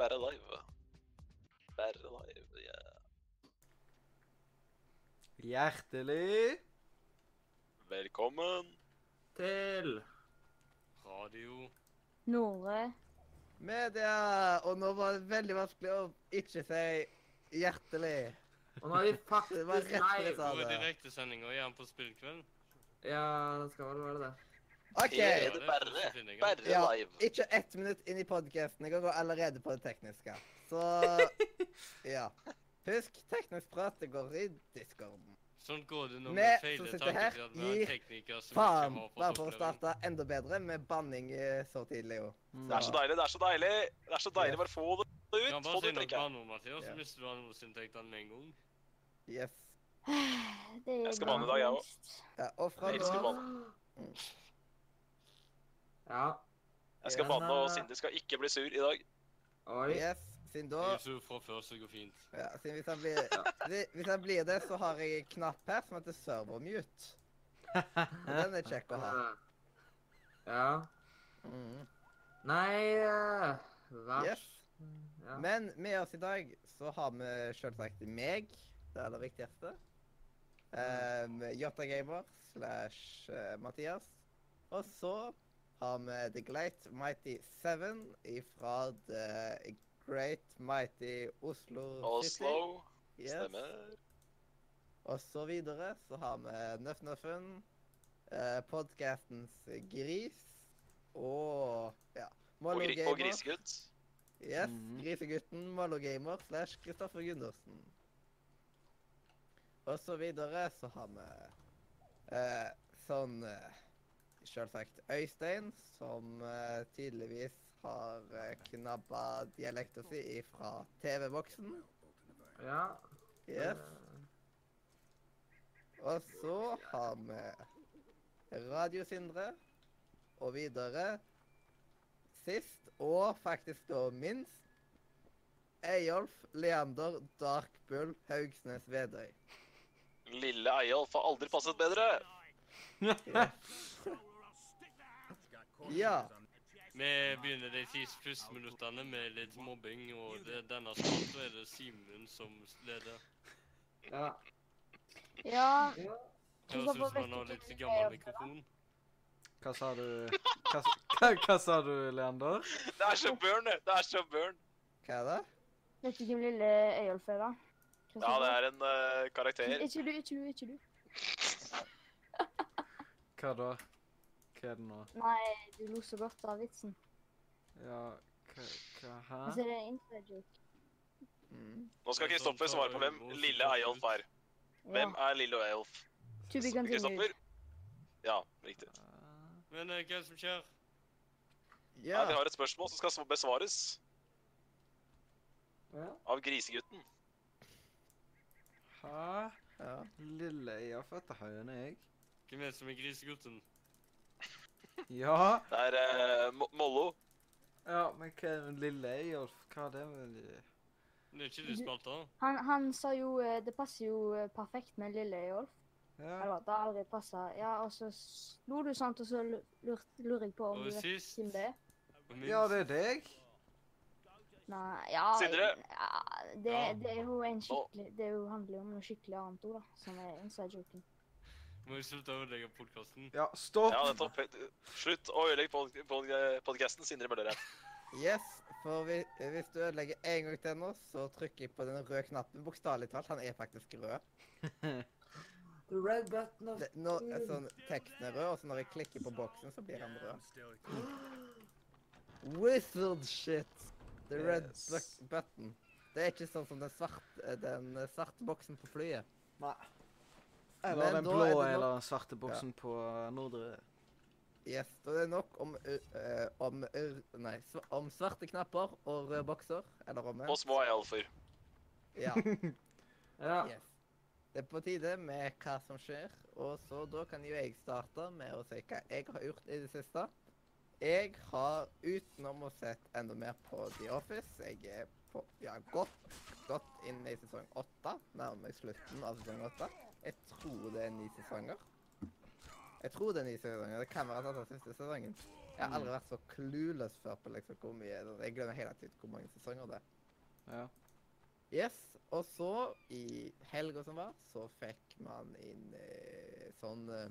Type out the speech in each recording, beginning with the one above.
bare live. Bare live, yeah. Hjertelig Velkommen. Til Radio. Nore. Media! Og nå var det veldig vanskelig å ikke si hjertelig. Og nå er vi Det faktisk var live. det. direktesending og igjen på spillkveld. Ja, det skal vel være det. OK. Er Ja, det det bare, bare Ja, live. ikke ett minutt inn i podkasten. Jeg går allerede på det tekniske. Så ja. Husk, teknisk prat det går i discorden. Sånn går det når Vi feiler til at vi har en tekniker som Faen! ikke har Bare for å starte enda bedre med banning eh, så tidlig, jo. Det er så deilig, det er så deilig. Det er så deilig. Bare få det ut. Ja, bare få det ut, Mathias, så mister du annonseinntektene med en gang. Yes. Det er Jeg skal banne i dag, jeg også. Ja, og fra nå. Ja. Jeg skal banne, og Cindy skal ikke bli sur i dag. Oi. Yes, siden Jeg da er sur fra før, så det går fint. ja, siden hvis, han blir, hvis- hvis han blir det, så har jeg en knapp her som heter servermute. Og den er kjekk å ha. Ja. Mm. Nei eh, Vær Yes. ja. Men med oss i dag så har vi selvsagt meg, det aller viktigste. Um, Gamer slash eh, Mathias. Og så har vi The Great Mighty Seven ifra The Great Mighty Oslo City. Oslo. Yes. Stemmer. Og så videre så har vi Nøff Nøffen, uh, podkastens Gris og ja. Og, Mollo gri og grisegutt. Yes, Mhm. grisegutten Mollo Gamer slash Kristoffer Gundersen. Og så videre så har vi eh, sånn eh, Selvsagt Øystein, som eh, tydeligvis har eh, knabba dialekta si ifra TV-boksen. ja. Yes. Og så har vi Radio Sindre. Og videre Sist, og faktisk da minst, Eyolf Leander Darkbull Haugsnes Vedøy. Lille Eyolf har aldri passet bedre. Ja. Vi begynner de ti første minuttene med litt mobbing, og det, denne spalten er det Simen som leder. Ja. Ja. Høres ut som han har litt gammel mikrofon. Hva sa du Hva, hva, hva sa du, Leander? Det er så burn, det. Det er så burn. Hva er det? vet du hvem lille Øyolf er, da? Ja, det er en uh, karakter. Ikke du, ikke du, ikke du. Hva da? Hva er det nå? Nei, du lo så godt av vitsen. Ja, hva, hva Hæ? Altså, det er en inside joke. Mm. Nå skal Kristoffer svare på hvem Lille Eyolf er. Hvem Ja. er Lille Eyolf? To. Kristoffer? Ja, riktig. Men eh, hva er det som skjer? Ja, vi har et spørsmål som skal besvares ja. av grisegutten. Hæ? ja. Lille Eyolf høyere enn jeg. Hvem er det som er grisegutten? Ja. Det er eh, Mo- Mollo. Ja, men hva er lille Eyolf? Hva er det vel Det er ikke du spalta? Han, han sa jo eh, Det passer jo eh, perfekt med lille Eyolf. Ja. Eller det har aldri passa. Ja, og så lo du sånt, og så lu- lur, lurer jeg på om Og du vet sist hvem det er. ja, det er deg. Nei, ja Sindre? Ja, det, Ja. det er jo en skikkelig Det er jo handler jo om noe skikkelig annet òg, da. Som er inside joken. Må vi slutte å ødelegge podkasten? Ja, stopp! Ja, nettopp. Slutt å ødelegge pod pod podcasten, Sindre Møllerheim. Yes, for vi, hvis du ødelegger en gang til nå, så trykker jeg på den røde knappen. Bokstavelig talt, han er faktisk rød. The red button of nå, er sånn, teksten er rød, og så når jeg klikker på boksen, så blir han rød. Wizard shit! The red Yes. button. Det er ikke sånn som den svarte, den svarte boksen på flyet. Nei. Eller Men den blå er eller svarte boksen på Nordre. Yes, da er det nok om, uh, om, uh, nei, sv om svarte knapper og røde bokser. Eller om Og små Eyolfer. Ja. Ja. Yes. Det er på tide med hva som skjer, og så da kan jo jeg starte med å si hva jeg har gjort i det siste. Jeg har, utenom å sett enda mer på The Office, jeg er på, ja, godt, godt inn i sesong åtte, nærmer meg slutten av sesong åtte. Jeg tror det er ni sesonger. Jeg tror det er ni sesonger. Det kan være at det er siste sesongen. Jeg har aldri vært så clueless før på liksom hvor mye Jeg glemmer hele tiden hvor mange sesonger det er. Ja. Yes, og så, i helga som var, så fikk man inn eh, sånn eh,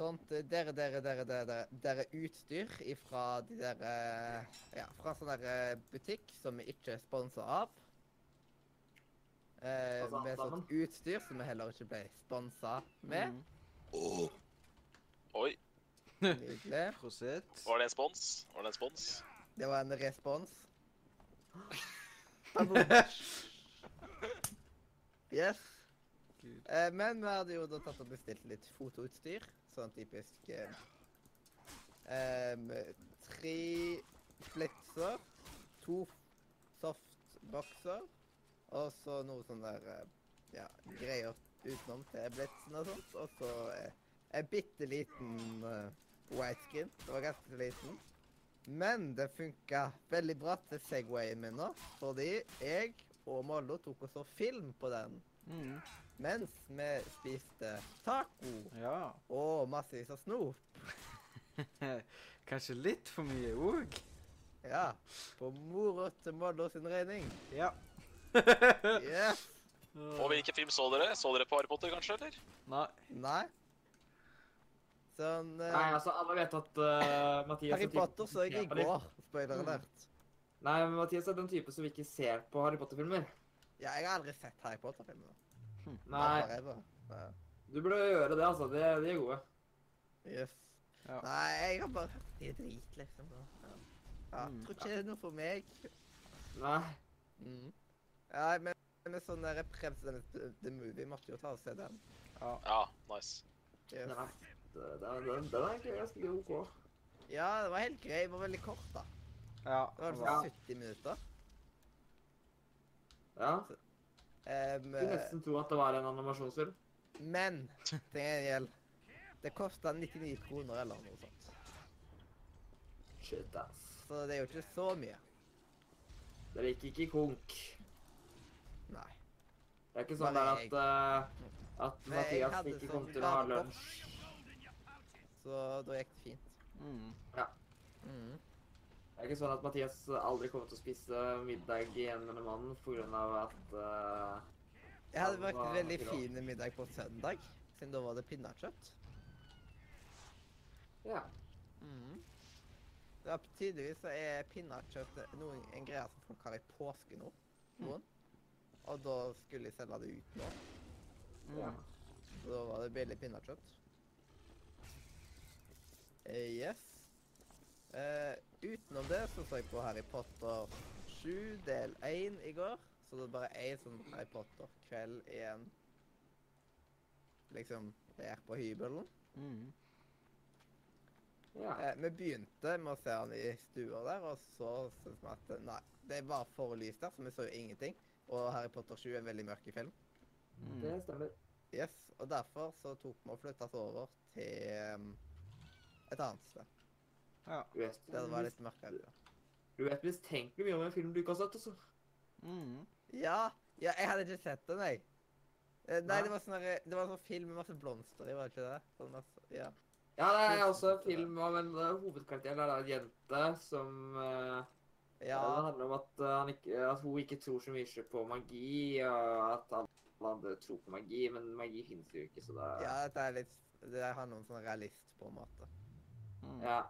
Sånt eh, dere, dere, dere, dere, dere, utstyr ifra de der eh, Ja, fra sånn der eh, butikk som vi ikke er sponsa av. Eh, Altså, med sammen. sånt utstyr som vi heller ikke ble sponsa med. Mm. Oi, Nydelig. Prosit. var det en spons? Var det en spons? Det var en respons. Yes. Eh, men vi hadde jo da tatt og bestilt litt fotoutstyr. Sånn typisk eh, em, Tre flitser, to softboxer, og så noe sånn der eh, ja, greier utenom til blitsen og sånt. Og så eh, en bitte liten eh, widescreen. Det var ganske liten. Men det funka veldig bra til Segwayen min nå, fordi jeg og Mollo tok og så film på den Mm. mens vi spiste taco Ja. og massevis av snop. Kanskje litt for mye òg. Ja, på mora til Mollo sin regning. Ja. Yes. Og hvilken film så dere? Så dere på Harry Potter, kanskje? eller? Nei. Nei. Sånn uh, Nei, altså, alle vet at uh, Mathias Harry er Potter så jeg i går. Spoiler Mm. Nei, men Mathias er den type som ikke ser på Harry Potter-filmer. Ja, jeg har aldri sett Harry Potter-filmer. Nei, Never du burde gjøre det, altså. De, de er gode. Yes. Ja. Nei, jeg har bare hørt de er drit, liksom. Ja. Ja, Mm. tror ikke det er noe for meg. Nei. Mm. Ja, men med sånn der President the Movie måtte jo ta og se den. Ja, nice. Yes. Nei. Den, den, den, den er egentlig ganske OK. Ja, det var helt grei. Det var veldig kort, da. Ja. Det var det liksom 70 minutter. Ja. Um, Skulle nesten tro at det var en animasjonsfilm. men til gjengjeld Det kosta 99 kroner eller noe sånt. Shit, ass. Så det er jo ikke så mye. Dere gikk ikke konk. Det er ikke sånn der at, uh, at Mathias ikke sånn kom til å ha lunsj. Så da gikk det fint. Mm. Mm. Det er ikke sånn at Mathias aldri kommer til å spise middag igjen med mannen pga. at uh, Jeg hadde vært veldig fin middag på søndag, siden da var det pinnekjøtt. Ja. Mm. Ja, tydeligvis så er pinnekjøtt en greie som folk har i påske nå. Noen. Og da skulle jeg selge det ut nå. ja. Mm. Så da var det billig pinnekjøtt. Eh, yes. Eh, utenom det så så jeg på Harry Potter 7 del 1 i går. Så det er bare én sånn Harry Potter-kveld igjen. Liksom der på hybelen. Mm. ja. Eh, vi begynte med å se han i stua der, og så syntes vi at nei, det var for lyst der, så vi så jo ingenting. Og Harry Potter 7 er en veldig mørk film. Mm. Det stemmer. Yes, og derfor så tok vi og flytta oss over til um, et annet sted. Ja. Du vet, Der det var litt mørkere. du vet mistenkelig mye om en film du ikke har sett, altså. Mm. Ja, ja, jeg hadde ikke sett den, jeg. Eh, Nei, Nei. det var sånn det var en sånn film med masse blomster i, var det ikke det? Sånn masse, ja. Ja, det er også en film av en uh, hovedkarakter. Det er en jente som uh, Ja, Det handler om at, han ikke, at hun ikke tror så mye på magi, og at alle andre tror på magi, men magi finnes jo ikke, så det ja, dette er litt Det handler om sånn realist, på en måte. Mm. ja.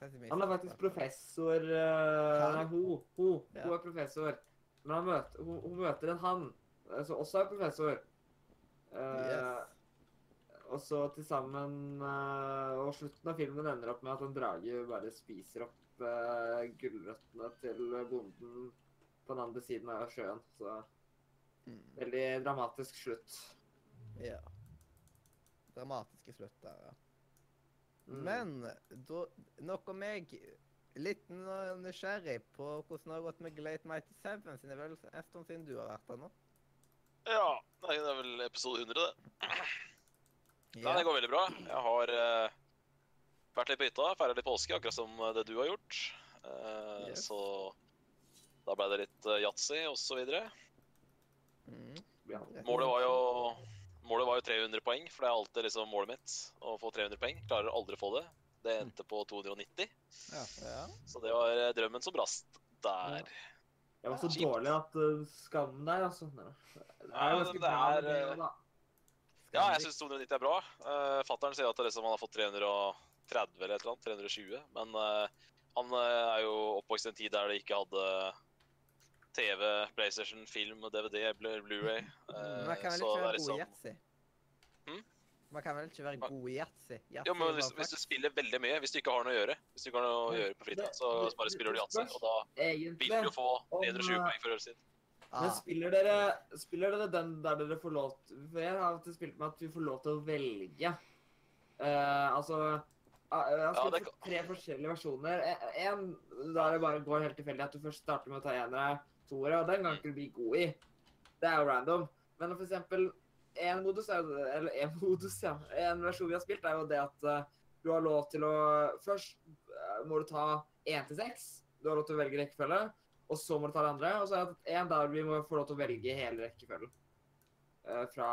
Han er faktisk professor uh, Han? Nei, hun. Hun, Ja. hun er professor. Men han møter, hun, hun møter en han, eh, som også er professor. Eh, Yes. Og så til sammen eh, Og slutten av filmen ender opp med at en drage bare spiser opp uh, gulrøttene til bonden på den andre siden av sjøen. Så Mm, veldig dramatisk slutt. ja. Dramatiske slutt der, ja. Mm. Men da, nok om meg. Litt nysgjerrig på hvordan det har gått med Glate Mighty Seven, siden det er vel en stund siden du har vært der nå. Ja, nei, det er vel episode 100, det. Nei, det går veldig bra. Jeg har eh, vært litt på hytta, feira litt påske, akkurat som eh, det du har gjort. Uh, Yes. Så da ble det litt uh, yatzy osv. Mm. Ja. Målet var jo målet var jo 300 poeng, for det er alltid liksom målet mitt. Å få 300 poeng. Klarer aldri å få det. Det endte på 290, Ja. så det var drømmen som brast der. Jeg var så Kjipt. dårlig at uh, skammen der, altså. Det er jo ganske det bra det, da. Ja, jeg syns 290 er bra. Uh, Fattern sier at det liksom, han har fått 330 eller et eller annet. 320. Men uh, han eh, er jo oppvokst i en tid der det ikke hadde TV, PlayStation, film, DVD, Blu- Blu-ray. Eh, Man kan vel ikke være god i yatzy? Hm? Man kan vel ikke være god i yatzy? Jo, men hvis, hvis du spiller veldig mye, hvis du ikke har noe å gjøre, hvis du ikke har noe å gjøre på fritiden, så bare spiller du yatzy, og da vil du få om, 320 eh, poeng for øret sitt. Ah, Men spiller dere, spiller dere den der dere får lov til For jeg har alltid spilt med at vi får lov til å velge. Uh, altså Jeg har Ja, spilt det for tre forskjellige versjoner. E- En der det bare går helt tilfeldig at du først starter med å ta enere, toere, og den kan ikke du bli god i. Det er jo random. Men for eksempel en modus, er, eller en modus, ja. En versjon vi har spilt, er jo det at eh, du har lov til å Først eh, må du ta én til seks. Du har lov til å velge rekkefølge. Og så må du ta det andre. Og så er det en der vi må få lov til å velge hele rekkefølgen. Eh, fra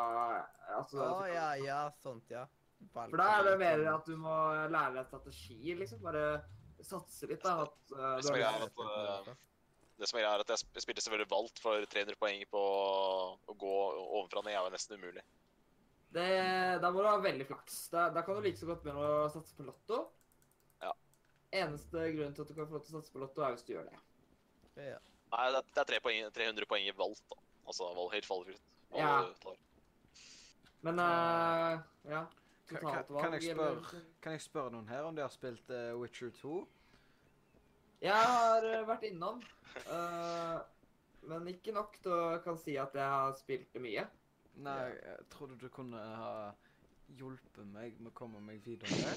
Altså Å ja, ja, sånt, ja. For da er det mer at du må lære deg strategi, liksom. Bare satse litt, da. At, uh, Det som er at, uh, det som er at jeg at jeg spilte selvfølgelig Valt for 300 poeng på å gå ovenfra ned er var nesten umulig. det, da må du ha veldig flaks. Da, da kan du like så godt begynne å satse på lotto. Ja. Eneste grunnen til at du kan få lov til å satse på lotto, er hvis du gjør det. Ja. Nei, det er, det er tre poeng, 300 poeng i Valt, da. Altså valg helt fallfritt. Ja. Men uh, ja. Kan- jeg spørre- Kan jeg spørre noen her om de har spilt uh, Witcher 2? Jeg har eh, vært innom. Uh, men ikke nok til å kan si at jeg har spilt det mye. Nei, jeg trodde du kunne ha hjulpet meg med å komme meg videre.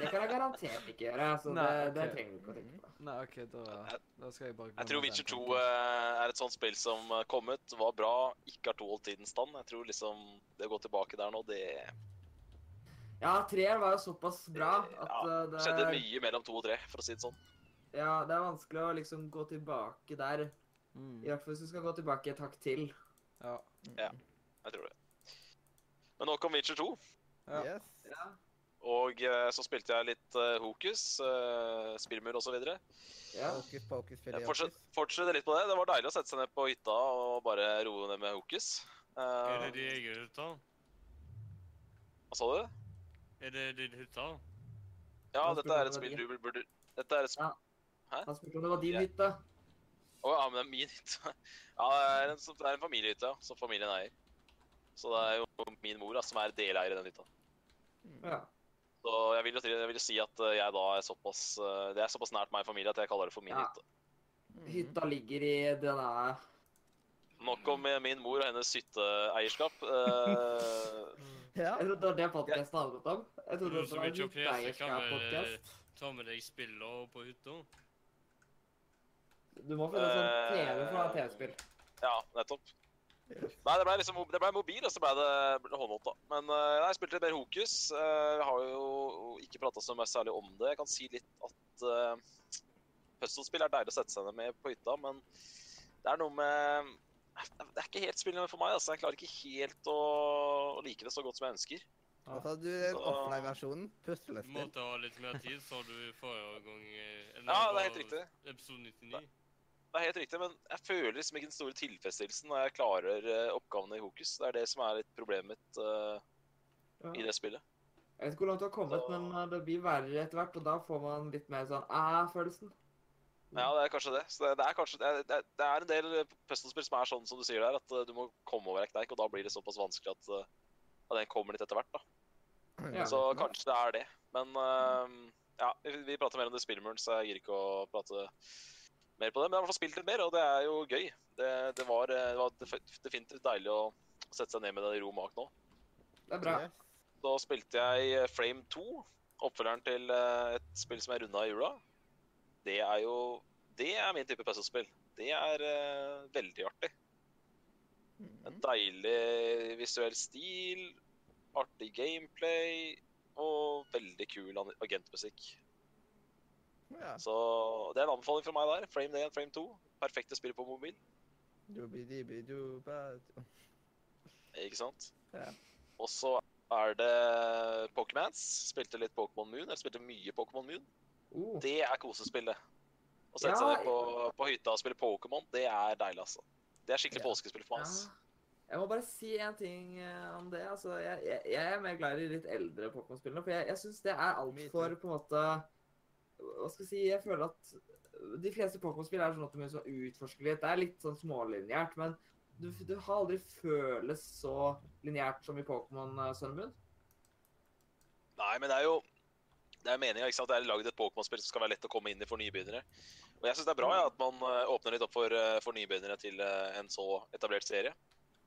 Det kan jeg garantert ikke gjøre. så Nei, det, det trenger du ikke å tenke på. Nei, OK, da, da skal jeg bare Jeg tror Witcher 2 eh, er et sånt spill som kom ut, var bra, ikke har tålt tidens stand. Jeg tror liksom det å gå tilbake der nå, det Ja, treeren var jo såpass bra at Ja, eh, det, skjedde mye mellom to og tre, for å si det sånn. ja, det er vanskelig å liksom gå tilbake der. Mm, I hvert fall hvis du skal gå tilbake et hakk til. ja. Jeg tror det. Men nå kom Witcher 2. Ja. Yes. Ja. Og eh, så spilte jeg litt uh, Hokus, uh, spillmur osv. ja. Hokus pokus Jeg filiokus. fortsett, litt på det. Det var deilig å sette seg ned på hytta og bare roe ned med Hokus. Uh, Er det din egen hva sa du? Er det din hytte? Ja, dette er et du burde Dette er et sp- Ja. Han spurte om det var din Ja. hytte. Å ja, men det er min hytte. Ja, det er en, det er en familiehytte som familien eier. Så det er jo min mor da, som er deleier i den hytta. Ja. Så jeg vil jo, jeg vil jo si at eh, jeg da er såpass eh, Det er såpass nært meg i familie at jeg kaller det for min Ja. hytte. Mm. Hytta ligger i denne Nok om eh, min mor og hennes hytteeierskap. Eh, Ja. Jeg trodde det var det podkasten handlet om. Jeg trodde det var en vel hytteeierskap-podkast. ta med deg spiller på hytta? Du må finne sånn Eh, TV for å ha TV-spill. ja, nettopp. Nei, det ble liksom det ble mobil, og så ble det håndholdt, da. Men eh, nei, jeg spilte litt mer Hokus. Vi har jo ikke prata så mye særlig om det. Jeg kan si litt at uh, puzzlespill er deilig å sette seg ned med på hytta, men det er noe med Det er ikke helt spillende for meg. altså. Jeg klarer ikke helt å, å like det så godt som jeg ønsker. Og altså, har du er offline-versjonen. Puslespill. måtte ha litt mer tid, sa du forrige gang. eh, eller Ja, det er helt riktig. Episode 99. Det er helt riktig, men jeg føler liksom ikke den store tilfredsstillelsen når jeg klarer eh, oppgavene i Hokus. Det er det som er litt problemet mitt uh, Ja. i det spillet. Jeg vet ikke hvor langt du har kommet, Så- men eh, det blir verre etter hvert, og da får man litt mer sånn æ-følelsen. Ja, det er kanskje det. Så det, det er kanskje det er, det er- en del puzzlespill som er sånn som du sier der, at eh, du må komme over ei kneik, og da blir det såpass vanskelig at, eh, at den kommer litt etter hvert. da. Ja. Så kanskje det er det. Men uh, ja, vi, vi prater mer om det spillmuren, så jeg gir ikke å prate mer på det. Men jeg har i hvert fall spilt litt mer, og det er jo gøy. Det, det, var, det var definitivt deilig å sette seg ned med det i ro mak nå. Det er bra. Da spilte jeg Frame 2, oppfølgeren til et spill som jeg runda i jula. Det er jo Det er min type puzzlespill. Det er uh, veldig artig. En Mm. deilig visuell stil, artig gameplay og veldig kul agentmusikk. Ja. Så det er en anbefaling fra meg der. Frame 1, Frame 2. Perfekte spill på mobil. Ikke sant? Ja. Og så er det Pokémons. Spilte litt Pokémon Moon. Jeg spilte mye Pokémon Moon. Oh. Det er kosespillet. Å sette Ja, seg ned på, på hytta og spille Pokémon, det er deilig, altså. Det er skikkelig Ja. påskespill for meg. Ja. Jeg må bare si en ting eh, om det. Altså, jeg, jeg, jeg er mer glad i litt eldre Pokémon-spillene. For jeg, jeg syns det er altfor på en måte Hva skal jeg si Jeg føler at de fleste Pokémon-spill er sånn at de er så utforskelig. Det er litt sånn smålinjært, men du, du har aldri føles så lineært som i Pokémon uh, Sun and Moon. Nei, men det er jo det er sant? Det er lagd et Pokémon-spill som skal være lett å komme inn i for nybegynnere. Og jeg syns det er bra ja, at man eh, åpner litt opp for, eh, for nybegynnere til eh, en så etablert serie.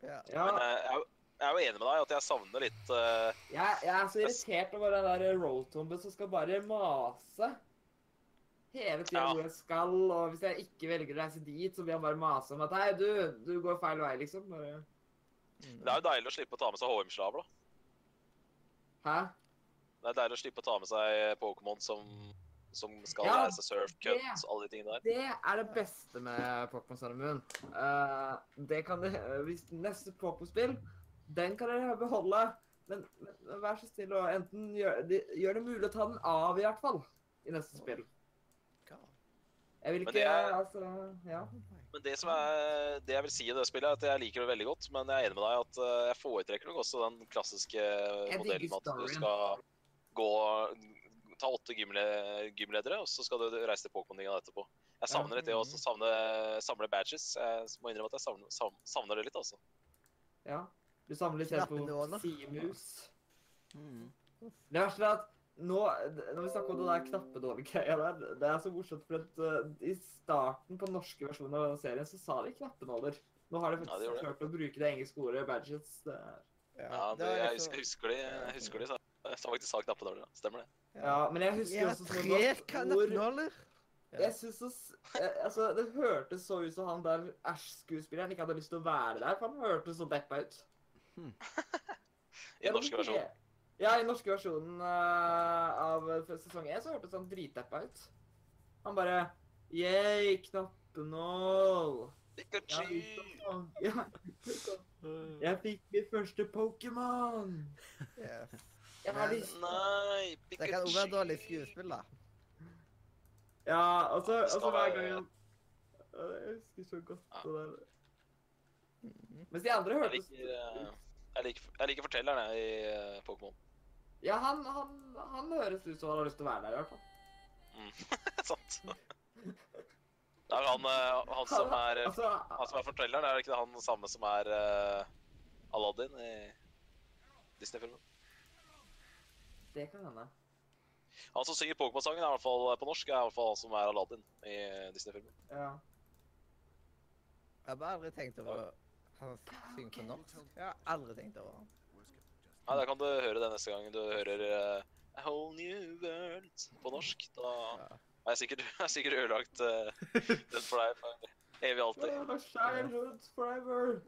Ja. Men jeg, er jo- jeg er jo enig med deg at jeg savner litt uh, jeg, jeg er så irritert over den der Rotomben som skal bare mase. Hele tida Ja. hvor jeg skal, og hvis jeg ikke velger å reise dit, så blir han bare mase om at Hei, du, du går feil vei, liksom. Bare, Mm. Det er jo deilig å slippe å ta med seg HM-slaver, da. Hæ? Det er deilig å slippe å ta med seg Pokémon som, som skal Ja, seg surf, det- cut, alle de tingene der. Det er det beste med Pokémon Sun Uh, Eh, det kan det, hvis Neste Pokémon-spill, den kan dere beholde. Men, men, men vær så snill og enten gjør, de, gjør det mulig å ta den av, i hvert fall. I neste spill. Jeg vil Men ikke det er- Altså, ja. Men det som er, det jeg vil si i det spillet, er at jeg liker det veldig godt. Men jeg er enig med deg at eh, jeg foretrekker nok også den klassiske modellen med at du skal gå Ta åtte gymle- gymledere, og så skal du reise til Pokémon-ligaen etterpå. Jeg savner litt det å savne, samle badges. Jeg må innrømme at jeg savner, savner det litt, altså. ja. Du samler selv på Simus. Mm. Det verste er at nå, når vi snakker om det der knappenålgreia der, det er så morsomt, for at uh, i starten på den norske versjonen av serien så sa de knappenåler. Nå har de Ja, de faktisk gjorde klart å bruke det engelske ordet badges. Det er, Ja, det, jeg, liksom- husker, jeg husker de, jeg husker de sa, jeg sa faktisk sa knappenåler. ja. Stemmer det. ja, men jeg husker også sånn tre knappenåler. Jeg synes så, altså, Det hørtes så ut som han der Æsj-skuespilleren ikke hadde lyst til å være der, for han hørtes så deppa ut. I den norske versjonen. Ja, i den norske versjonen eh, av sesong 1 så hørtes han dritdeppa ut. Han bare Yeah, knappenål. Pikachu! Ja. Jeg fikk min første Pokémon. Yes. Jeg har lyst Nei, Det kan også være dårlig skuespill, da. Ja, og så, Det og skal så hver gang han Jeg husker så godt Ja. det der. Mens de andre Jeg hørtes liker, eh, jeg liker, jeg liker fortelleren jeg, i eh, Pokémon. Ja, han, han, han høres ut som han har lyst til å være der, i hvert fall. Mm. Sant. Det er han, eh, han som er Altså, Han som er fortelleren, er det ikke han samme som er uh, Aladdin i Disney-filmen? Det kan hende. Han som synger Pokémon-sangen, er i hvert fall på norsk, er i hvert fall han som er Aladdin i Disney-filmen. Ja. Jeg har bare aldri tenkt over han synger på norsk. Jeg har aldri tenkt over han. Nei, Da kan du høre det neste gang du hører uh, A Whole New World på norsk. Da Ja. er jeg sikkert, er jeg sikkert ødelagt uh, den for deg for evig alltid. Oh, childhood forever.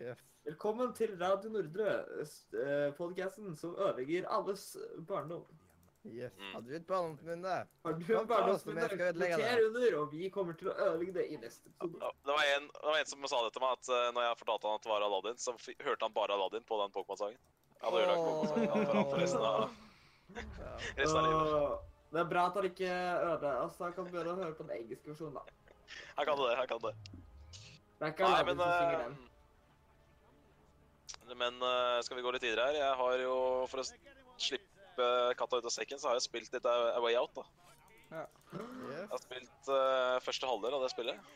Yes. Velkommen til Radio Nordre, podkasten podcasten som ødelegger alles barndom. Yes. Mm. Hadde vi et barndomsminne? Har du et barndomsminne, vi noter under, og vi kommer til å ødelegge det i neste episode. Ja, Det var, en, det var en som sa det til meg, at eh, når jeg fortalte han at det var Aladdin, så f hørte han bare Aladdin på den Pokémon-sangen. Ja, hadde ødelagt Pokémon-sangen han for han for resten av, Ja. resten av livet. Det er bra at han ikke øde. Altså, han kan begynne å høre på den engelske versjonen, da. Her kan det, her kan det. Det er ikke Nei, men som synger den. Men uh, skal vi gå litt videre her? Jeg har jo, for å slippe katta ut av sekken, så har jeg spilt litt A Way Out, da. Yes. Jeg har spilt uh, første halvdel av det spillet.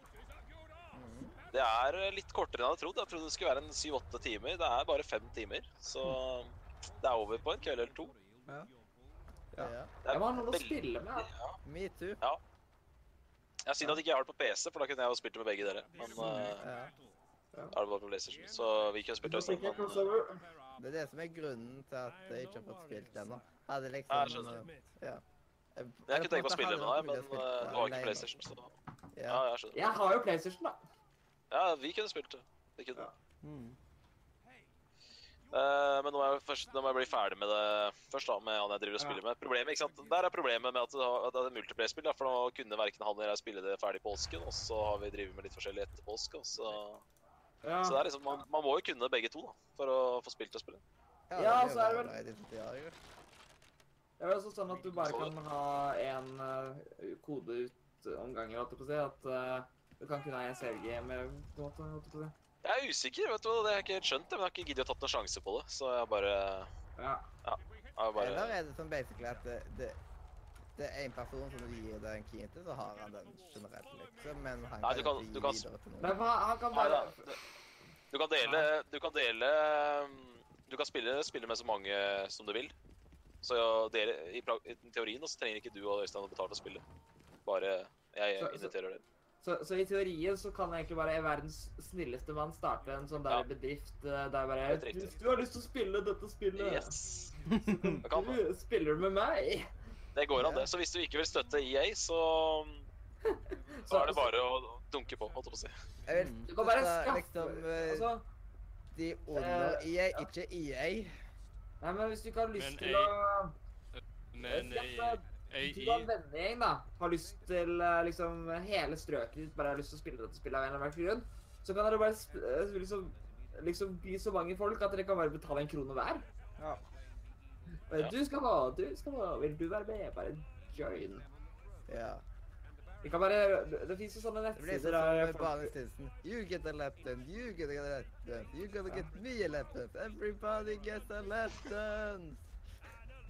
Mhm. Det er eh, litt kortere enn jeg hadde trodd. Jeg trodde det skulle være en syv-åtte timer. Det er bare fem timer. Så det er over på en kveld eller to. Ja. Det Jeg er må ha noen å spille med. Ja. Me too. Ja. Jeg er synd at jeg ikke har det på PC, for da kunne jeg jo spilt det med begge dere. Men uh, Ja. Er det bare på PlayStation, så vi kunne spilt det. Men, uh. Det er det som er grunnen til at jeg ikke har fått spilt ennå. Hadde Ja, jeg liksom skjønner. Ja. Jeg, jeg kunne tenke meg å spille med deg, men uh, du har ikke. PlayStation, så Ja. ja, jeg skjønner. Jeg har jo PlayStation, da. Ja, vi kunne spilt det. Vi kunne. Ja. Mm. Eh, men nå, må, jeg først, nå må jeg bli ferdig med det først, da, med han jeg driver og spiller med. Problemet, ikke sant? Der er problemet med at det har- at det er multiplayer-spill, for nå kunne verken han eller jeg spille det ferdig i påsken, og så har vi drevet med litt forskjellig etter påske, og så Ja. Så det er liksom, man, man må jo kunne begge to da, for å få spilt det spillet. Ja, Ja, så er det vel- ja. Det er vel også sånn at du bare kan ha én kode ut om gangen, holdt jeg på å si. At uh, du kan kunne ha én CLG med på en måte, holdt jeg på å si. Jeg er usikker, vet du, hva, det har jeg ikke helt skjønt, men jeg har ikke giddet å tatt noen sjanse på det. Så jeg bare, Ja. jeg har bare Eller er det sånn basically at det, det, det er en person som du gir den key til, så har han den generelt, liksom. Men han Nei, kan du kan- du gi kan- videre til Men noen. hva, han kan Nei bare da. Du kan dele Du kan dele um, Du kan spille, spille med så mange som du vil. Så dere, i, pra- i teorien så trenger ikke du og Øystein å betale for spillet. Bare jeg Så- inviterer dere. Så, så i teorien så kan egentlig bare verdens snilleste mann starte en sånn der Ja. bedrift eh, der bare. Hvis du har lyst til å spille dette spillet, Yes. kan kan du spiller med meg. Det går an, det. Så hvis du ikke vil støtte EA, så, så er det bare å dunke på, holdt jeg på å si. Jeg vil Du kan bare skaffe liksom eh, altså, de under uh, EA, ikke EA. Nei, men hvis du ikke har lyst Men til jeg- å Men Skaffe- i, Hvis du har en vennegjeng, da, har lyst til eh, liksom hele strøket ditt bare har lyst til å spille dette spillet av en eller annen grunn, så kan dere bare sp eh, liksom, liksom bli så mange folk at dere kan bare betale en krone hver. Ja. Ja. Du skal ha, du skal ha, vil du være med? Bare join. Ja. Vi kan bare, det, fins jo sånne Det blir nettsider sånn som der med folk-. You get a laptop, you get a laptop, you gonna get me a laptop. Everybody gets a laptop.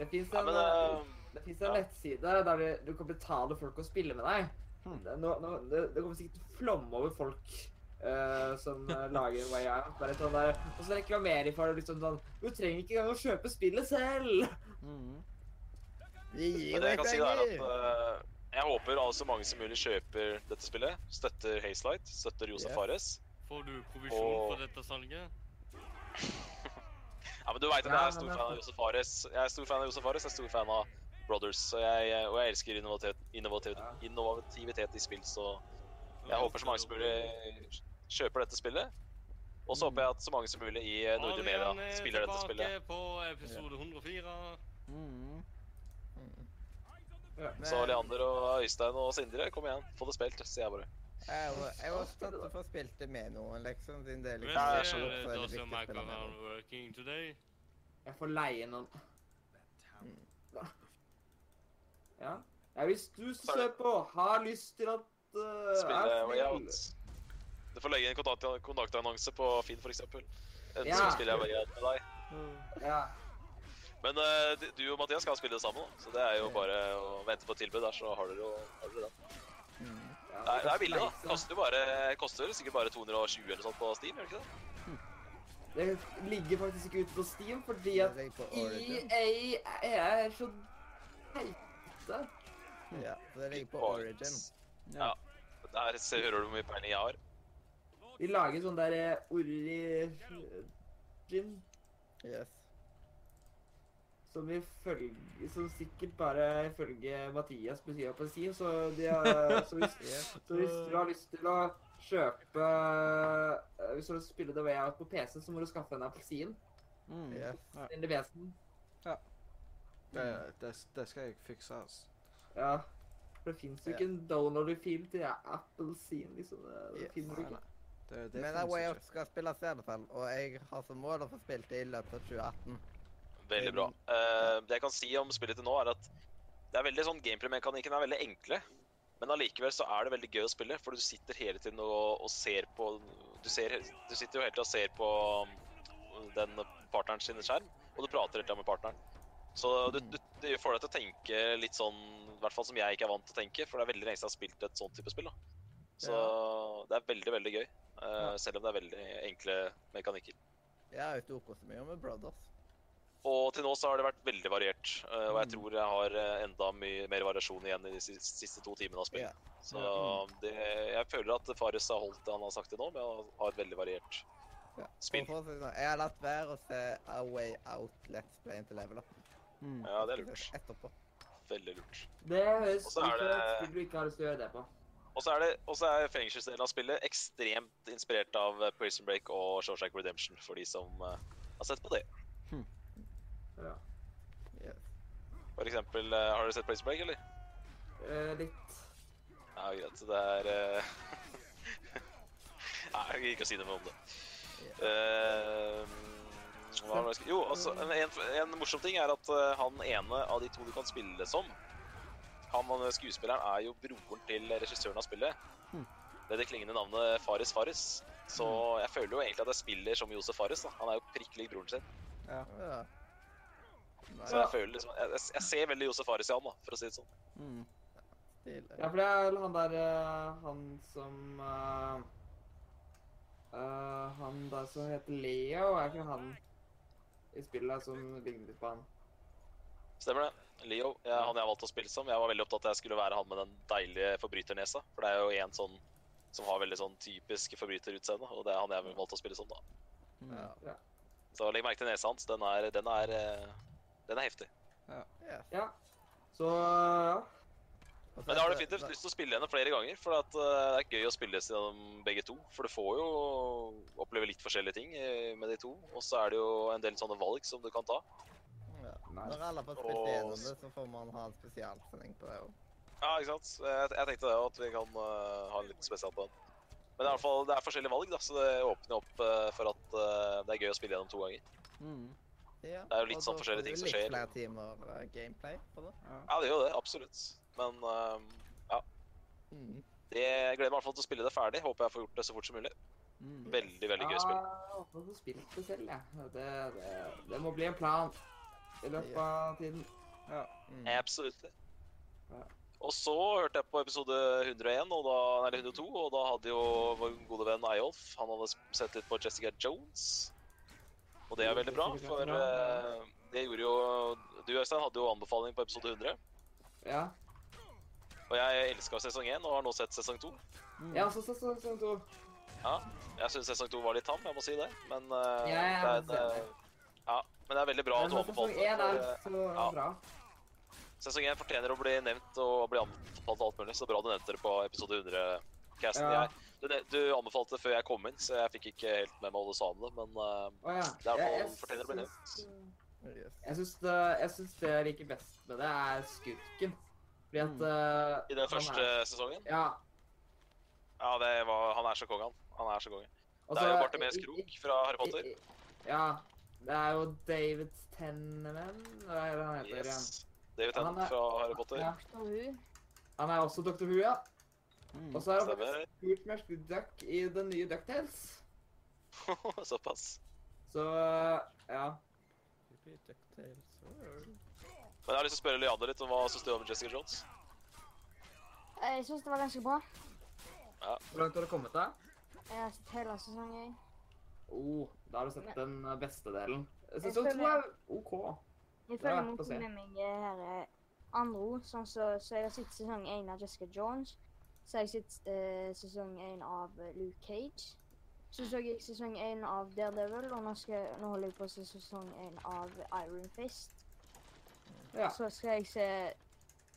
Det finnes Ja, en, men eh, uh, det finnes en ja. nettside der du- du kan betale folk å spille med deg. Hmm. Det, nå, nå, det, det kommer sikkert til å flomme over folk eh, som eh, lager Way Out. Bare sånn der, og så reklamerer de for det liksom sånn Du trenger ikke engang å kjøpe spillet selv! Mm. Vi gir deg kan si at penger. uh, jeg håper alle så mange som mulig kjøper dette spillet. Støtter Hazelight, støtter Josef yeah. Fares. får du provisjon Og- for dette salget? Ja, men du veit at jeg er stor fan av Josef Fares. Jeg er stor fan av Josef Fares, jeg er stor fan av Brothers. Og jeg, og jeg elsker innovativitet, innovativitet, innovativitet i spill, så jeg håper så mange som mulig kjøper dette spillet. Og så håper jeg at så mange som mulig i eh, Nordre Media er spiller dette spillet. tilbake på episode 104. Mhm. Ja. Så Leander og Øystein og Sindre, kom igjen, få det spilt, sier jeg bare. Jeg var, jeg var spent på å få spilt det med noen, liksom, siden det er liksom Ja, jeg er skjønner. så er det viktig å med noen. working today? Jeg får leie noen. Mm. Ja. ja hvis du som er ser på, har lyst til at uh, Spille Way Out. Du får legge inn kontakt, kontaktannonse på Finn, for eksempel. Enten Ja. så spiller jeg bare greit med deg. Ja. Men uh, du- og Mathias skal spille det sammen, da. så det er jo bare å vente på et tilbud der, så har dere jo har dere det. Mm. ja Det er, det er billig, da. det Koster jo bare, koster sikkert bare 220 eller sånt på Steam, gjør det ikke det? Det ligger faktisk ikke ute på Steam, fordi at. EA er så teite. Ja, det ligger på Origin. Ja. Der ser, hører du hvor mye penger jeg har. De lager sånn der eh, Origin Yes. som ifølge Som sikkert bare ifølge Mathias betyr appelsin, så de har Så hvis, så hvis du har lyst til å kjøpe eh, Hvis du å spille The Way Out på PC, så må du skaffe en appelsin. Mm. Yes. Ja, det, det, det skal jeg fikse, altså. Ja. For det fins jo Ja. ikke en download-fil til appelsin, liksom. Det, det Yes. finner du Nei, ikke. Det, det Men A Way. Out skal spilles i alle fall, og jeg har som mål å få spilt det i løpet av 2018. Veldig bra. Uh, det jeg kan si om spillet til nå, er at det er veldig sånn gameplay-mekanikken er veldig enkle. Men allikevel så er det veldig gøy å spille, for du sitter hele tiden og, og ser på du, ser, du sitter jo hele tiden og ser på um, den partneren sin skjerm, og du prater hele tiden med partneren. Så du, du, det får deg til å tenke litt sånn, i hvert fall som jeg ikke er vant til å tenke, for det er veldig lenge siden jeg har spilt et sånt type spill. da. Så det er veldig, veldig gøy, eh, selv om det er veldig enkle mekanikker. Jeg har jo så mye med Brothers. Og til nå så har det vært veldig variert. eh, og jeg Mm. tror jeg har eh, enda mye mer variasjon igjen i de siste, siste to timene av spill. Yeah. Så det, jeg føler at Fares har holdt det han har sagt til nå, med å ha et veldig variert Ja. spill. Sånn, Jeg har latt være å se A Way Out Let's Play til level up. Mm. Ja, det er lurt. Etterpå. Veldig lurt. Det høres er ut som et spill du ikke har lyst til å gjøre det på. Og så er, det- er fengselsdelen av spillet ekstremt inspirert av eh, Prison Break og Shawshank Redemption, for de som uh, har sett på det. Ja. Yes. For eksempel, uh, har dere sett Prison Break, eller? Eh, litt Ja, greit. Det er uh... Nei, jeg gidder ikke å si noe om det. Hva var det Jo, altså, en, en, morsom ting er at han ene av de to du kan spille som, han og skuespilleren er jo broren til regissøren av spillet. med Det er det klingende navnet Fares Fares. Så jeg føler jo egentlig at jeg spiller som Josef Fares. da. Han er jo prikk lik broren sin. Ja. Ja. Så jeg føler liksom, jeg, jeg- ser veldig Josef Fares i han, da, for å si det sånn. Mm. Ja, for det er han der eh, Han som uh, uh, Han der som heter Leo, er ikke han i spillet som ligner litt på han? Stemmer det. Leo, jeg, han jeg valgte å spille som. Jeg var veldig opptatt av at jeg skulle være han med den deilige forbryternesa. For det er jo en sånn som har veldig sånn typisk forbryterutseende, og det er han jeg valgte å spille som, da. Mm. Ja. Så legg merke til nesa hans. Den er, den er, eh, den er heftig. Ja. Ja. Så ja. Men jeg har definitivt lyst til å spille henne flere ganger, for at, eh, det er gøy å spille gjennom begge to. For du får jo oppleve litt forskjellige ting eh, med de to, og så er det jo en del sånne valg som du kan ta. Ja. Nice. Når alle har fått spilt gjennom det, så får man ha en spesialsending på det òg. Ja, ikke sant? Jeg, jeg tenkte det, at vi kan uh, ha en liten spesial på den. Men det er, i hvert fall, det er forskjellige valg, da, så det åpner opp uh, for at uh, det er gøy å spille gjennom to ganger. Mm. Ja. Det er jo litt sånn forskjellige får ting du skjer. litt flere timer gameplay på det. Ja. Ja, det gjør jo det, absolutt. Men ja. Mm. det, jeg gleder meg i hvert fall til å spille det ferdig. Håper jeg får gjort det så fort som mulig. Mm. Veldig, veldig gøy spill. Ja, jeg håper du få spilt det selv, jeg. Det, det, det må bli en plan i løpet av tiden. Ja. Mm. Absolutt. Ja. Og så hørte jeg på episode 101, og da, eller 102, og da hadde jo vår gode venn Eyolf Han hadde sett litt på Jessica Jones. Og det er veldig bra, for eh, det gjorde jo Du, Øystein, hadde jo anbefaling på episode 100. Ja. Og jeg elska sesong 1 og har nå sett sesong 2. Mm. Har også sesong 2. Ja, Jeg syns sesong 2 var litt tam, jeg må si det. Men, uh, Ja, det, er en ja, men det er veldig bra at du er det. for, så ja. bra. eh, Sesong 1 fortjener å bli nevnt og bli anbefalt alt mulig. Så bra du nevnte det på episode 100-casten. Ja. Du, du anbefalte det før jeg kom inn, så jeg fikk ikke helt med meg hva du sa om det. Men uh, ja. Det er noe fortjener å bli nevnt. Jeg syns det, jeg det jeg liker best med det, er skurken. Fordi at Mm. eh, i den første er- sesongen Ja. Ja, det var, han er så konge, han. Han er så konge. Det er jo Bartemes Krok fra Harry Potter. i- i- Ja. Det er jo David Tenneman, hva er det han heter? igjen? Yes. David Han Tennant er- fra Harry Potter. Ja. Han er også Dr. Who, ja. Mm. Og så er han faktisk med McDuck Duck i den nye Ducktales. Såpass. Så ja. Men jeg har lyst til å spørre Leander litt om hva syns du om Jessica Jones? Jeg syns det var ganske bra. Hvor langt har du kommet, da? Jeg har sett hele sesongen. Oh, da har du sett den eh, beste delen. Sesong to er OK. Jeg er føler må med meg her eh, andre ord, sånn så, så jeg har sett sesong én av Jessica Jones. Så har jeg sett uh, sesong én av eh, Luke Cage. Så så jeg sesong én av Daredevil, og nå, skal, nå holder jeg på å se sesong én av Iron Fist. Ja. Så skal jeg se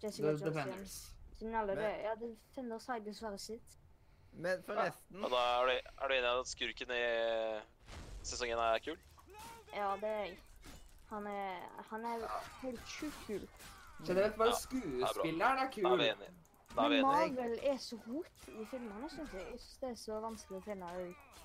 Jessica Jones. Defenders. Siden alle Men- ja, Defenders har jeg dessverre sett. Men forresten Men da er du, er du enig i at skurken i sesongen er kul? Ja, det er jeg. Han er, han er helt sjukt kul. Generelt bare Ja, skuespilleren er Da er kul. vi enige. Da er vi Men. Marvel er så rot i filmene, syns jeg. Jeg synes det er så vanskelig å finne ut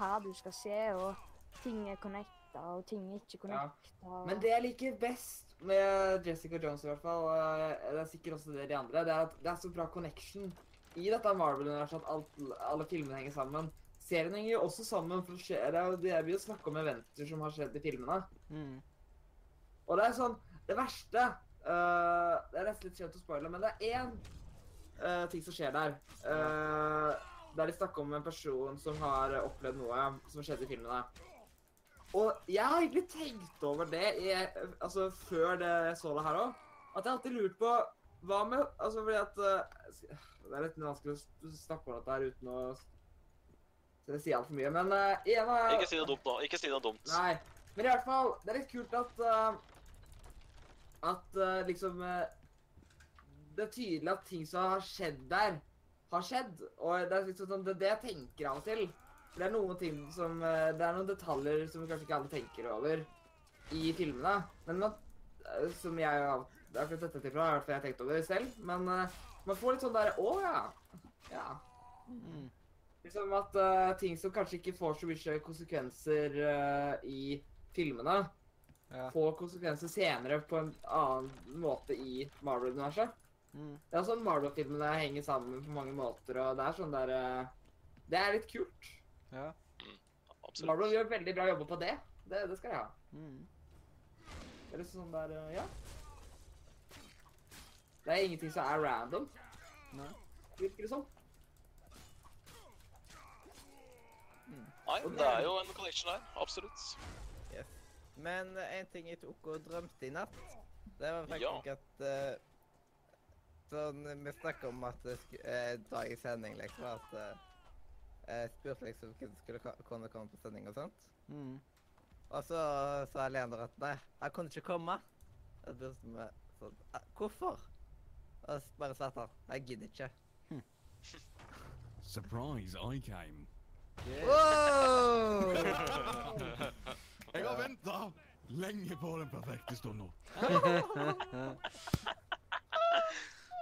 hva du skal se, og ting er connecta, og ting er ikke connecta. Men det jeg liker best med Jessica Jones, i hvert fall, og det er sikkert også det de andre, det er at det er så bra connection i dette Marvel-universet at alt, alle filmene henger sammen. Serien henger jo også sammen, for skjer- det er jo snakker om eventer som har skjedd i filmene. Mm. Og det er sånn Det verste uh, Det er nesten litt kjent å spoile, men det er én uh, ting som skjer der. Uh, der de snakker om en person som har opplevd noe som skjedde i filmene. Og jeg har egentlig tenkt over det jeg, altså, før det, jeg så det her òg. At jeg alltid lurt på hva med Altså fordi at uh, Det er litt vanskelig å snakke om dette her uten å si altfor mye, men uh, en av Ikke si noe dumt da. Ikke si noe dumt. Nei. Men i hvert fall, det er litt kult at uh, At uh, liksom Det er tydelig at ting som har skjedd der, har skjedd. Og det er liksom sånn, det, det jeg tenker av og til. For det er noen ting som Det er noen detaljer som kanskje ikke alle tenker over i filmene. Men man, som jeg har Det er sette til fra, i hvert fall jeg har tenkt over det selv. Men uh, man får litt sånn der Å ja. Ja. Mm. Liksom at uh, ting som kanskje ikke får så mye konsekvenser uh, i filmene, Ja. får konsekvenser senere på en annen måte i Marvel-universet. Mm. Det er sånn Marvel-filmene henger sammen på mange måter, og det er sånn der Det er litt kult. Ja. Absolutt. Marvel gjør veldig bra jobber på det. Det, det skal jeg ha. Mm. Det er liksom sånn der Ja. Det er ingenting som er random, Nei. virker det sånn? Nei, det er jo en collection her. Absolutt. Men eh, en ting jeg tok og drømte i natt, det var faktisk at uh, Sånn, Vi snakka om at det sku, eh, dagens sending, liksom, at uh, Jeg spurte liksom hvem som skulle kunne komme på sending og sånt. Mm. Og så sa Leander at nei, han kunne ikke komme. Jeg spurte meg sånn «Eh, Hvorfor? Og bare sa han jeg gidder ikke. Surprise, I came. Wow! Jeg har venta lenge på den perfekte stunden.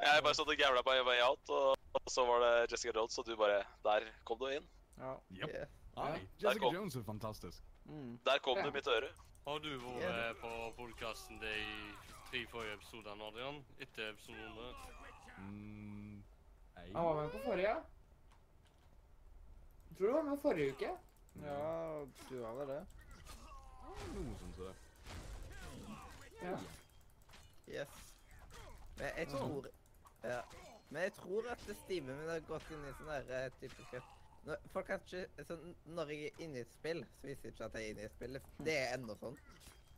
Jeg bare satt og gævla på Way Out, og så var det Jessica Jones, og du bare Der kom du inn. Ja. Yep. Yeah. Jessica kom- Jones er fantastisk. Mm. Der kom Ja. du i mitt øre. Har du vært på podkasten de tre forrige episoder, Adrian? Etter episode 100? Mm. Han var med på forrige. Jeg tror du var med forrige uke. ja, du var vel det. Noe sånt som det. Ja. Yes. Men jeg Sånn. tror Ja. Men jeg tror at stimen min har gått inn i sånn derre eh, typiske når, Folk kan ikke sånn, Når jeg er inne i et spill, så viser det ikke at jeg er inne i et spill. Det er ennå sånn.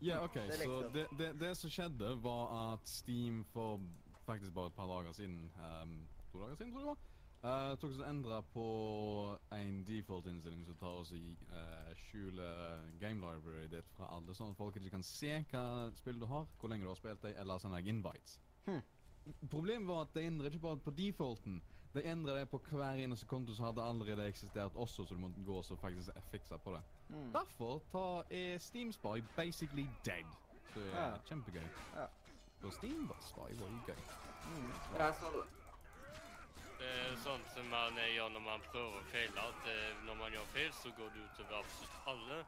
Ja, ok, Det så det, det, det som skjedde var at Steam for faktisk bare et par dager siden, um, to dager siden tror jeg det var, uh, tok og endra på en default-innstilling som tar oss i uh, skjule game library ditt fra alle, sånn at folk ikke kan se hva spill du har, hvor lenge du har spilt det, eller sende deg invites. Hm. Problemet var at det endrer ikke bare på defaulten, det endret det på hver eneste konto som hadde allerede eksistert også, så du måtte gå og faktisk fikse på det. Mm. Derfor ta, er Steam Spy basically dead. Så er Ja. kjempegøy. Ja. Og Steam Spy var jo gøy. Mm. Jeg så det. Det er sånt som man eh, gjør når man prøver å feile. At eh, når man gjør feil, så går det utover absolutt alle.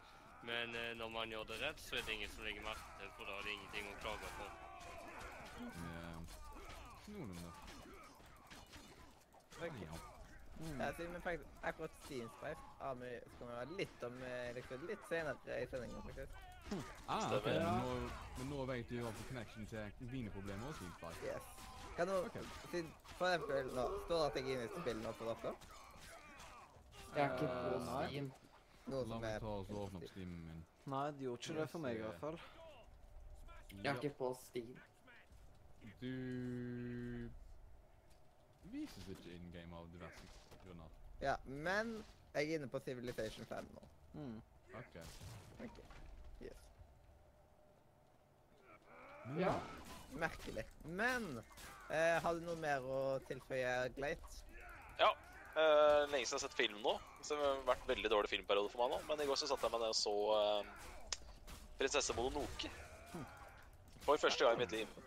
Men eh, når man gjør det rett, så er det ingen som legger merke til, for da er det ingenting å klage på. Ja. Ok. Ja. Mm. Ja, siden vi faktisk akkurat steamspice har vi, skal vi være litt om liksom, litt senere i sendingen, faktisk. Ah, ok. ja. Men nå, men nå vet du jo på connection til dine problemer og Steam Spy. Yes. Kan du, okay. siden, for eksempel nå, står det at jeg er inne i spillet spill nå på dere? Jeg er ikke på Eh. Steam. Noe La meg ta og åpne opp Steamen min. Nei, det gjorde ikke det for meg i hvert fall. Jeg er ikke på Steam. Du vises ikke in game av diverse grunner. Ja, men jeg er inne på Civilization 5 nå. Mm. Ok. Ok. Yes. Ja. Merkelig. Men eh, har du noe mer å tilføye, Gleit? Ja. Uh, lenge siden jeg har sett film nå. Så det har vært veldig dårlig filmperiode for meg nå. Men i går så satte jeg meg ned og så eh, Prinsesse Mononoke. For første gang i mitt liv.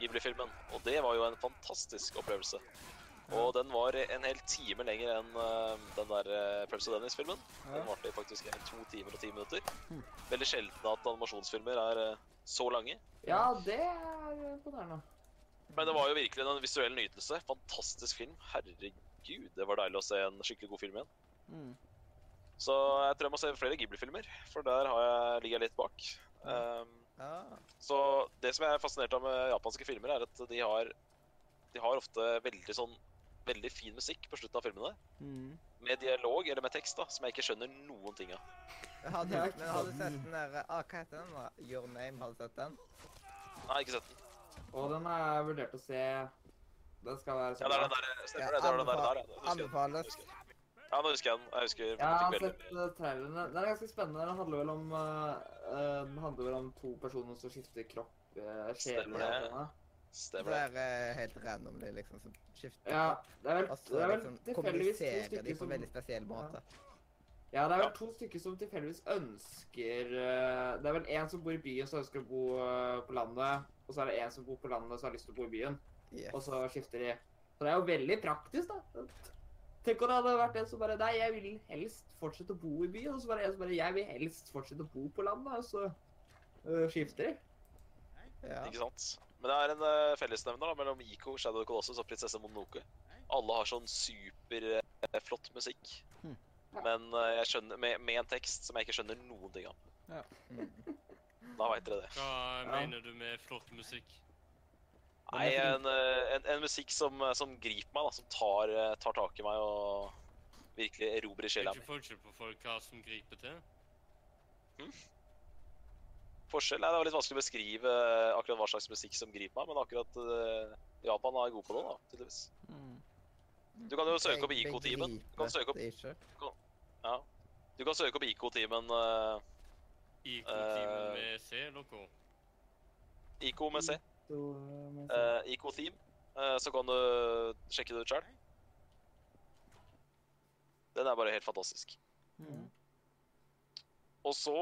Ghibli-filmen. Og det var jo en fantastisk opplevelse. Og den var en hel time lenger enn eh, den der uh, Prebz Dennis-filmen. Den varte faktisk to timer og ti minutter. Hmm. Veldig sjelden at animasjonsfilmer er eh, så lange. Ja, det er imponerende. Men det var jo virkelig en visuell nytelse. Fantastisk film. Herregud, det var deilig å se en skikkelig god film igjen. Mm. Så jeg tror jeg må se flere Ghibli-filmer, for der har jeg, ligger jeg litt bak. Um, Ja. så det som jeg er fascinert av med japanske filmer, er at de har, de har ofte veldig sånn veldig fin musikk på slutten av filmene. Mm. Med dialog eller med tekst, da, som jeg ikke skjønner noen ting av. Har du, men har du sett den der ah, Hva heter den? da? Your Name, har du sett den? Nei, ikke sett den. Og den har jeg vurdert å se. Den skal være Ja, det er den der, stemmer det. Det er den der, der, den. Anbefales. Ja, nå husker jeg den. Jeg husker Ja, jeg har sett uh, trailerne. Den er ganske spennende. Den handler vel om uh, uh, Den handler vel om to personer som skifter kropp, uh, sjel Stemmer det. Det er eh, helt randomly, liksom, som skifter. Ja, det er vel, Og så det er vel liksom tilfeldigvis to kommuniserer de på som veldig spesiell måte. Ja, det er vel Ja. to stykker som tilfeldigvis ønsker uh, Det er vel en som bor i byen som ønsker å bo uh, på landet, og så er det en som bor på landet som har lyst til å bo i byen, Yes. og så skifter de. Så det er jo veldig praktisk, da. Tenk om det hadde vært en som bare Nei, jeg vil helst fortsette å bo i byen. Og så bare en som bare Jeg vil helst fortsette å bo på landet. Og så uh, skifter de. Ja. Ikke sant? Men det er en uh, fellesnevner da, mellom Iko, Shadow of Colossus og Prinsesse Mononoke. Alle har sånn superflott musikk. Hmm. Men uh, jeg skjønner, med, med en tekst som jeg ikke skjønner noen ting av. Mm. Da veit dere det. Hva mener du med flott musikk? Nei, en, eh, en, en musikk som, eh, som griper meg, da. Som tar, eh, tar tak i meg og virkelig erobrer Det er sjela ikke forskjell på folk hva som griper til. Forskjell Nei, det var litt vanskelig å beskrive akkurat hva slags musikk som griper meg, men akkurat uh, Japan er god på det, da, tydeligvis. Mm. Du kan jo søke opp IK-teamen. Du kan søke opp, ja. Du kan søke opp IK-teamen uh, IK-teamen med C eller K? IK med C. Uh, IK-theme. eh, så kan du sjekke det ut sjøl. Den er bare helt fantastisk. Mm. Og så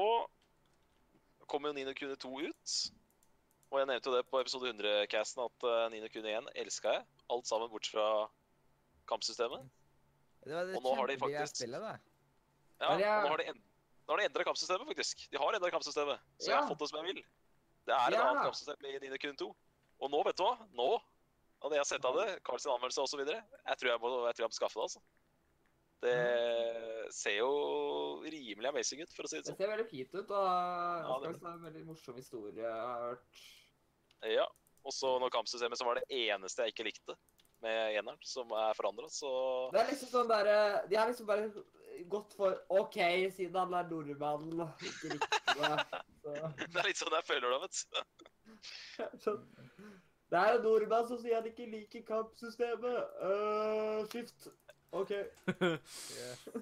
kom jo Nino Kune 2 ut. Og jeg nevnte jo det på episode 100-casten at uh, Nino Kune 1 elska jeg. Alt sammen bortsett fra kampsystemet. Det var det Og nå har de faktisk- spillet, det. Ja, og nå har de, en, de endra kampsystemet, faktisk. De har endra kampsystemet. Så jeg har fått det som jeg vil. Det er et Ja. annet kampsystem i Nino Kun 2. Og nå, vet du hva? Nå, det jeg har sett av det, Carls anmeldelse osv., jeg tror jeg må, jeg tror jeg må skaffe det, altså. Det ser jo rimelig amazing ut, for å si det sånn. Det ser veldig fint ut, og Ja, det det- er en veldig morsom historie jeg har hørt. Ja. Og så når kampsystemet som var det eneste jeg ikke likte med eneren, som er forandra, så Det er liksom sånn derre De er liksom bare gått for OK, siden han er nordmann, ikke riktig. det. Så, Det er litt sånn jeg føler det, vet du. Det er en nordmann som sier han ikke liker kampsystemet. Uh, skift. OK. Yeah.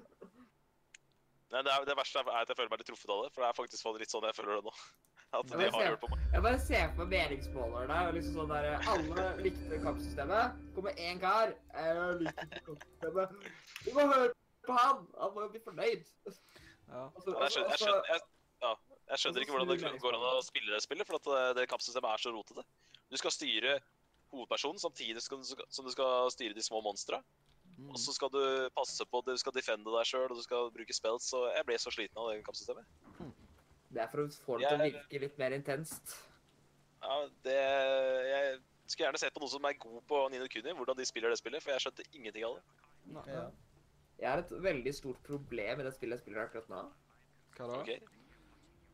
Nei, det, er, det verste er at jeg føler meg litt truffet av det, for det er faktisk sånn- litt sånn jeg føler det nå. At det de har hjulpet på meg. Jeg bare ser meg meningsmålerne. Liksom sånn der, alle likte kampsystemet. Kommer én kar. Jeg liker kampsystemet. Du må høre på han! Han må jo bli fornøyd. Ja. Og Jeg skjønner, jeg skjønner, jeg, ja, jeg skjønner ikke hvordan det går an å spille det spillet, for at eh, det kampsystemet er så rotete. Du skal styre hovedpersonen samtidig som du skal- styre de små monstra. Mm. Og så skal du passe på at du skal defende deg sjøl, og du skal bruke spells. Så jeg ble så sliten av det kampsystemet. Det er for å få det til å virke litt mer intenst. Ja, det Jeg skulle gjerne sett på noen som er god på Nino Kuni, hvordan de spiller det spillet, for jeg skjønte ingenting av det. Nei, Ja. Jeg har et veldig stort problem i det spillet jeg spiller akkurat nå. Hva da? Okay.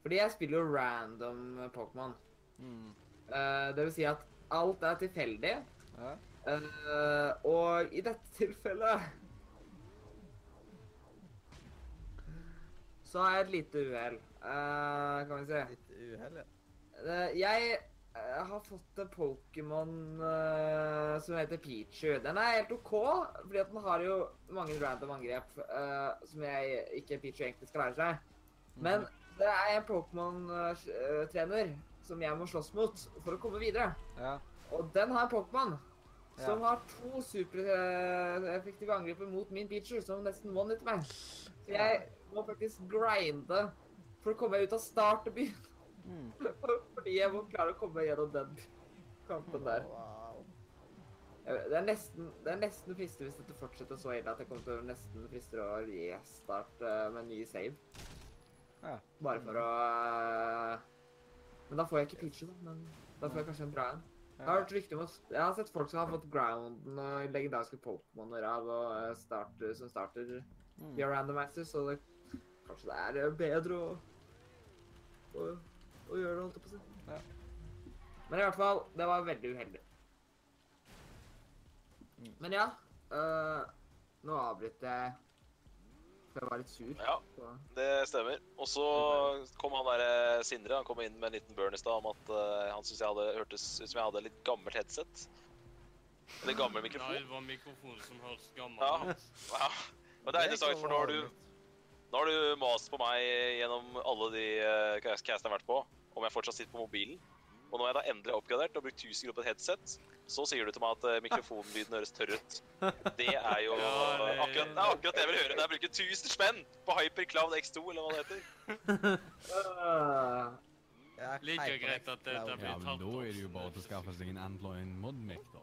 Fordi jeg spiller jo random Pokémon. Mm. Uh, det vil si at alt er tilfeldig. Ja. Uh, og i dette tilfellet Så har jeg et lite uhell, uh, kan vi si. Litt uhell, ja. Eh, jeg eh, har fått en Pokémon uh, som heter Pichu. Den er helt OK, fordi at den har jo mange random angrep uh, som jeg ikke Pichu egentlig skal lære seg. Men det er en Pokémon-trener som jeg må slåss mot for å komme videre. Ja. Og den har en Pokémon som Ja. har to supereffektive angriper mot min Pichu, som nesten one hit meg. Så jeg må faktisk grinde for å komme meg ut av startbyen. Mm. Fordi jeg må klare å komme gjennom den kampen der. Wow. Det er nesten, det er nesten fristende hvis dette fortsetter så ille at jeg kommer til å nesten frister å restarte med en ny save. Ja. Bare for å eh, Men da får jeg ikke pitchen. Men da får jeg kanskje en bra en. Jeg har hørt rykter om Jeg har sett folk som har fått grounden og legendariske Pokémoner av og eh, starter, som starter via randomizer, så det, kanskje det er bedre å, å, å gjøre det, holdt jeg på å si. Ja. Men i hvert fall, det var veldig uheldig. Mm. Men ja, øh, nå avbryter jeg for jeg var litt sur. Ja, Så. det stemmer. Og så kom han der Sindre han kom inn med en liten burn i stad om at uh, han syntes jeg hadde hørtes ut som jeg hadde litt gammelt headset. Eller gammel Nei, det var mikrofonen som hørtes Ja. gammel ut. Ja. Og det er interessant, for nå har du Nå har du mast på meg gjennom alle de uh, castene jeg har vært på, om jeg fortsatt sitter på mobilen. Og når jeg da endelig har oppgradert og brukt 1000 kroner på et headset, så sier du til meg at eh, mikrofonlyden høres tørr ut. Det er jo akkurat, det er akkurat det jeg vil høre jeg bruker 1000 spenn på Hypercloud X2, eller hva det heter. Ja, Like greit at det- det blir Ja, men da er det jo bare til å skaffe seg en Android modmic, da.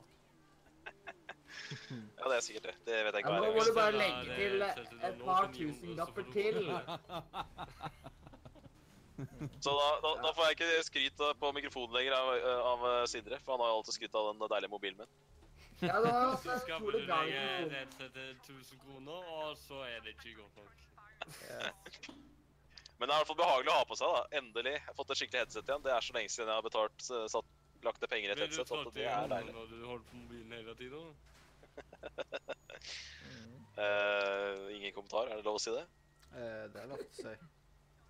Ja, det er sikkert det. Det vet jeg ikke. Ja, nå må du bare legge til eh, et par tusen så lapper til. Så da, da, da får jeg ikke skryt på mikrofonen lenger av, av eh, Sindre, for han har jo alltid skrytt av den deilige mobilen min. Ja, da Så utrolig du mikrofon. headset til 1000 kroner, og så er det ikke godt nok. Men det er i hvert fall behagelig å ha på seg, da. Endelig. Jeg har fått et skikkelig headset igjen. Det er så lenge siden jeg har betalt, satt, lagt ned penger i et headset, at det er hånden deilig. når du holder på mobilen hele tiden? Mm. Eh, ingen kommentar, er det lov å si det? Uh, det er lov å si.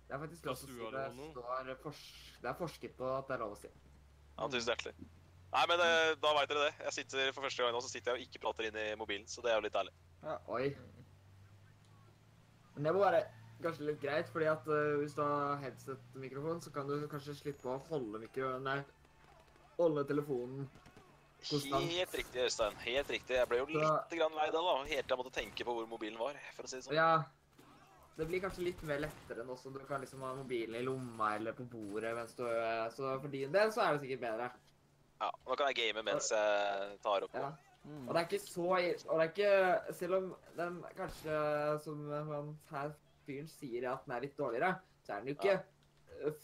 Det er faktisk lov å si det. det? Står det er forsket på at det er lov å si. Ja, tusen hjertelig. Nei, men uh, da veit dere det. Jeg sitter For første gang nå så sitter jeg og ikke prater inn i mobilen, så det er jo litt deilig. Oi. Men det må være kanskje litt greit, fordi at hvis du har headset-mikrofon, så kan du kanskje slippe å holde mikro... Nei, holde telefonen Konstant. Helt riktig, Øystein. Helt riktig. Jeg ble jo Så- litt grann lei da, da. Helt til jeg måtte tenke på hvor mobilen var, for å si det sånn. Ja. Det blir kanskje litt mer lettere nå som du kan liksom ha mobilen i lomma eller på bordet mens du Så for din del så er det sikkert bedre. Ja, Nå kan jeg game mens jeg tar opp. Ja. Mm. Og det er ikke så Og det er ikke Selv om den kanskje, som han her fyren sier, at den er litt dårligere, så er den jo ikke øh,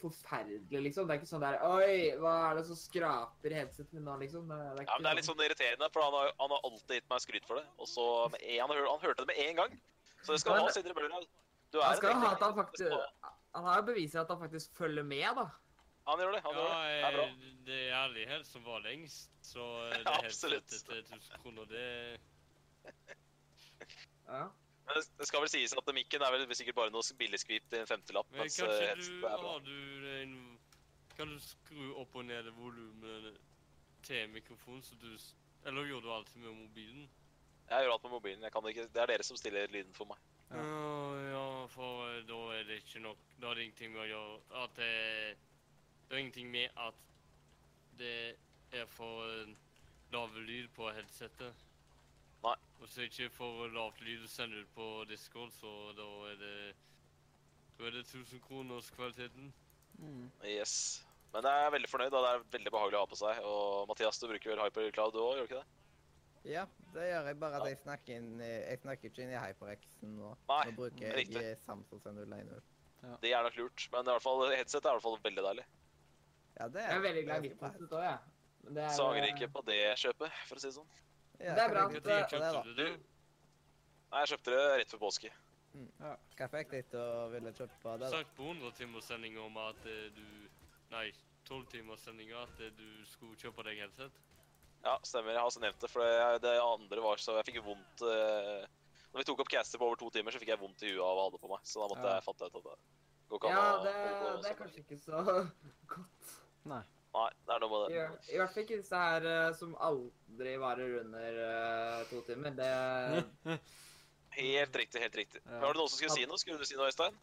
forferdelig, liksom. Det er ikke sånn der Oi, hva er det som skraper headsetet mitt nå, liksom? Det, det er Ja, men Det er litt sånn irriterende, for han har, han har alltid gitt meg skryt for det. Og så med en, han, hør- han hørte det med en gang. Så det skal Men- ha Sindre Bøhler. Du Han skal ha at han faktisk Han har jo beviser at han faktisk følger med, da. Han gjør det. han gjør det. Det er bra. det er ærlighet som var lengst, så det Ja, absolutt. headsetet til 1000 kroner, det Ja. Men det- skal vel sies at mikken er vel sikkert bare noe billigskvip til en femtelapp. Men mens eh, kanskje headsetet du er bra. har du en Kan du skru opp og ned volumet til mikrofonen, så du Eller gjør du alltid med mobilen? Jeg gjør alt med mobilen. Jeg kan ikke, det er dere som stiller lyden for meg. Ja. Ja, for eh, da er det ikke nok Da er det ingenting med å gjøre at det Det er ingenting med at det er for eh, lav lyd på headsetet. Nei. jeg ikke får lavt lyd å sende ut på Discord, så da er det Da er det 1000 kroners kvaliteten. Mm. Yes. Men jeg er veldig fornøyd, og det er veldig behagelig å ha på seg. Og Mathias, du bruker vel Hypercloud du òg, gjør du ikke det? Ja, det gjør jeg, bare at jeg snakker, inn, jeg snakker ikke inn i HyperX-en nå. Nei, Nå bruker jeg riktig. eh, Samsung 501. Det er nok lurt. Men i hvert fall, headset er i hvert fall veldig deilig. Ja, det Jeg er veldig glad i mitt headset òg, jeg. Men er Så angrer ikke på det kjøpet, for å si det sånn. Ja, Det er bra det, da? Kjøpte du? Nei, jeg kjøpte det rett før påske. Hva fikk deg til å ville kjøpe det? da? Sagt på 100-timerssendinga om at eh, du Nei, 12 timers sending at eh, du skulle kjøpe deg headset. Ja, stemmer. Jeg har også nevnt det, for det, det andre var så Jeg fikk vondt eh, Når vi tok opp caster på over to timer, så fikk jeg vondt i huet av å ha det på meg. Så da måtte Ja. jeg fatte ut at det går ikke an Ja, det, det er kanskje ikke så godt. Nei. Nei, det er noe med det. I hvert fall ikke disse her øh, som aldri varer under uh, to timer. Det Helt riktig, helt riktig. Ja. Var det noen som skulle si noe? Skulle du si noe, Øystein?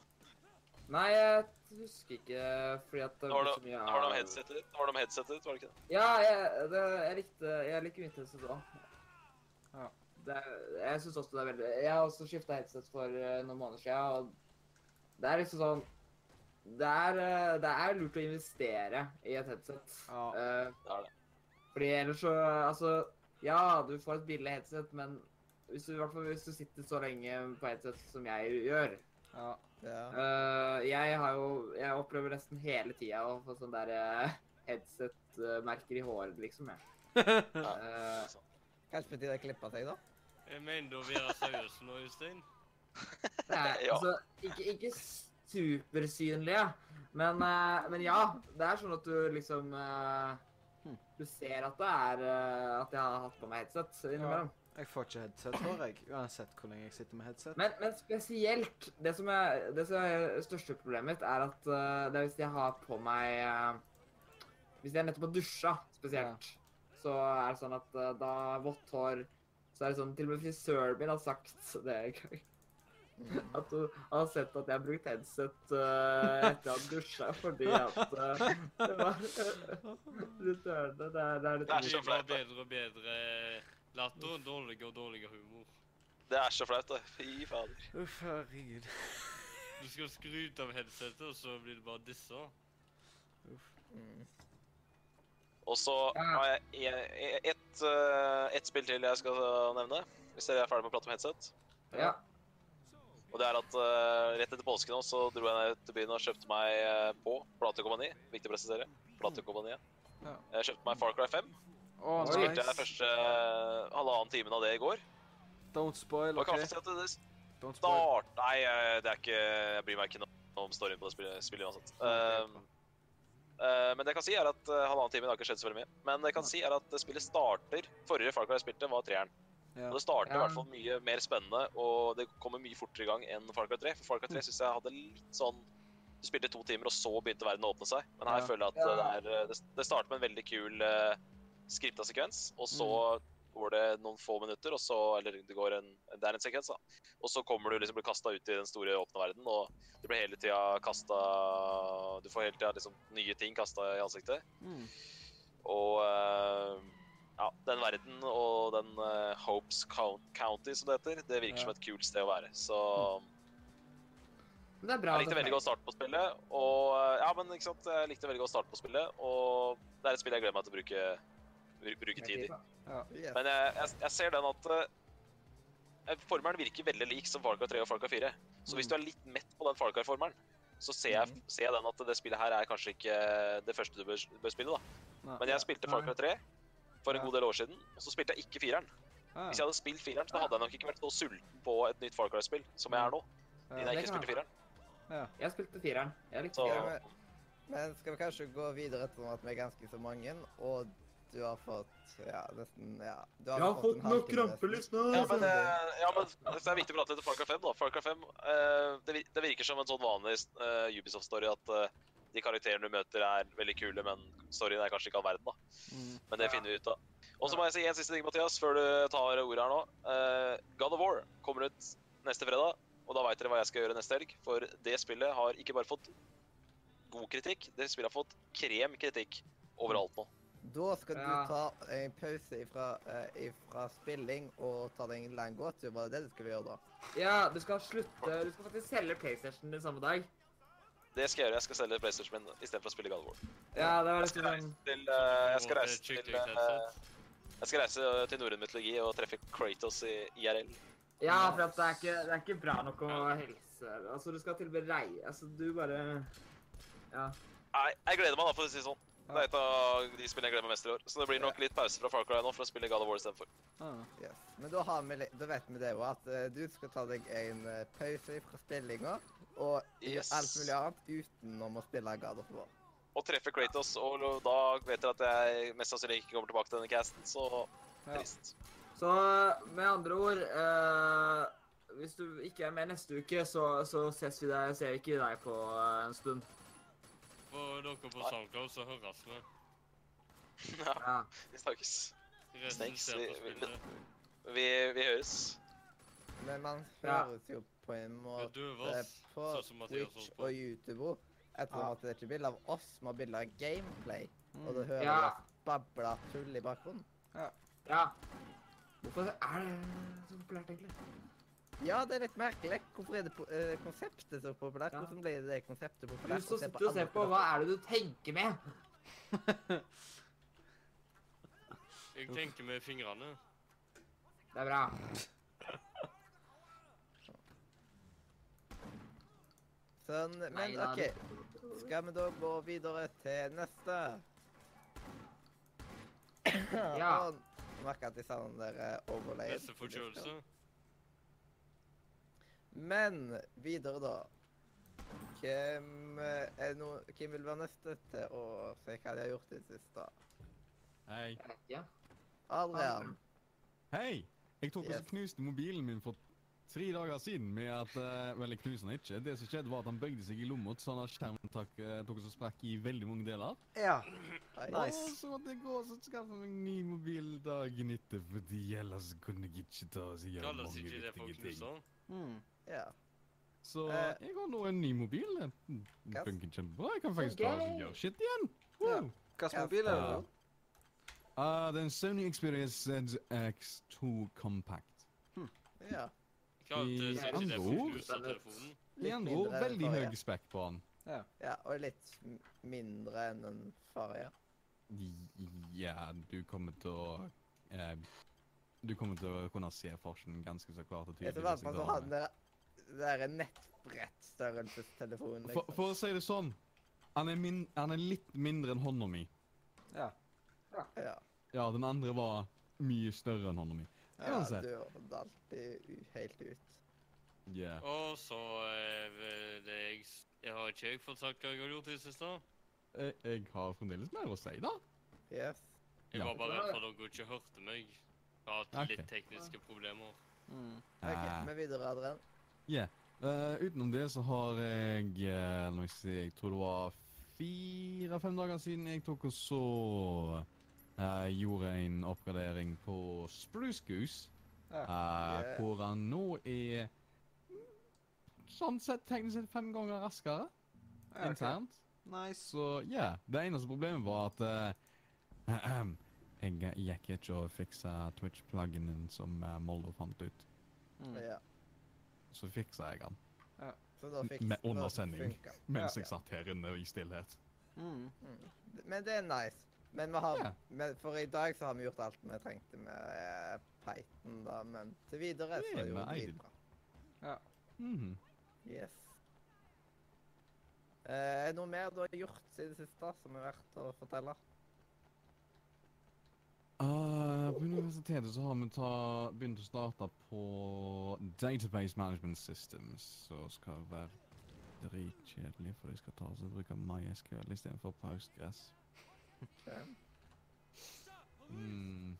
Nei, jeg husker ikke fordi at det Det var så mye det var noe om headsetet ditt, det var noe om headsetet ditt, var det ikke det? Ja, jeg, det, jeg likte Jeg liker Winterset òg. Ja. Det, jeg syns også det er veldig Jeg har også skifta headset for eh, noen måneder siden, og det er liksom sånn Det er, eh, det er lurt å investere i et headset. Ja. Eh, Det er det. fordi ellers så Altså, ja, du får et billig headset, men hvis du, i hvert fall hvis du sitter så lenge på headset som jeg gjør Ja. Ja. Eh, jeg har jo Jeg opplever nesten hele tida å få sånn der headset-merker i håret, liksom. Jeg. Eh, Kanskje på tide å klippe seg, da? Jeg mener du å være seriøs nå, Øystein. det er, altså, ikke, ikke supersynlige, men, eh, men ja. Det er sånn at du liksom eh. Du ser at det er eh, At jeg har hatt på meg headset innimellom. Jeg får ikke headset, tror jeg. Uansett hvor lenge jeg sitter med headset. Men, men spesielt Det som er det som er største problemet mitt, er at det er hvis jeg har på meg Hvis jeg nettopp har dusja, spesielt, så er det sånn at da vått hår Så er det sånn Til og med frisøren min har sagt det en gang. At hun har sett at jeg har brukt headset uh, etter å ha dusja, fordi at uh, det var Frisørene Det er, det er litt Det er så flaut, bedre og bedre latter, dårligere og dårligere humor. Det er så flaut, det. Fy fader. Uff, herregud. Du skal skryte av headsetet, og så blir det bare dissa. Uff. Mm. Og så har jeg e- e- ett et, ett spill til jeg skal nevne, hvis dere er ferdig med å prate om headset. Ja. Og det er at uh, rett etter påske nå så dro jeg ned til byen og kjøpte meg uh, på Platekompani. Viktig å presisere. Platekompaniet. Ja. Jeg kjøpte meg Far Cry 5. Oh, Så spilte jeg nice. første uh, halvannen timen av det i går. Don't spoil, jeg OK? si at det Don't spoil. start... Nei, det er ikke Jeg bryr meg ikke noe om storyen på det spillet, spillet uansett. Um, men det jeg kan si, er at uh, halvannen time har ikke skjedd så veldig mye. Men det jeg kan si er at spillet starter Forrige Far Cry jeg spilte, var treeren. Ja. Og det starter i hvert fall mye mer spennende, og det kommer mye fortere i gang enn Far Cry 3. For Far Cry 3 synes jeg hadde litt sånn Du spilte to timer, og så begynte verden å åpne seg. Men her Ja. føler jeg at det, er, det, det starter med en veldig kul uh, skripta sekvens, og så går det noen få minutter, og så Eller det går en Det er en sekvens, da. Og så kommer du liksom blir kasta ut i den store åpne verden, og du blir hele tida kasta Du får hele tida liksom nye ting kasta i ansiktet. Mm. Og eh, ja, den verden og den uh, Hopes County, som det heter, det virker Ja. som et kult sted å være. Så Men det er bra. jeg likte veldig godt starten på spillet. Og eh, ja, men ikke sant, jeg likte veldig godt starten på spillet, og det er et spill jeg gleder meg til å bruke, bruke tid i. Yes. Men jeg, jeg, jeg ser den at uh, formelen virker veldig lik som Falka 3 og Falka 4. Så hvis du er litt mett på den Far Cry-formelen, så ser jeg, ser jeg den at det spillet her er kanskje ikke det første du bør, bør spille. da. Nei. Men jeg spilte Falka 3 for en Ja. god del år siden, og så spilte jeg ikke fireren. Ah, Hvis jeg hadde spilt fireren, så hadde jeg nok ikke vært så sulten på et nytt Far Cry-spill som jeg er nå. ja. Siden jeg ikke spilte fireren. Jeg spilte fireren. Jeg likte fireren. Men skal vi kanskje gå videre etter at vi er ganske så mange, og du har fått ja, nesten ja, du Jeg har fått fått nok krampelyst nå! ja, men, eh, ja, men det er viktig å prate litt om Far Cry 5. da. Far Cry 5, eh, det, det virker som en sånn vanlig eh, Ubisoft-story at eh, de karakterene du møter, er veldig kule, men storyen er kanskje ikke all verden. da. Mm. Men det Ja. finner vi ut av. Og så må jeg si en siste ting, Mathias, før du tar ordet her nå. Eh, God of War kommer ut neste fredag, og da veit dere hva jeg skal gjøre neste helg. For det spillet har ikke bare fått god kritikk, det spillet har fått kremkritikk overalt nå. Da skal Ja. du ta en pause ifra, eh, ifra spilling og ta deg en lang gåtur. Var det det du skulle gjøre da? Ja, du skal slutte Du skal faktisk selge PlayStation din samme dag. Det skal jeg gjøre. Jeg skal selge PlayStation min istedenfor å spille God of War. Ja, det var Jeg skal reise til, uh, jeg skal reise til, skikkelig jeg skal reise eh, til norrøn mytologi og treffe Kratos i IRL. Ja, for at det er ikke, det er ikke bra nok å helse Altså, du skal til rei... Altså, du bare Ja. Nei, jeg gleder meg, da, for å si det sånn. Det er et av de spillene jeg gleder meg mest i år. Så det blir nok litt pause fra Far Cry nå for å spille God of War istedenfor. Ah. Yes. Men da, har vi, da vet vi det jo, at uh, du skal ta deg en eh, pause fra spillinga og Yes. alt mulig annet utenom å spille God of War. Og treffe Kratos, og da vet dere at jeg mest sannsynlig ikke kommer tilbake til denne casten, så Ja. trist. Så med andre ord eh, Hvis du ikke er med neste uke, så, så ses vi deg, ser vi ikke deg på eh, en stund. For dere på SoundCloud så høres vi. Ja, Ja. vi snakkes. Snakes, vi- vi- Vi, vi høres. Men man høres jo på en måte på Twitch og YouTube etter Ja. at det er ikke bilde av oss, men bilde av gameplay. Og Mm. hører Ja. vi oss babla tull i bakgrunnen. ja. Hvorfor er det så populært, egentlig? Ja, det er litt merkelig. Hvorfor er det eh, konseptet så populært? Ja. Hvordan ble det konseptet Du populært? som sitter og ser på, hva er det du tenker med? Jeg tenker med fingrene. Det er bra. Sånn, men Nei, er OK. Skal vi da gå videre til neste? Ja. Og merker at de sa den der eh, overlay. Neste forkjølelse. Men videre, da. Hvem, eh, er no, hvem vil være neste til å se hva de har gjort i det siste? Hei. Ja. Adrian. Hei! Jeg tok og Yes. knuste mobilen min for tre dager siden med at uh, Vel, jeg knuste den ikke. Det som skjedde, var at han bøyde seg i lomma, så han har skjermen tok, eh, tok så sprakk i veldig mange deler. Ja. Nice. Og så måtte jeg gå og skaffe meg ny mobil dagen etter, fordi ellers kunne jeg ikke ta og gjøre Kalles mange ikke det for viktige ting. knuser? Mm. Ja. Så uh, jeg har nå en ny mobil. Den funker kjempebra. Jeg kan faktisk ta og gjøre shit igjen. Ja. Wow. Hvilken mobil er det? Uh? Ah, det er en Sony Xperia ZX2 Compact. ja. I andre for ord-? I andre ord, veldig høy spekk på han. Ja, og litt mindre enn den forrige. Ja, du kommer til å eh, Du kommer til å kunne se forskjellen ganske så klart og tydelig. så vant hvis med jeg ha den der, der nettbrettstørrelsestelefonen. For, Liksom. for å si det sånn, han er, min, han er litt mindre enn hånda mi. Ja. Ja. Ja, den andre var mye større enn hånda mi. Ja, du er alltid helt ut. Yeah. Og så eh, det jeg Jeg har ikke jeg fått sagt hva jeg har gjort i det siste? Jeg, jeg har fremdeles mer å si, da. Yes. Jeg Ja. var bare redd for at dere ikke hørte meg. Jeg har hatt litt tekniske problemer. Mm. OK, vi videre, Adrian. eh, utenom det så har jeg eh, La meg si, jeg tror det var fire-fem dager siden jeg tok og så eh, Gjorde en oppgradering på Spruce Goose. Ja. yeah. uh, Hvor han nå er sånn sett teknisk sett fem ganger raskere Ja, internt. Nice. Så ja, det eneste problemet var at uh, jeg gikk ikke og fiksa Twitch-pluginen som uh, Moldo fant ut. Mm. Ja. Så fiksa jeg den Så da fikk Med undersending. mens Ja. jeg satt her inne i stillhet. Mm. Mm. Men det er nice. Men vi har, Ja. men for i dag så har vi gjort alt vi trengte med eh, Python, da. Men til videre så Ja, er det jo men jeg- dritbra. Mhm. Yes. Eh, Er det noe mer du har gjort siden sist da, som er verdt å fortelle? Uh, på universitetet så har vi ta, begynt å starte på Database Management Systems, som skal være dritkjedelig, for de skal ta seg og bruke MySQL istedenfor Postgres. Ja. Mm,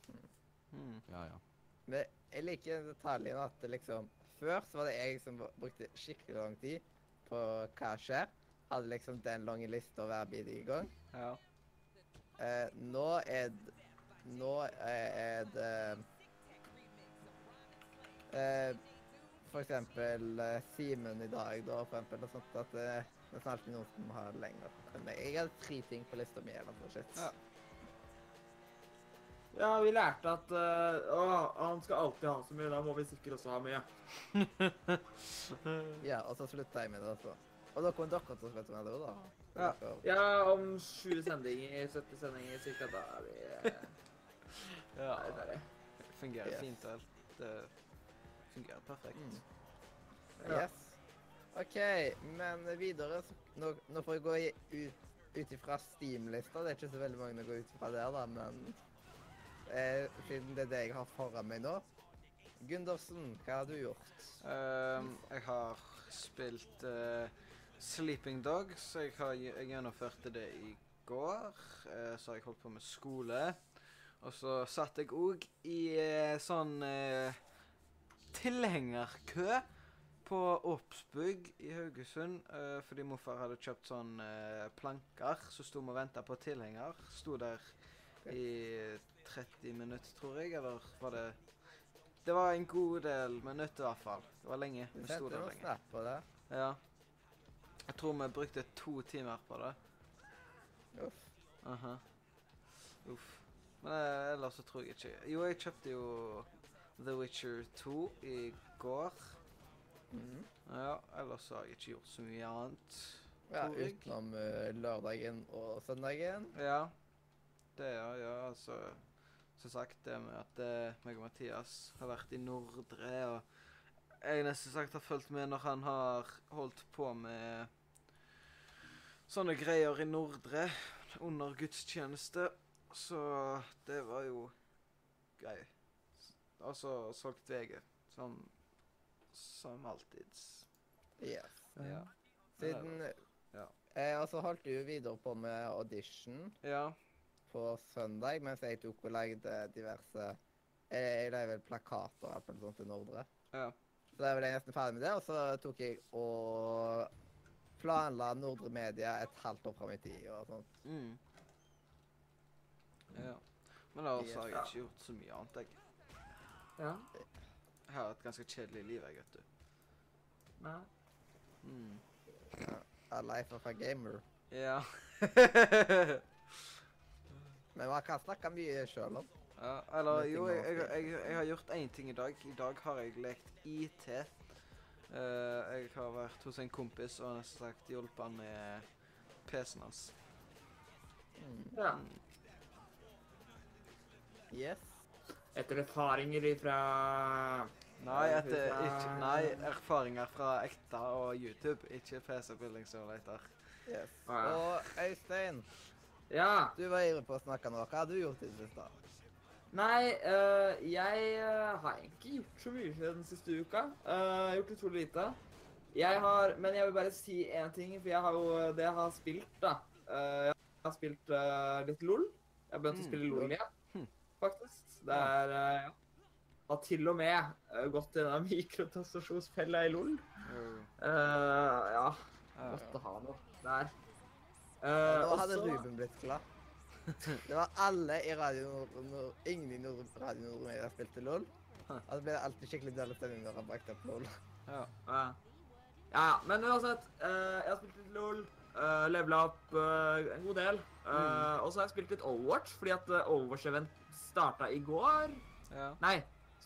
Mm. ja, ja. Men jeg liker detaljen at det liksom Før så var det jeg som brukte skikkelig lang tid på hva skjer. Hadde liksom den lange lista hver bidige gang. Ja. Eh, nå er det... Nå er, er det eh, For eksempel eh, Simen i dag, da, for eksempel. Og sånt at eh, det er alltid noen som har lenger enn meg. Jeg hadde tre ting på lista mi. eller noe shit. Ja. Ja, vi lærte at uh, å, han skal alltid ha så mye, da må vi sikkert også ha mye. Ja, og så slutta jeg med det også. Og da kommer dere til å slutte med det òg, da. Ja. Ja, om sju sendinger, 70 sendinger cirka, da er vi eh, ja. Det fungerer Yes. fint, alt. Det fungerer perfekt. Mm. Ja. Yes. OK, men videre Nå, nå får jeg gå ut, ut ifra Steam-lista. Det er ikke så veldig mange å gå ut ifra der, da, men eh, siden det er det jeg har foran meg nå Gundersen, hva har du gjort? Um, jeg har spilt uh, Sleeping Dogs. Jeg, har, jeg gjennomførte det i går. Uh, så har jeg holdt på med skole. Og så satt jeg òg i uh, sånn tilhengerkø på Oppsbygg i Haugesund. uh, fordi morfar hadde kjøpt sånn uh, planker, så sto vi og venta på tilhenger. Sto der i 30 minutter, tror jeg. Eller var det Det var en god del minutter, i hvert fall. Det var lenge. Vi sto der lenge. på det. Ja. Jeg tror vi brukte to timer på det. Uff. Aha. Uff. Men eh, ellers så tror jeg ikke Jo, jeg kjøpte jo The Witcher 2 i går. Mhm. Ja, ellers har jeg ikke gjort så mye annet. Ja, utenom uh, lørdagen og søndagen. Ja. Det, ja. ja altså Som sagt, det med at uh, meg og Mathias har vært i Nordre, og jeg nesten sagt har fulgt med når han har holdt på med sånne greier i Nordre under gudstjeneste. Så det var jo gøy. Altså solgt VG, som som alltid. Yes. Ja. Siden Ja. eh, Og så holdt du videre på med audition Ja. på søndag, mens jeg tok og lagde diverse eh, Jeg lagde vel plakater eller noe sånt til Nordre. Ja. Så da var jeg nesten ferdig med det, og så tok jeg og planla Nordre Media et halvt år fram i tid og sånt. Mm. Ja. Men ellers har jeg ikke gjort så mye annet, jeg. Ja. Jeg har et ganske kjedelig liv, jeg, vet du. Nei. Mm. A life of a gamer. Ja. Men man kan snakke mye sjøl om. ja. Eller Med jo, jeg, jeg, har jeg, jeg har gjort én ting i dag. I dag har jeg lekt IT. Uh, jeg har vært hos en kompis og nesten sagt hjulpet han med PC-en hans. Mm. ja. Yes. Etter erfaringer ifra Nei, etter, ikke, nei, erfaringer fra ekte og YouTube, ikke PC Building Simulator. yes. Ah, ja. Og Øystein, Ja. du var ivrig på å snakke nå. Hva har du gjort i det siste? Nei, uh, jeg eh, har egentlig gjort så mye den siste uka. Uh, gjort utrolig lite. Jeg har, men jeg vil bare si én ting, for jeg har jo det jeg har spilt, da. Eh, jeg har spilt litt LOL. Jeg har begynt å Mm, spille LOL igjen, Hm. faktisk. Det er ja. Har til og med eh, gått i den mikrotastasjonsfella i LOL. Mm. ja, Ja. måtte ha noe der. Uh, hadde Ruben blitt glad. Det var alle i Radio Nord... Ingen i Nord, Radio Nord-media spilte LOL. Og så ble det alltid skikkelig dårlig stemning når han brakte opp LOL. Ja. uh, ja. Men uansett, Uh, jeg har spilt litt LOL. Uh, Levela opp uh, en god del. Eh, Og så har jeg spilt litt Overwatch, fordi at uh, Overwatch-event starta i går. Ja. Nei,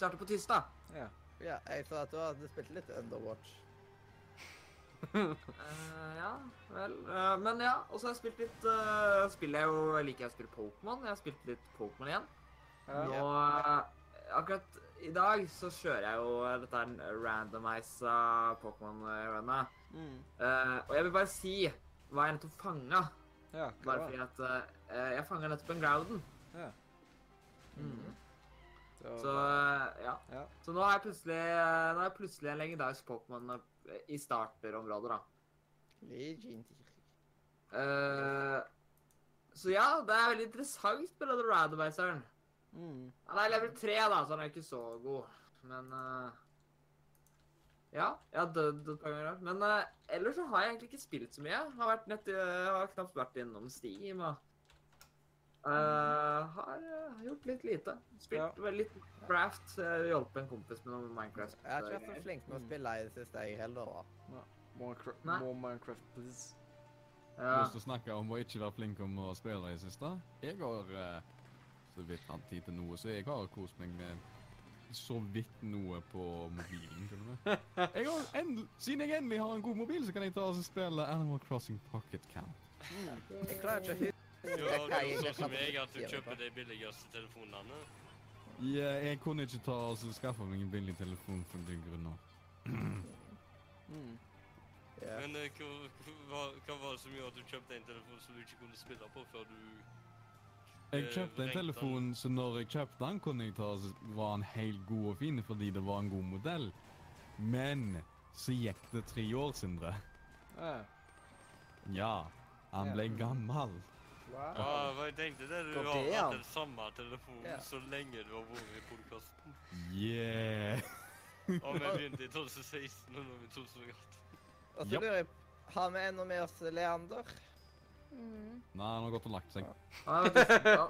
starta på tirsdag. ja. Ja, jeg så at du hadde spilt litt Underwatch. uh, ja, vel. uh, men ja, og så har jeg spilt litt uh, Spiller jeg jo Jeg liker jeg å spille Pokémon. Jeg har spilt litt Pokémon igjen. Og eh, akkurat i dag så kjører jeg jo dette her randomisa Pokémon-runnet. Mm. Eh, og jeg vil bare si hva jeg nettopp fanga. Ja, Bare fordi at eh, jeg fanga nettopp en Groudon. Ja. Mm. Så, eh, ja. ja. Så nå har jeg plutselig, eh, nå har jeg plutselig en legendarisk Pokémon eh, i starterområdet, da. Legendary. Uh, så ja, det er veldig interessant med denne randomizeren. Mm. Han er level 3, da, så han er ikke så god. Men uh, Ja, jeg har dødd et par ganger. Men uh, ellers så har jeg egentlig ikke spilt så mye. Jeg har, vært nett, jeg har knapt vært innom Steam og eh, har, har gjort litt lite. Spilt Ja. litt Craft. Hjulpet en kompis med noe Minecraft. Jeg har ikke vært så flink med å spille i det siste, jeg heller. da. More, more Minecraft, please. Ja. Lyst til å snakke om å ikke være flink om å spille i det siste. Jeg har eh, så vidt hatt tid til noe, så jeg har kost meg med så vidt noe på mobilen. Jeg har endel, siden jeg endelig har en god mobil, så kan jeg ta og spille Animal Crossing Pocket Camp. Jeg klarer ikke er jo sånn som jeg, at du kjøper de billigste telefonene. Ja, jeg kunne ikke ta og skaffe meg en billig telefon for den grunnen. Mm. Yeah. Men uh, hva, hva, hva var det som gjorde at du kjøpte en telefon som du ikke kunne spille på før du Jeg Eh, kjøpte en telefon, så når jeg kjøpte den, kunne jeg ta, var den helt god og fin fordi det var en god modell. Men så gikk det tre år, Sindre. Ja. Ja, han ble gammel. Wow. Ja, jeg tenkte det. Du har hatt den samme telefonen yeah. så lenge du har vært i podkasten. Yeah. Og vi begynte i 2016, og nå er vi i 2018. Og så lurer jeg Har vi ennå med oss Leander? Mm. Nei, han har gått og lagt seg. Hva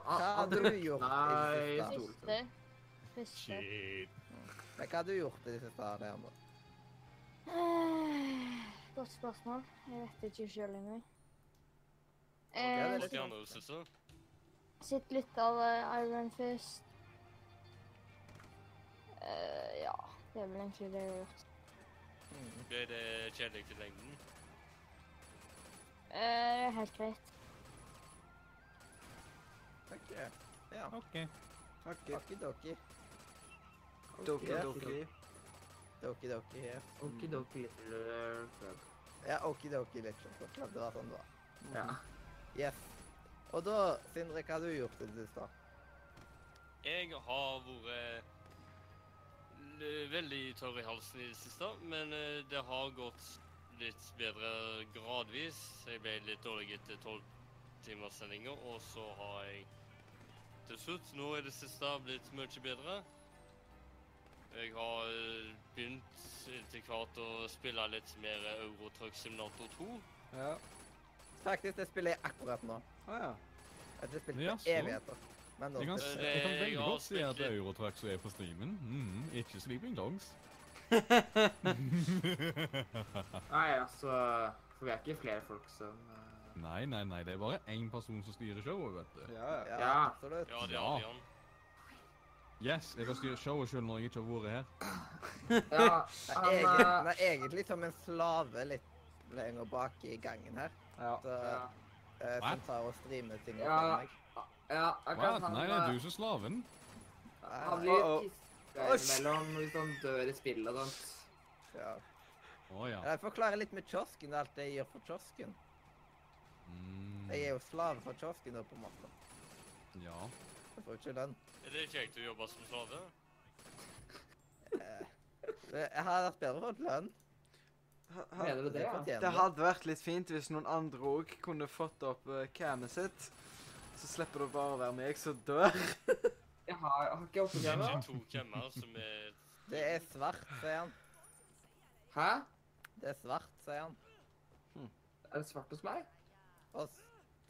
har du gjort i det siste? Første. Men hva har du gjort i det siste, Leander? Eh, Godt spørsmål. Jeg vet ikke sjøl engang. Ja, det er Eh, litt Stjernehuset, så. Sitt litt av eh, Iron Fist. Eh, ja, det er vel egentlig det jeg har gjort. Mm. Ble det kjedelig til lengden? Eh, helt greit. Ok. Ja. OK. OK. Okidoki. Doki doki. Dokidoki. Okidoki little club. Ja, okidoki litt sånn. Det var sånn det var. Ja. Yes. Og da, Sindre, hva har du gjort i det siste? Jeg har vært veldig tørr i halsen i det siste, men eh, det har gått litt bedre gradvis. Jeg ble litt dårlig etter tolv timers sendinger, og så har jeg til slutt, nå i det siste, blitt mye bedre. Jeg har eh, begynt etter hvert å spille litt mer Eurotruck Simulator 2. Ja. Faktisk, det spiller jeg akkurat nå. Ah, ja. Jeg har spilt Ja, på evigheter. Men Jeg kan, jeg kan veldig godt si spilt at Eurotrack som er på streamen. Mm, ikke Sleeping Dogs. Nei, altså For vi er ikke flere folk som uh... Nei, nei, nei, det er bare én person som styrer showet, vet du. Ja, ja. Ja, Ja. absolutt. Ja, det Ja. har Yes, jeg kan styre showet selv når jeg ikke har vært her. Ja, han er egentlig, eh, han er egentlig som en slave litt lenger bak i gangen her. Ja. Så, ja, jeg som ta og streamer ting Ja. for meg. ja, akkurat What? Nei, det er eh, du som er slaven. Han Nei, blir piska innimellom hvis han dør i spillet og sånt. ja. Oh, ja. Jeg forklarer litt med kiosken, alt jeg gjør for kiosken. Mm, Jeg er jo slave for kiosken nå, på en måte. Ja. Jeg får ikke lønn. Er det kjekt å jobbe som slave? Eh, Jeg har vært bedre fått lønn. Ha- ha- Mener du det, ja? Det hadde vært litt fint hvis noen andre òg kunne fått opp uh, camet sitt. Så slipper det bare å være meg som dør. Jeg har, jeg har ikke oppe Det er to som er Det er svart, sier han. Hæ? Det er svart, sier han. Er det svart hos meg? Hos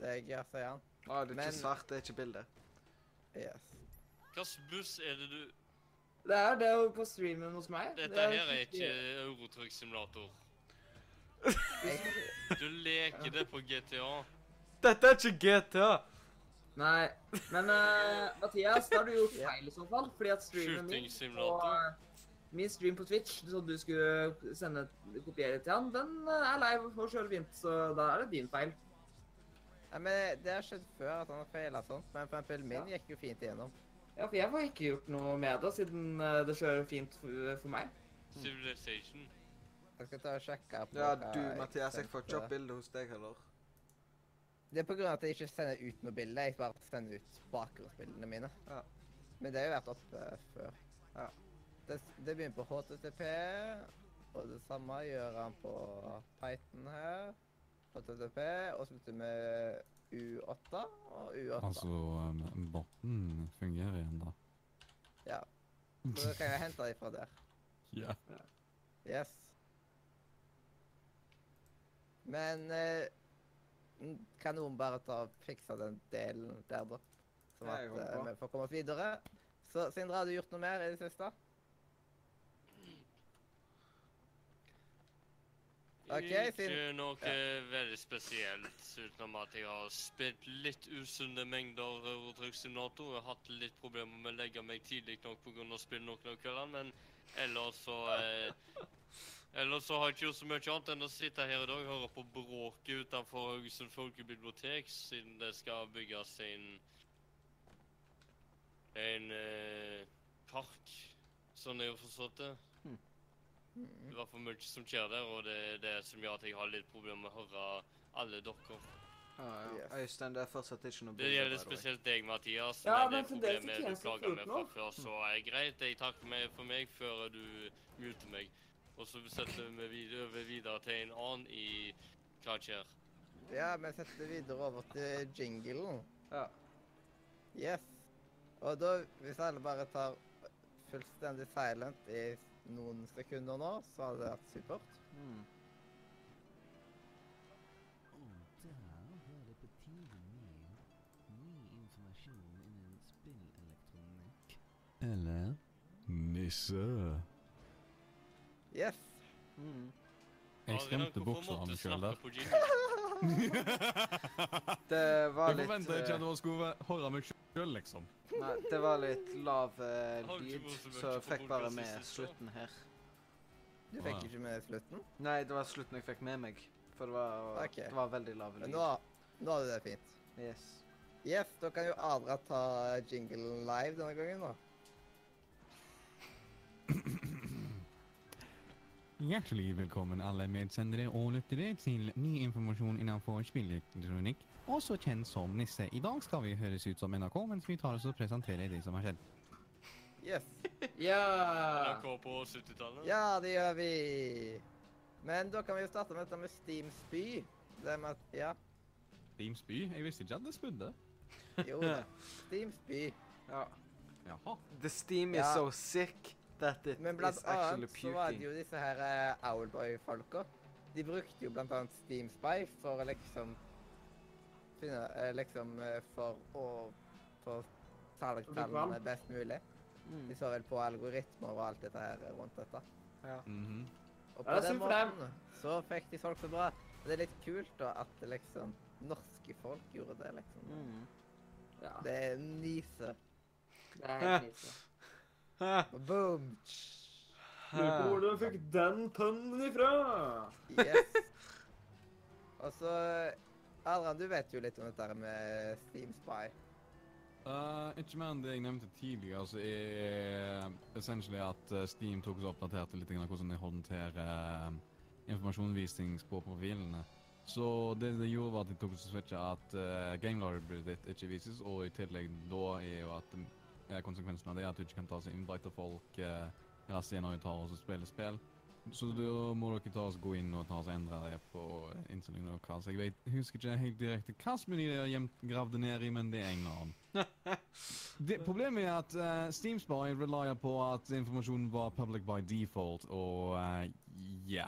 Deg, ja, sier han. Å, det er Men- ikke svart, det er ikke bildet. Yes. Hvilken buss er det du Det er det jo på streamen hos meg. Dette Det her er ikke Eurotruck-simulator. Du leker det på GTA. Dette er ikke GTA! Nei, men uh, Mathias, da har du gjort feil i så fall. Fordi at streamen min på, eh, Min stream på Twitch, som du skulle sende kopiere til han, den eh, er live og kjører fint, så da er det din feil. Nei, men Det har skjedd før at han har feila sånt, men for eksempel min Ja. gikk jo fint igjennom. Ja, for jeg får ikke gjort noe med det, siden det kjører fint for, for meg. Civilization. Jeg skal ta og sjekke på Ja, hva du, Mathias, jeg får ikke opp sendte. bilde hos deg heller. Det er på grunn av at jeg ikke sender ut noe bilde. Jeg bare sender ut bakgrunnsbildene mine. Ja. Men det har jo vært oppe før. Ja. Det, det begynner på HTTP, og det samme gjør han på Python her. HTTP, og slutter med U8 og U8. Altså, um, botten fungerer igjen, da. Ja. Så da kan jeg hente det fra der. Ja. Yes. Men eh, kan noen bare ta og fikse den delen der, da? Sånn at eh, vi får komme oss videre. Så Sindre, har du gjort noe mer i det siste? Ok, Ikke noe noe veldig spesielt, utenom at jeg har spilt litt usunne mengder Eurotruck-simulator. Jeg har hatt litt problemer med å legge meg tidlig nok pga. spille noen av kveldene, men ellers så eh, Ellers så har jeg ikke gjort så mye annet enn å sitte her i dag og høre på bråket utenfor Haugesund folkebibliotek, siden det skal bygges en en eh, park, sånn jeg har forstått det. Mhm. Det var i hvert fall mye som skjer der, og det er det som gjør at jeg har litt problemer med å høre alle dere. Ah, ja. Yes. Øystein, det er fortsatt ikke noe Det bilde. gjelder spesielt deg, Mathias. Ja, men det er problemet ikke du jeg som plager meg fra før, så er det greit. Jeg takker meg for meg før du muter meg. Og så setter vi videre, over videre til en annen i Hva skjer? Ja, vi setter videre over til jinglen. Ja. Yes. Og da, hvis alle bare tar fullstendig silent i noen sekunder nå, så hadde det vært supert. Mm. Og der Yes. Mm. Jeg skremte du sjøl der. Det var Jeg litt forventa ikke eh, at han skulle høre meg sjøl, liksom. Nei, det var litt lav eh, Har du ikke lyd, så jeg fikk bare med slutten her. Du fikk ikke med slutten? Nei, det var slutten jeg fikk med meg. For det var, okay. det var veldig lav Men lyd. nå, nå er det fint. Yes. Yes, da kan jo Adra ta jinglen live denne gangen, da. Hjertelig velkommen alle medsendere og lyttere til ny informasjon innenfor spillelektronikk, også kjent som Nisse. I dag skal vi høres ut som NRK mens vi tar oss og presenterer det som har skjedd. Yes. Ja! NRK på 70-tallet? Ja, det gjør vi. Men da kan vi jo starte med dette med Steam Spy. Det med at Ja, Steam Spy? Jeg visste ikke at det spydde. jo da. Steam Spy. Ja. Jaha. The steam is Ja. so sick that it Men blant is actually annet så var det puking. jo disse her eh, Owlboy-folka. De brukte jo blant annet Steam Spy for å liksom finne eh, Liksom eh, for å få salgstallene best mulig. Mm. De så vel på algoritmer og alt dette her rundt dette. Ja. Mhm. Og Ja, på det er den synd for dem. måten så fikk de solgt så bra. Og det er litt kult da at liksom norske folk gjorde det, liksom. Mm. ja. Det er nise. Det er helt nise. Boom! Lurer på hvor du fikk den tønnen ifra? Yes. Og så Adrian, du vet jo litt om dette med Steam Spy. Uh, ikke mer enn det jeg nevnte tidligere, så er essentially at eh, Steam tok og oppdaterte litt grann hvordan de håndterer uh, informasjonsvisning på profilene. Så det de gjorde, var at de tok og switcha at uh, game ditt ikke vises, og i tillegg da er jo at konsekvensen av det er at du ikke kan ta seg invite til folk raskt igjen når du tar oss og spiller spill. Så da må dere ta oss gå inn og ta oss og endre det på innstillingene deres. Jeg vet, husker ikke helt direkte hvilken meny de har gjemt gravd det ned i, men det er en annen. Det, problemet er at uh, Steam Spy relyer på at informasjonen var public by default, og uh, ja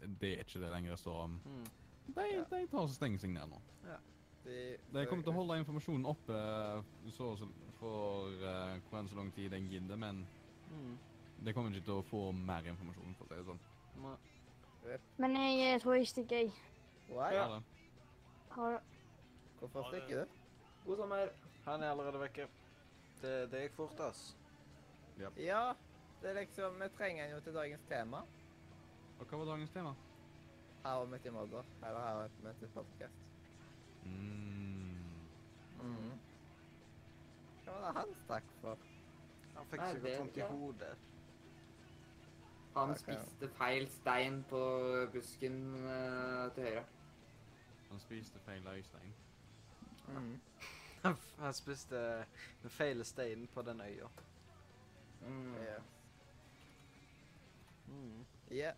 Det er ikke det lenger, så um, Mm. de, de tar og stenger seg ned nå. De, De kommer til å holde informasjonen oppe uh, så, så, for uh, hvor enn så lang tid jeg gidder, men Mm. det kommer ikke til å få mer informasjon, for å si det sånn. Nei. Men jeg eh, tror jeg stikker, jeg. Why? Ja. da. det? Hvorfor stikker du? God sommer. Han er allerede vekke. Det, det gikk fort, ass. Ja, det er liksom Vi trenger en jo til dagens tema. Og hva var dagens tema? Her var mitt i Molde. Eller her var mitt i podkast. Mm. Mm. Hva var det han stakk for? Han fikk Nei, sikkert det- vondt i hodet. Han Ok. spiste feil stein på busken eh, til høyre. Han spiste feil øystein. Mm. Han spiste den feile steinen på den øya. Mm. Ja. Mm. Ja.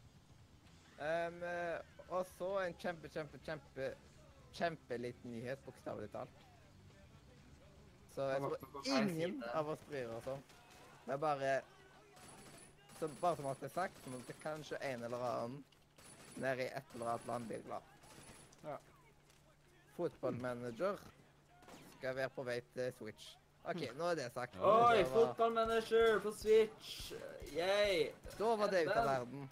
Ehm, eh, og så en kjempe, kjempe, kjempe kjempeliten nyhet, bokstavelig talt. Så jeg tror ingen av oss bryr oss om. Men bare så Bare som alt er sagt, så måtte kanskje en eller annen nede i et eller annet land bli glad. Ja. Fotballmanager skal være på vei til Switch. OK, nå er det sagt. Oi, var- fotballmanager på Switch! Yay! Da var det ute av verden.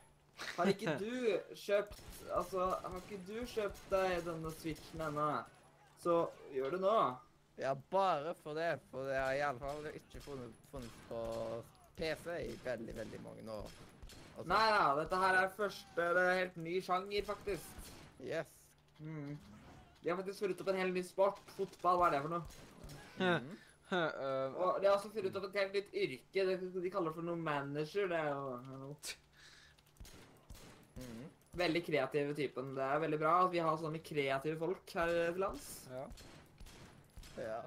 Har ikke du kjøpt Altså, har ikke du kjøpt deg denne Switchen ennå? Så gjør det nå. Ja, bare for det. For det har iallfall ikke funnet, funnet på PC i veldig, veldig mange år. Altså, Nei da, dette her er første Det er helt ny sjanger, faktisk. Yes. Mm. De har faktisk funnet opp en helt ny sport. Fotball, hva er det for noe? Eh, Og de har også funnet opp et helt nytt yrke. Det- De kaller det for noe manager. Det er jo noe. Mhm. Veldig kreative typen. Det er veldig bra at vi har sånne kreative folk her til lands. ja. Ja.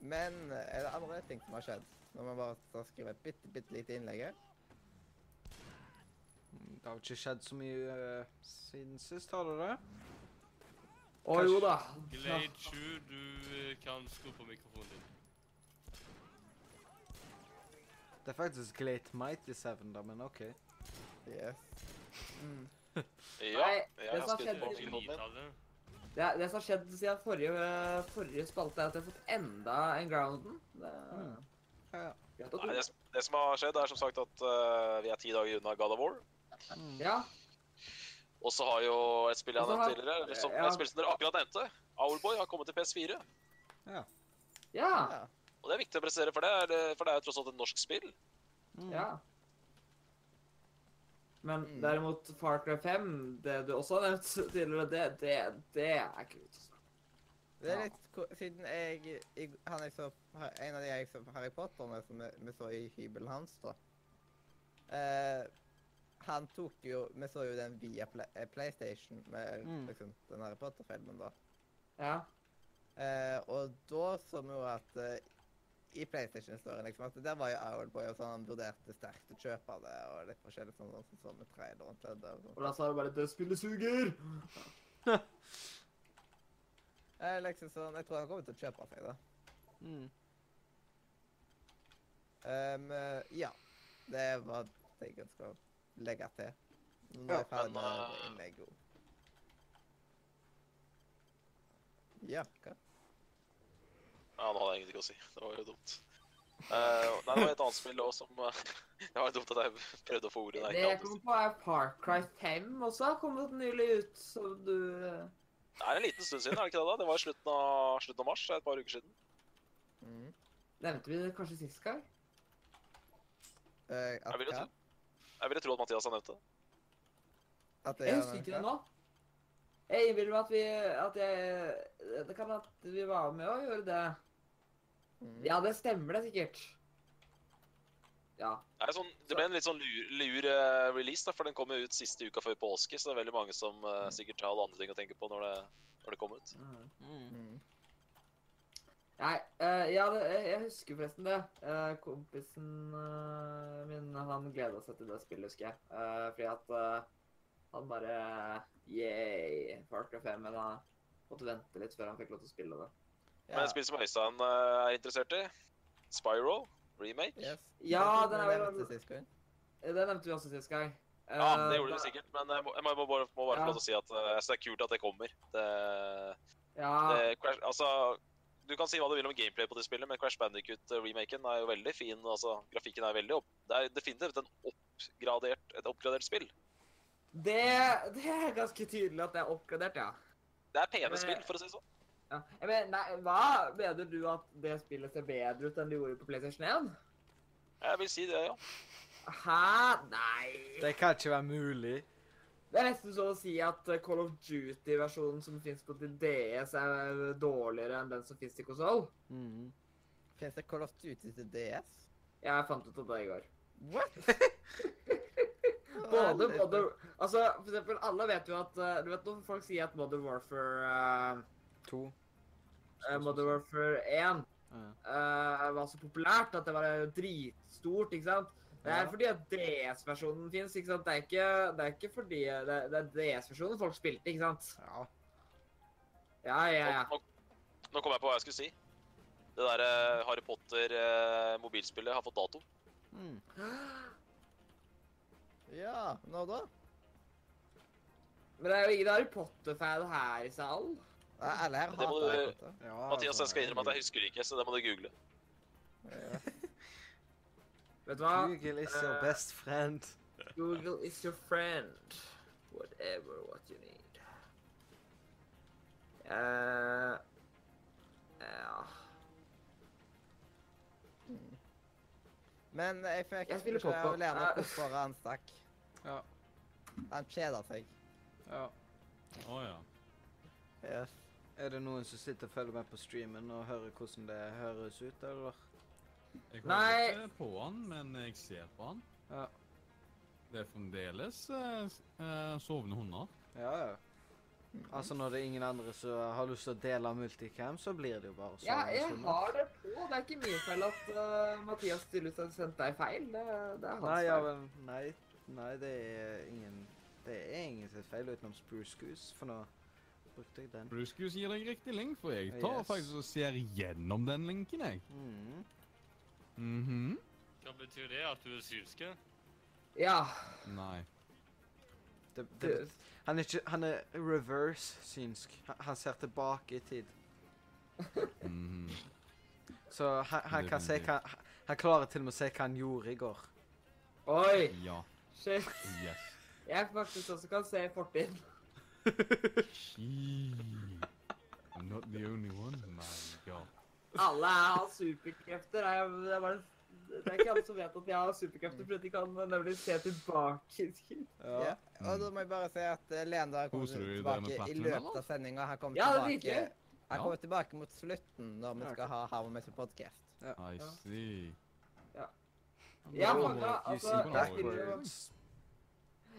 Men er det andre ting som har skjedd? Når vi bare skal skrive et bitte, bitte lite innlegg her? Det har jo ikke skjedd så mye uh, siden sist, har det det? Å jo da. Glade 7, du eh, kan skru på mikrofonen din. Det er faktisk Glade Mighty 7, da, men OK. Yes. Mm. Ja, Nei, det har som har min. 89-tallet. Det, det som har skjedd siden forrige, forrige spalte, er at jeg har fått enda en grounden. Det er Mm. Ja, ja. Nei, det, som- det som har skjedd, er som sagt at uh, vi er ti dager unna God of War. Mm. Ja. Og så har jo et spill jeg har- nevnt tidligere, som, ja. et spill som dere akkurat nevnte, Owlboy, har kommet til PS4. Ja. Ja. Og det er viktig å presisere, for det er, for det er jo tross alt et norsk spill. Mm. ja. Men Mm. derimot Far Cry 5, det du også har nevnt tidligere, det, det, det er kult. Det er litt ja. Siden jeg, jeg Han jeg så En av de jeg så Harry Potter med, som vi, vi så i hybelen hans, da. Eh, han tok jo Vi så jo den via Pla eh, PlayStation med Mm. liksom, den Harry Potter-filmen, da. Ja. Eh, og da så vi jo at eh, i PlayStation-storyen liksom, at der var jo Owlboy og sånn, han vurderte sterkt å kjøpe det, og litt forskjellig sånn sånn som så med trailer og sånn. Og da sa du bare 'det spillet suger'. Eh, liksom sånn, Jeg tror han kommer til å kjøpe seg det. Mm. Um, eh, ja. Det var det jeg ønska å legge til. Nå er jeg ferdig med eh, innlegget. Ja, hva? Ja, nå hadde jeg ingenting å si. Det var jo dumt. Uh, nei, det var et annet spill også som uh, Det var dumt at jeg prøvde å få ordet. Det der. jeg kom på, er Cry 5 også har kommet nylig ut, så du eh, Det er en liten stund siden, er det ikke det? da? Det var i slutten av, slutten av mars, et par uker siden. Mm. Nevnte vi det kanskje sist gang? Uh, Jeg ville, tro, jeg ville tro at Mathias har nevnt det. At jeg, Jeg er husker ikke det nå. Jeg innbiller meg at vi at jeg Det kan at vi var med å gjøre det. Mm. Ja, det stemmer det sikkert. Ja. Det, er sånn, det ble en litt sånn lur, lur eh, release, da, for den kom jo ut siste uka før påske. Så det er veldig mange som uh, sikkert har andre ting å tenke på når det, når det kom ut. Mm. Mm. Nei, uh, ja, det, jeg, husker forresten det. Eh, kompisen min, han gleda seg til det spillet, husker jeg. Eh, fordi at han bare Yeah, Far Cry 5, men han måtte vente litt før han fikk lov til å spille det. Men et spill som Øystein eh, er interessert i, Spyro remake. Yes. Ja, den er sist gang. Det nevnte vi også sist gang. Ja, Eh, det gjorde vi du sikkert, men jeg må, jeg må, bare, må bare Ja. få lov til å si at eh, jeg synes det er kult at det kommer. Det, Ja, det, Crash, altså, du kan si hva du vil om gameplay på det spillet, men Crash Bandicut-remaken er jo veldig fin. altså, Grafikken er veldig opp... Det er definitivt en oppgradert, et oppgradert spill. det, det er ganske tydelig at det er oppgradert, ja. Det er pene spill, for å si det sånn. Ja. Jeg mener, nei, hva? Mener du at det spillet ser bedre ut enn det gjorde på PlayStation 1? Jeg vil si det, ja. Hæ? Nei. Det kan ikke være mulig. Det er nesten så å si at Call of Duty-versjonen som fins på til DS, er dårligere enn den som fins til konsoll. Mm. Fins det Call of Duty til DS? Ja, Jeg fant ut av det i går. What? både, både, altså, for eksempel, alle vet jo at eh, Du vet når folk sier at Modern Warfare uh, To. Uh, Modern Warfare 1 uh, eh, var så populært at det var dritstort, ikke sant? Det er fordi at DS-versjonen fins. ikke sant? Det er ikke, det er ikke fordi Det, det er DS-versjonen folk spilte, ikke sant? Ja. Ja, ja, ja. Nå, nå kom jeg på hva jeg skulle si. Det der uh, Harry Potter-mobilspillet uh, har fått dato. Mm. Ja, nå da? Men det er jo ingen Harry Potter-fan her i salen. Her Det må hater du- Harry Potter. ja Mathias, altså, jeg skal innrømme at jeg husker det ikke, så det må du google. Ja. Vet du hva? Google is your Eh, best friend. Google is your friend. Whatever what you need. Eh, ja. Men jeg fikk Jeg spiller av popcorn. Lena Ja. hvorfor han stakk. Ja. Han kjeder seg. Ja. Å ja. Yes. Er det noen som sitter og følger med på streamen og hører hvordan det høres ut, eller? Jeg Nei. hører ikke på han, men jeg ser på han. Ja. Det er fremdeles eh, eh, sovende hunder. Ja, ja. Altså, når det er ingen andre som har lyst til å dele multicam, så blir det jo bare sånn. ja, jeg sånn. har det på. Det er ikke min feil at uh, Mathias tydeligvis har sendt deg feil. Det, det er hans Nei, ja, feil. men nei, nei, det er ingen Det er ingen sitt feil utenom Spruce Goose, for nå brukte jeg den. Bruce Goose gir deg riktig link, for jeg tar Yes. faktisk og ser gjennom den linken, jeg. Mm. Mhm. Hva betyr det? At du er synsk? Ja. Nei. Det, det, han er ikke Han er reverse synsk. Han, han ser tilbake i tid. Mhm. Så han, han kan se hva han- Han klarer til og med å se hva han gjorde i går. Oi, Ja. shit. Yes. Jeg faktisk også kan se fortid. I'm not the only one. My God. Alle har superkrefter. Det er, det bare, det er ikke alle som vet at jeg har superkrefter, fordi de kan nemlig se tilbake. Ja. Og da må jeg bare si at Lene har deg tilbake i løpet av sendinga. Her kommer Ja, det tilbake Ja. kommer tilbake mot slutten når vi skal ha How Messy Podcast. I see. Ja, Ja, da, altså,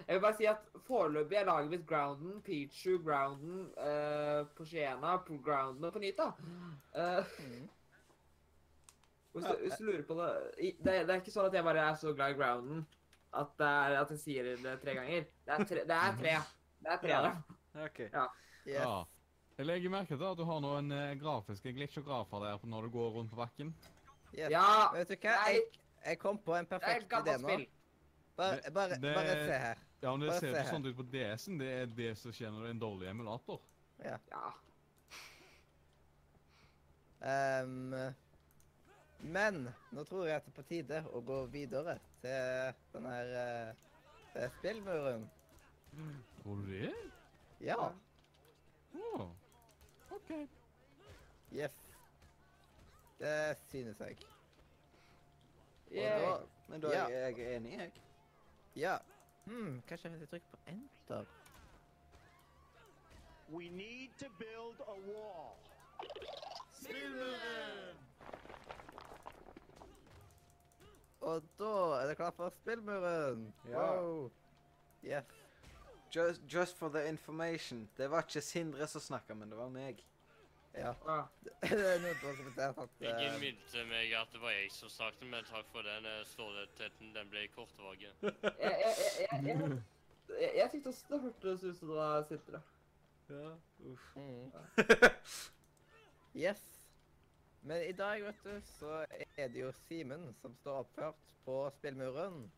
jeg vil bare si at foreløpig er laget mitt Grounden, Pichu, Grounden, uh, på på Grounden og Ponita. Uh, Mm. hvis, du, hvis du lurer på det, det Det er ikke sånn at jeg bare er så glad i Grounden at, det er, at jeg sier det tre ganger. Det er tre. Det er tre, det er tre Ja. Yes. Jeg legger merke til at du har noen eh, grafiske glitchografer der når du går rundt på bakken. Yes. Ja, Vet du hva? Jeg, jeg kom på en er perfekt idé nå. Bare, bare, det- bare se her. Ja, men det Bare ser se ikke sånn ut på DS-en. Det er det som skjer når det er en dårlig emulator. Ja. Ehm, men nå tror jeg at det er på tide å gå videre til den her uh, spillmuren. Tror du det? Ja. Åh. OK. Yes. Det synes jeg. Da Men da Ja. er jeg enig, jeg. Ja. Hmm, kanskje hvis jeg trykker på enter We need to build a wall. Og da er det klart for spillmuren. Ja. Wow. Yes. Just, just for the information. Det var ikke Sindre som snakka, men det var meg. Ja. Ja. det er noe som forteller at Ingen minte minnet meg at det var jeg som snakket, men takk for den eh, stålheten. Den ble kortvarig. Jeg, jeg, jeg, jeg, jeg, jeg, jeg tykte også det hørtes ut som det var Sindre. Ja, uff. mm. Yes. Men i dag, vet du, så er det jo Simen som står oppført på spillmuren.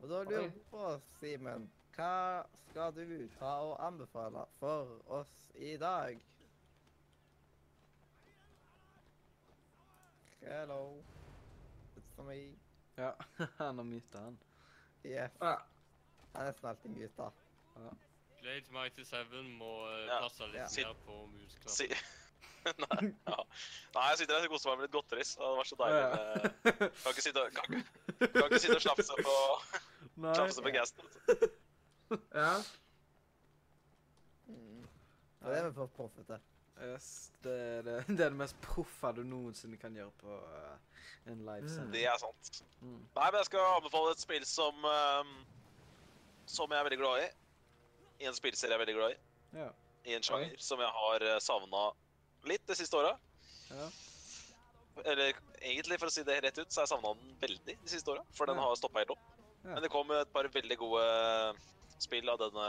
Og da lurer jeg på, Simen, hva skal du ta og anbefale for oss i dag? Hello. It's me. Ja, han har myta han. Yes. Ah. Han er nesten alltid muta. Blade Mighty Seven må eh, Ja. passe litt Ja. mer på muskler. Si Nei, ja. Nei, jeg sitter her og koser meg med litt godteris. Det var så deilig. med- Kan ikke sitte, kan, ikke- kan ikke sitte og slafse på, Nei. slafse på gassen. ja. Mm. Og det er vi for proffe til. Yes, det, er det, det er det mest proffe du noensinne kan gjøre på uh, en livesending. Det er sant. Mm. Nei, men jeg skal anbefale et spill som um, Som jeg er veldig glad i. I en spillserie jeg er veldig glad i. Ja. I en sjanger som jeg har savna litt de siste åra. Ja. Eller egentlig, for å si det rett ut, så har jeg savna den veldig de siste åra. For den Ja. har stoppa helt opp. Ja. Men det kom et par veldig gode spill av denne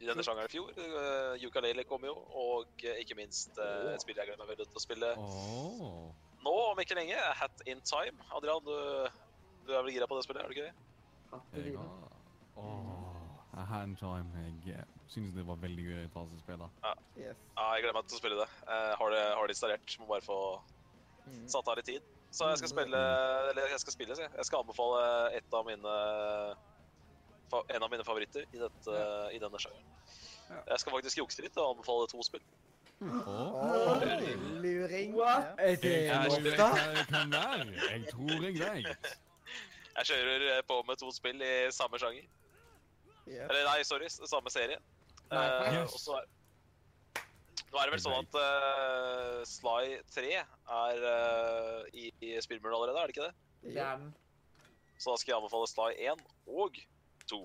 i denne sjangeren i fjor. Uh, Ukulele kom jo, og uh, ikke minst uh, et spill jeg gleder meg veldig til å spille oh. nå om ikke lenge. Hat in Time. Adrian, du, du er vel gira på det spillet, er du ikke det? Det Jeg har Hat in time. Jeg eh, synes det var veldig gøy å spille. Yes. Ja, jeg gleder meg til å spille det. Uh, har det, har det installert. Må bare få Mm. satt av litt tid. Så jeg skal spille Eller jeg skal spille, sier jeg. Jeg skal anbefale et av mine en av mine favoritter i, dette, i denne sjangeren. Ja. Jeg skal faktisk jukse litt og anbefale to spill. Oh. luring. What? Ja. Er det lov, da? Det. Jeg tror jeg vet. Jeg kjører eh, på med to spill i samme sjanger. Yep. Eller nei, sorry, samme serie. Nei, uh, og så er Nå er det vel sånn at uh, Sly 3 er uh, i, i spillmuren allerede, er det ikke det? Det er. Så da skal jeg anbefale Sly 1 og 2.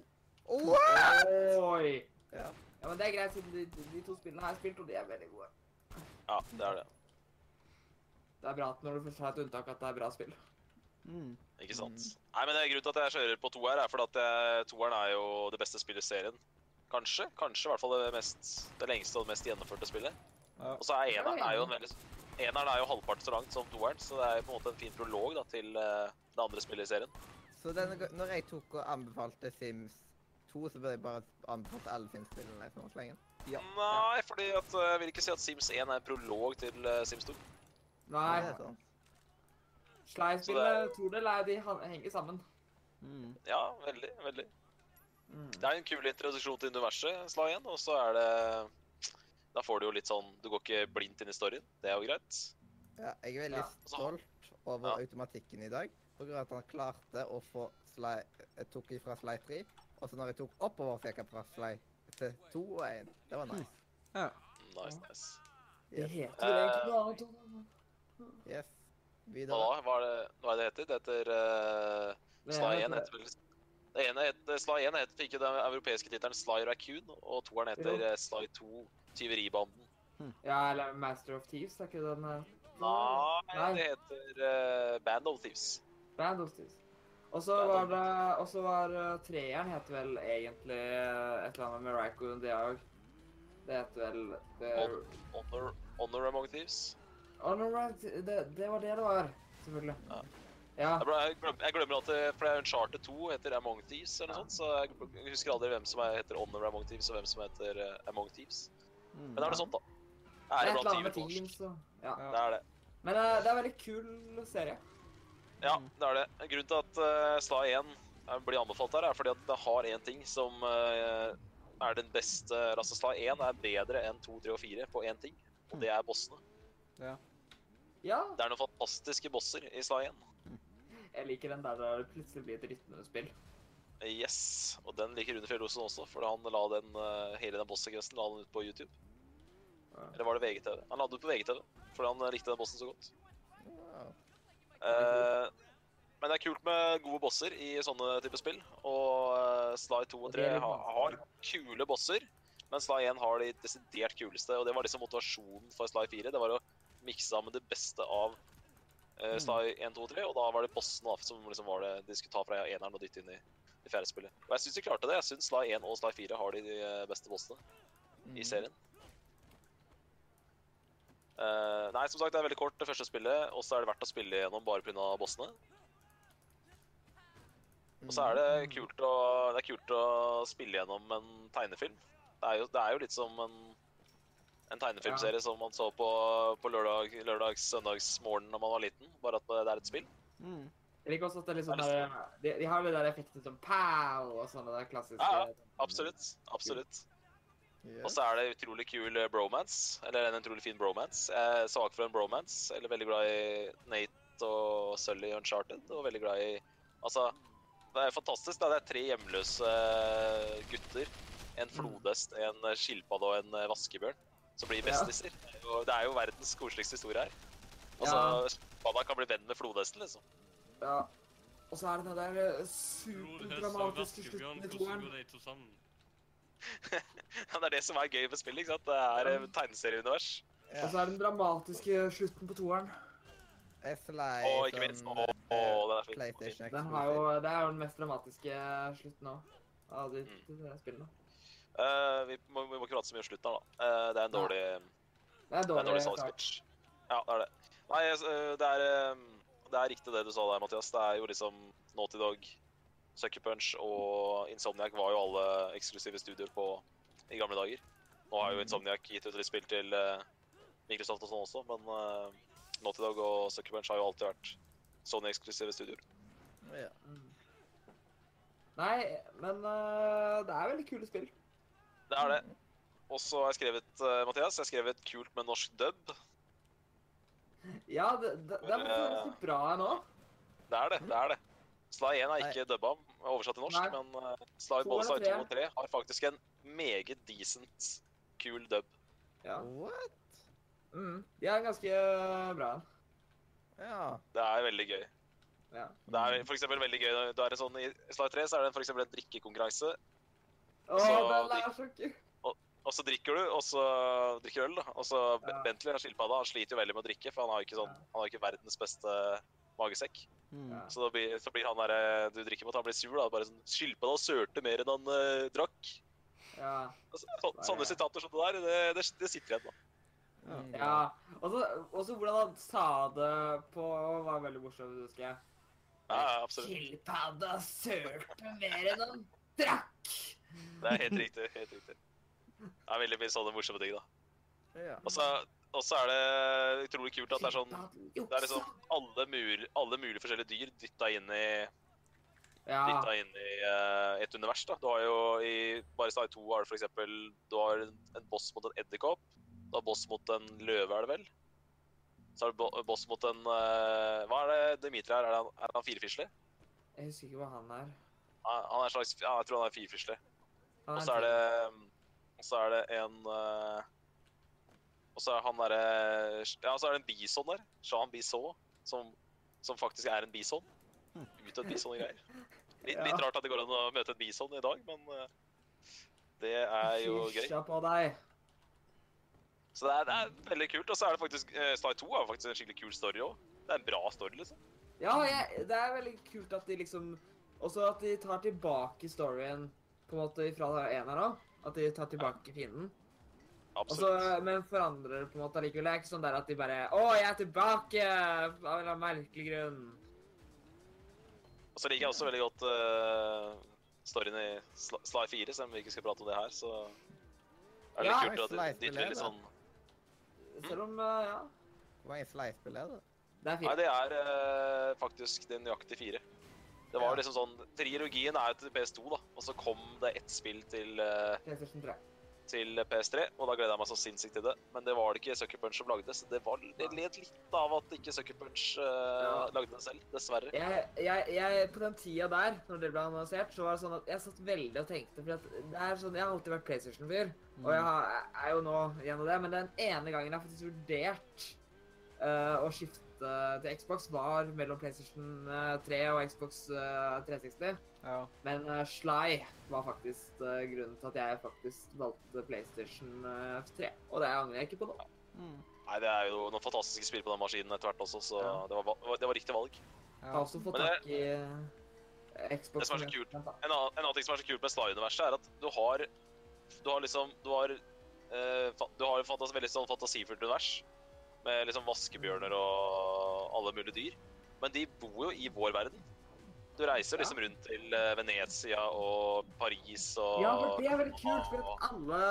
Oi! Ja. Ja, men det er greit, siden de, de to spillene har jeg spilt, og de er veldig gode. Ja, det er det. Det er bra at når du først har et unntak, at det er bra spill. Mm. Ikke sant? Nei, men det er Grunnen til at jeg kjører på to her, er fordi at jeg, toeren er jo det beste spillet i serien. Kanskje. Kanskje i hvert fall det, mest, det lengste og mest gjennomførte spillet. Ja. Og så er eneren er jo en veldig Eneren er jo halvparten så langt som toeren, så det er på en måte en fin prolog da, til eh, det andre spillet i serien. Så denne, når jeg tok og anbefalte Sims 2, så burde jeg bare anbefalt alle Sims-spillene som var så lenge. Ja. Nei, fordi at eh, jeg vil ikke si at Sims 1 er prolog til eh, Sims 2. Nei, Det sånn. Sly-spillet, tror dere, de henger sammen. Mm. Ja, veldig. veldig. Mm. Det er en kul introduksjon til universet, Sly 1, og så er det Da får du jo litt sånn Du går ikke blindt inn i storyen. Det er jo greit. Ja, jeg er veldig Ja, stolt over Ja. automatikken i dag. På grunn av at han klarte å få Sly Jeg tok ifra slei 3, og så når jeg tok oppover, fikk jeg fra Sly til 2 og 1. Det var nice. Ja. Nice, nice. Det heter vel egentlig noe annet. yes. Hva Videre. Hva, Hva er det, hva er det heter? Det heter uh, Sly 1 heter- vel Det ene heter Sly 1 heter ikke den europeiske tittelen Sly Raccoon, og toeren heter Jo. eh, Sly 2 Tyveribanden. Ja, eller Master of Thieves, er ikke den eh, Nei, Nei. det heter uh, Band of Thieves. Band of Thieves. Og så var det Og så var eh, treeren het vel egentlig eh, et eller annet med Raccoon, det òg. Det heter vel det, Hon- Honor, Honor Among Thieves. Honor det, det var det det var. Selvfølgelig. Ja. Ja. Jeg, glemmer, jeg glemmer at det, for det er Uncharted 2 heter Among Thieves, eller noe sånt, så jeg husker aldri hvem som er, heter Honor Among Thieves, og hvem som heter eh, Among Thieves. Mm. Men det er det sånt, da. Det det er et eller annet med. Teams så. Ja. Det er det. Men det er en veldig kul serie. Ja, det er det. Grunnen til at uh, Sly 1 er- blir anbefalt her, er fordi at det har én ting som uh, er den beste Altså, Sly 1 er bedre enn 2, 3 og 4 på én ting, og det er bossene. Ja. ja. Det er noen fantastiske bosser i Sly 1. Jeg liker den der det plutselig blir et rytmespill. Yes. Og den liker Rune Fjellosen også, for han la den, uh, hele den bosssekvensen la han ut på YouTube. Ja. Eller var det VGTV? Han la det ut på VGTV, fordi han eh, likte den bossen så godt. Eh, men det er kult med gode bosser i sånne type spill. Og eh, Sly 2 og Og 3 er har, har kule bosser, men Sly 1 har de desidert kuleste. Og det var liksom motivasjonen for Sly 4. Det var å mikse sammen det beste av uh, Sly 1, 2 og 3, og da var det bossen da, som liksom var det de skulle ta fra eneren og dytte inn i det fjerde spillet. Og jeg syns de klarte det. Jeg syns Sly 1 og Sly 4 har de, eh, beste bossene i serien. Eh, nei, som sagt, det er veldig kort det første spillet, og så er det verdt å spille gjennom bare pga. bossene. Og så er det kult å, det er kult å spille gjennom en tegnefilm. Det er jo, det er jo litt som en, en tegnefilmserie som man så på, på lørdag, lørdags, søndagsmorgen da man var liten, bare at det er et spill. Mm. Jeg liker også at det er litt sånn Er der, de, de har jo det der effekten som pow og sånne der klassiske Ja, Absolutt. Absolutt. Og så er det utrolig kul eh, bromance. Eller en utrolig fin bromance. Jeg er svak for en bromance. Eller veldig glad i Nate og Sully i Uncharted. Og veldig glad i Altså, det er fantastisk. da. Det er tre hjemløse gutter. En flodhest, en skilpadde og en eh, vaskebjørn som blir Ja. bestiser. Det er jo- Det er jo verdens koseligste historie her. Altså, skilpadda kan bli venn med flodhesten, liksom. Ja. Og så er det den der eh, superdramatiske slutten i toeren. går de to sammen? Ja, det er det som er gøy med spillet. ikke sant? Det er eh, tegneserieunivers. Og så er den dramatiske slutten på toeren. SLA Og ikke minst å, den er fin. PlayStation Den har jo, det er jo den mest dramatiske slutten òg. Av de, Mm. de spillene. Uh, vi, må, vi må ikke prate så mye om slutten her, da. Uh, det er en dårlig Det er Det er en dårlig dårlig salgspitch. Ja, det er det. Nei, eh, det er, eh, det er riktig det du sa der, Mathias. Det er jo liksom Naughty Dog, Sucker Punch og Insomniac var jo alle eksklusive studioer på i gamle dager. Nå har jo Insomniac gitt ut litt spill til eh, Microsoft og sånn også, men uh, Naughty Dog og Sucker Punch har jo alltid vært Sony-eksklusive studioer. Ja. Mm. Nei, men uh, det er veldig kule spill. Det er det. Og så har jeg skrevet, uh, Mathias, jeg har skrevet kult med norsk dub. Ja, det, det, det er faktisk bra nå. Det er det. det er det. Sly 1 er ikke dubba, oversatt til norsk, Nei. men uh, Sly, både Sly 2 og 3 har faktisk en meget decent, kul dub. Ja. What? Mm. De er ganske eh, bra. Ja. Det er veldig gøy. Ja. Det er for eksempel veldig gøy. Det er en sånn, I Sly 3 så er det for eksempel en drikkekonkurranse. Å, Så den er så kul. Og så drikker du, og så drikker øl. da. Og så Ja. Bentley, skilpadda, han sliter jo veldig med å drikke, for han har jo ikke, sånn, han har ikke verdens beste magesekk. Mm. Så da blir, så blir han der du drikker mot, han blir sur. da. Bare sånn Skilpadda sørte mer enn han uh, drakk. Ja. Så, så, sånne sitater som det der, det, det, det sitter igjen. da. Mm. ja. Og så hvordan han sa det på var veldig morsomt, husker jeg. Ja, ja, absolutt. Skilpadda sørte mer enn han drakk. Det er helt riktig. helt riktig. Det er veldig mye sånne morsomme ting, da. Ja. Og så, og så er det utrolig kult at det er sånn Det er liksom alle, mul, alle mulige forskjellige dyr dytta inn i, Ja. dytta inn i uh, et univers. da. Du har jo i bare Star 2 har du for eksempel Du har en, boss mot en edderkopp. Du har boss mot en løve, er det vel? Så har du bo, boss mot en uh, Hva er det Dimitri er? Er han, er han firfisle? Jeg husker ikke hva han er. Han han er en slags Ja, jeg tror han er firfisle. Og så er det Og så er det en eh, Og så er han derre Ja, så er det en bison der. Jean Bison. Som, som faktisk er en bison. Ut et bison og greier. Litt, litt rart at det går an å møte en bison i dag, men eh, det er jo gøy. Fysja på deg. Så det er, det er veldig kult. Og så er det faktisk uh, Sly 2 er faktisk en skikkelig kul story òg. Det er en bra story, liksom. Ja, jeg, det er veldig kult at de liksom Også at de tar tilbake storyen på en måte fra eneren òg. At de tar tilbake fienden. Og så, men forandrer det på en måte allikevel. Det er ikke sånn der at de bare Å, jeg er tilbake! Av en eller annen merkelig grunn. Og så liker jeg også veldig godt uh, storyen i Sly Sly 4, selv om vi ikke skal prate om det her, så er det Ja, kult at de dytter litt sånn Selv om uh, Ja. Hva er Sly-spillet, da? Det er Nei, det er uh, faktisk det nøyaktige fire. Det var Ja. liksom sånn Trilogien er jo til PS2, da, og så kom det ett spill til uh, PlayStation 3. til PS3, og da gleder jeg meg så sinnssykt til det. Men det var det ikke Sucker Punch som lagde, så det, var, det led litt av at ikke Sucker Punch uh, Ja. lagde det selv, dessverre. Jeg, jeg, jeg, på den tida der, når det ble annonsert, så var det sånn at jeg satt veldig og tenkte For at det er sånn, jeg har alltid vært PlayStation-fyr, og jeg har, jeg er jo nå gjennom det, men den ene gangen jeg har faktisk vurdert uh, å skifte til Xbox, var mellom PlayStation eh, 3 og Xbox eh, 360. Ja. Men eh, Sly var faktisk eh, grunnen til at jeg faktisk valgte PlayStation eh, 3. Og det angrer jeg ikke på nå. Mm. Nei, det er jo noen fantastiske spill på den maskinen etter hvert også, så Ja. det, var, det var riktig valg. Jeg har også fått tak i eh, Xbox. Det som er så kult. En annen, en annen ting som er så kult med Sly-universet, er at du har Du har liksom Du har, eh, du har et veldig sånn fantasifullt univers med liksom vaskebjørner og alle mulige dyr. Men de bor jo i vår verden. Du reiser Ja. liksom rundt til eh, Venezia og Paris og Ja, for det er veldig kult, for at alle,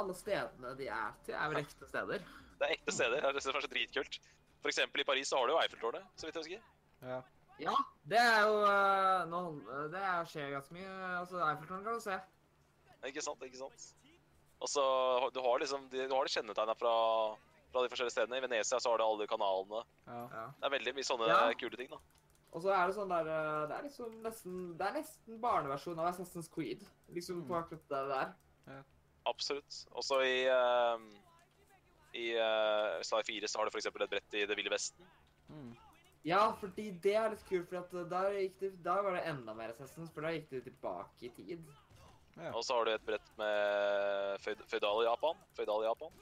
alle stedene de er til, er vel ekte steder. Det er ekte steder. Det er så dritkult. For eksempel i Paris så har du jo Eiffeltårnet, så vidt jeg husker. Ja. Ja, det er jo eh, nå, Det er- skjer ganske mye. Altså, Eiffeltårnet kan du se. Ikke sant, ikke sant. Og så du har liksom du har de kjennetegna fra, fra de forskjellige stedene. I Venezia så har du alle kanalene. Ja. Ja. Det er veldig mye sånne Ja. kule ting, da. Og så er det sånn der eh, Det er liksom nesten Det er nesten barneversjon av Assassin's Creed. Liksom på akkurat det der. Absolutt. Også i uh, I uh, Sly 4 så har du f.eks. et brett i Det ville vesten. Mm. Ja, fordi det er litt kult, for at eh, der, gikk det, der var det enda mer Assassins, for da gikk det tilbake i tid. Ja. Og så har du et brett med føydal Japan. Føydal Japan.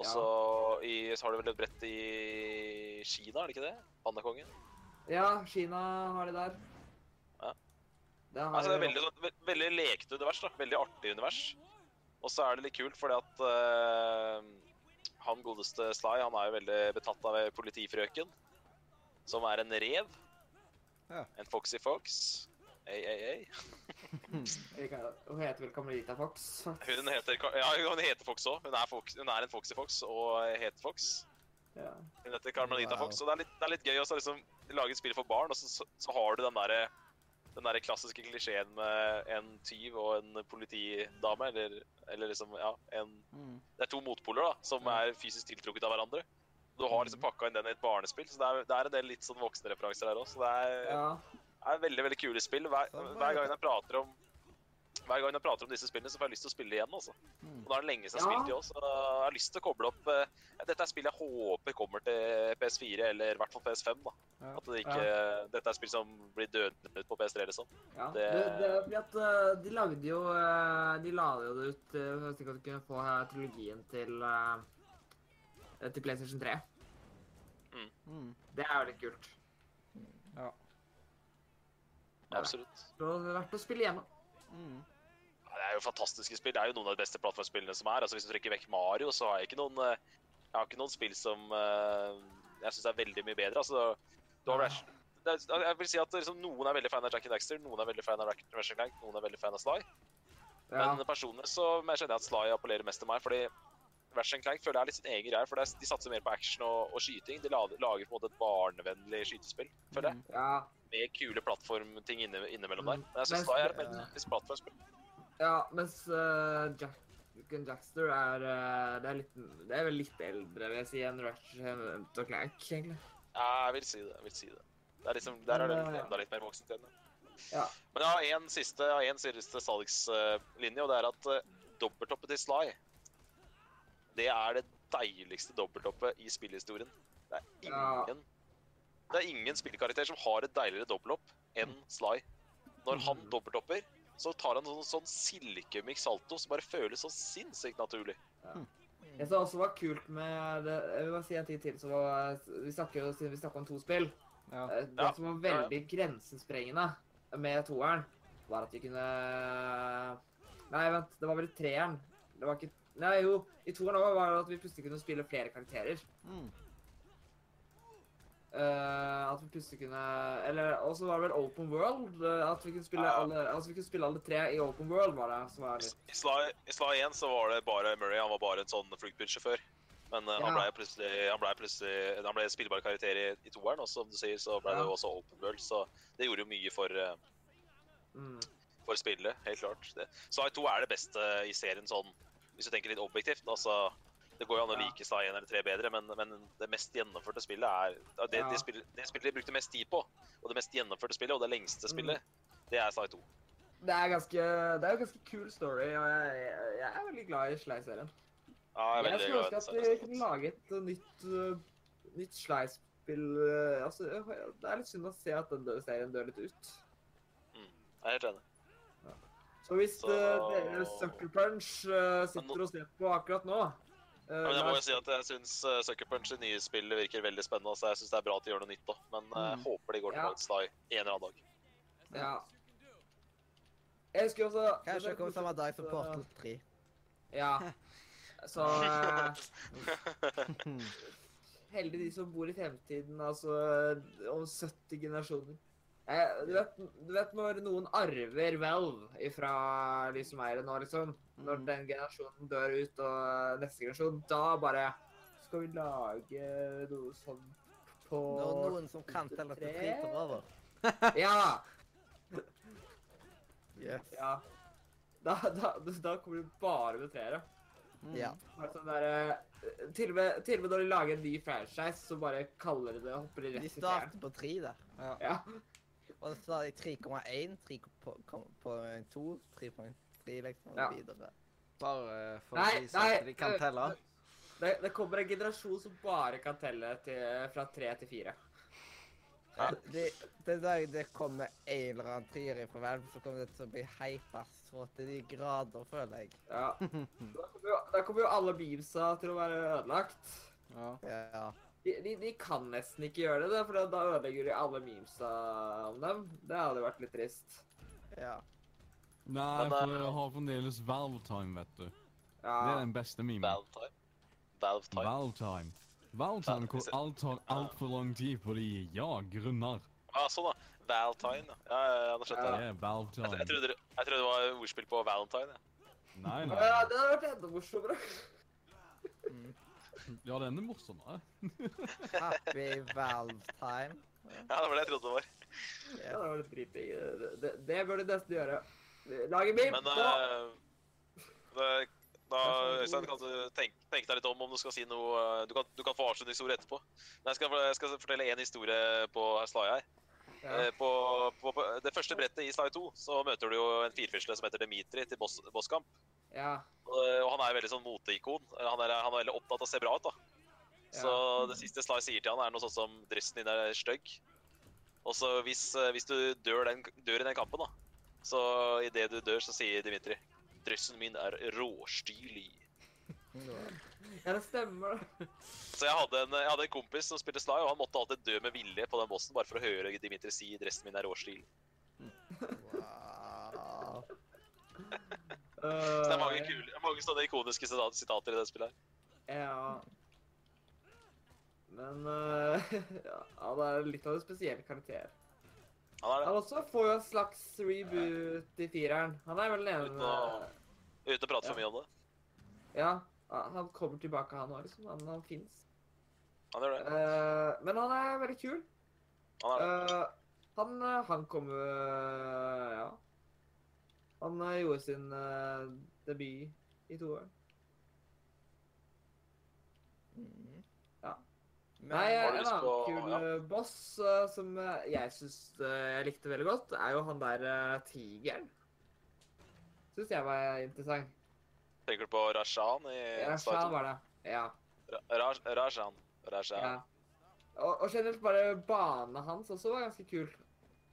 Og Ja. så i- så har du vel et brett i Kina, er det ikke det? Pandakongen. Ja, Kina har de der. Ja. Det har Altså, det er veldig, sånn- ve veldig lekete univers, da. Veldig artig univers. Og så er det litt kult fordi at uh, han godeste Sly, han er jo veldig betatt av politifrøken. Som er en rev. Ja. En Foxy Fox. Ei, Hun heter vel Camelita Fox. faktisk. Hun heter, ja, hun heter Fox òg. Hun, hun er en Foxy Fox og heter Fox. Ja. Hun heter Carmelita Wow. Fox. og det er litt, det er litt gøy å liksom, lage et spill for barn, og så, så, så har du den derre den der klassiske klisjeen med en tyv og en politidame, eller, eller liksom, ja, en Mm. Det er to motpoler da, som Ja. er fysisk tiltrukket av hverandre. Du har liksom pakka inn den i et barnespill, så det er, det er en del litt sånn voksenreferanser her òg. Så det er, ja. Er veldig veldig kule spill. Hver, Sånn hver, gang jeg prater om, hver gang jeg prater om disse spillene, så får jeg lyst til å spille igjen. Mm. Og Da er det lenge siden jeg har Ja. spilt de også, så jeg har lyst til å koble opp eh, Dette er spill jeg håper kommer til PS4, eller i hvert fall PS5. da. Ja. At det ikke, Dette er spill som blir dødende ut på PS3, eller sånn. Ja, det, Det- det er fordi at eh, de lagde jo eh, De la jo det ut slik at du kunne få trilogien til til PlayStation 3. Mm. Det er jo litt kult. Ja. Det er. Absolutt. Det er verdt å spille igjennom. Mm. Ja, det er jo fantastiske spill. Det er jo noen av de beste plattformspillene som er. Altså Hvis du trekker vekk Mario, så har jeg ikke noen eh, Jeg har ikke noen spill som eh, jeg syns er veldig mye bedre. Altså, du har Rash, det jeg vil si at liksom, Noen er veldig fan av Jack and Daxter, noen er veldig fan av Rack- Ratchet Clank, noen er veldig fan av Sly. Ja. Men personlig så jeg kjenner at Sly appellerer mest til meg, fordi Ratchet Clank føler jeg er litt sin egen greie. For det er, de satser mer på action og, og skyting. De lager, lager på en måte et barnevennlig skytespill, føler jeg. ja. Med kule plattformting inne, innimellom der. Mm. Men jeg syns da er et veldig plattformspill. ja mens uh, Jack and Jackster er uh, det, er litt, det er vel litt eldre, vil jeg si, enn Ratchet og Clank, egentlig. Ja, jeg vil si det. jeg vil si det. det er liksom, der er det Men, eh, enda litt mer voksent igjen. Ja. Men jeg har en siste, jeg har en siste salgslinje, og det er at uh, dobbelthoppet til Sly Det er det deiligste dobbelthoppet i spillhistorien. Det er Ja. Det er ingen spillkarakter som har et deiligere dobbelthopp enn Sly. Når han Mhm. dobbelthopper, så tar han en sånn, sånn silkemyk salto som bare føles så sinnssykt naturlig. Jeg synes også var kult med det, Jeg vil bare si en ting til. Så var, vi snakker jo siden vi snakker om to spill. Ja. Eh, Det Ja, som var veldig grensesprengende med toeren, var at vi kunne Nei, vent. Det var vel treeren. Det var ikke Nei, jo. I toeren òg var det at vi plutselig kunne spille flere karakterer. Mm. Eh, vi plutselig kunne Eller også var det vel Open World. eh, at vi kunne spille Ja. alle Altså vi kunne spille alle tre i Open World, var det. Som var litt I Sly, I Sly 1 så var det bare Murray, han var bare en sånn fluktbilsjåfør. Men ja. han Ja. ble plutselig han ble plutselig han ble spillbar karakter i, i toeren, og som du sier, så ble det Ja. jo også Open World, så det gjorde jo mye for, eh, mm. for spillet, helt klart. Det. Sly 2 er det beste i serien sånn hvis du tenker litt objektivt. Altså, det går jo an å like Sly 1 eller 3 bedre, men, men det mest gjennomførte spillet er det, Ja. det, spillet, det spillet de brukte mest tid på, og det mest gjennomførte spillet, og det lengste Mm. spillet, det er Sly 2. Det er ganske Det er jo ganske kul story, og jeg, jeg, jeg er veldig glad i Sly-serien. Ja, jeg Jeg skulle ønske at vi kunne lage et nytt, uh, nytt Sly-spill. uh, Altså, det er litt synd å se at den serien dør litt ut. Jeg er helt enig. Så hvis Så- uh, dere Sucker Punch uh, sitter og ser på akkurat nå Ja, men jeg må jo si at jeg syns uh, Sucker Punch i nye spill virker veldig spennende, så jeg syns det er bra at de gjør noe nytt òg. Men uh, jeg Mm. håper de går Ja. tilbake til Sly en eller annen dag. Ja. Jeg husker også Kanskje det kommer samme dag som Portal 3. Ja. Så uh, Heldig de som bor i fremtiden, altså om 70 generasjoner. Eh, du, vet, du vet når noen arver Valve fra de som eier det nå, liksom. Når Mm. den generasjonen dør ut, og neste generasjon, da bare Skal vi lage noe sånn på Når noen som kan telle til tre tar over. Ja! Yes. ja. Da, da, da kommer du bare med treere. Mm. Ja. Bare sånn der, eh, til, og med, til og med når de lager en ny franchise, så bare kaller de det og hopper de De rett i treeren. starter på tre der. Ja. Ja. Og så har de 3,1, 3,2, 3,3 liksom, Ja. videre. Bare for Nei, å vise nei, at de kan øh, telle. Det, det kommer en generasjon som bare kan telle til, fra tre til fire. Det, den dagen det kommer en eller annen trier fra Valve, så kommer det til å bli hypa så til de grader, føler jeg. Ja. Da kommer jo, da kommer jo alle beamsa til å være ødelagt. Ja. Ja. De, de, de kan nesten ikke gjøre det, for da ødelegger de alle memesa om dem. Det hadde vært litt trist. ja. Nei, for eh, jeg har fremdeles Valve-time, vet du. Det er den beste memen. Valve Time. Valve Time. Valve-time. Valve-time hvor alt tar altfor lang tid fordi ja, grunner. Ja, sånn, da. Valtine. ja. Ja, ja, ja, nå skjønte Det er Jeg, jeg, trodde, det- jeg trodde det var ordspill på Valentine. Ja. Nei, nei. ja, det hadde vært enda morsommere. Ja, den er morsommere. Happy Valve time. ja, det var det jeg trodde det var. Ja, det var litt dritdigg. Det, det, det bør du nesten gjøre. Lage meme! Men nå! eh, det- da, Øystein, kan du tenke, tenke deg litt om om du skal si noe eh, Du kan, du kan få avslutningsord etterpå. Men jeg skal, jeg skal fortelle én historie på slaget her. Ja. Eh, På, på, på det første brettet i Sly 2 så møter du jo en firfisle som heter Dimitri til boss, bosskamp. Ja. Og, og han er veldig sånn moteikon. Han er, han er veldig opptatt av å se bra ut. da. Så det siste Sly sier til han, er noe sånt som 'dressen din er stygg'. Og så hvis, eh, hvis du dør, den, dør i den kampen, da, så idet du dør, så sier Dimitri 'dressen min er råstilig'. ja, det stemmer. da. Så jeg hadde, en, jeg hadde en kompis som spilte Sly, og han måtte alltid dø med vilje på den bossen bare for å høre Dimitri si 'dressen min er råstilig'. Wow. Så det er mange, Øh, kule, mange sånne ikoniske sitater i det spillet. her. Ja. Men uh, ja, han er litt av en spesiell karakter. Han er Han det. også får jo en slags reboot i fireren. Han er vel den ene Uten å prate for mye om det. Ja, han kommer tilbake, han òg, liksom. Han, han fins. Han gjør det. men han er veldig kul. Han er det. Uh, han, eh, han kommer eh, Ja. Han eh, gjorde sin uh, debut i toeren. Mm. Ja. Men, Nei, en annen på- kul ja. eh, boss uh, som jeg syns jeg likte veldig godt, er jo han der uh, tigeren. Syns jeg var interessant. Tenker du på Rashan i Rashan Sly Shan 2? var det. Ja. Ra- Rashan. Rajan. ja. Og, og generelt bare banen hans også var ganske kul.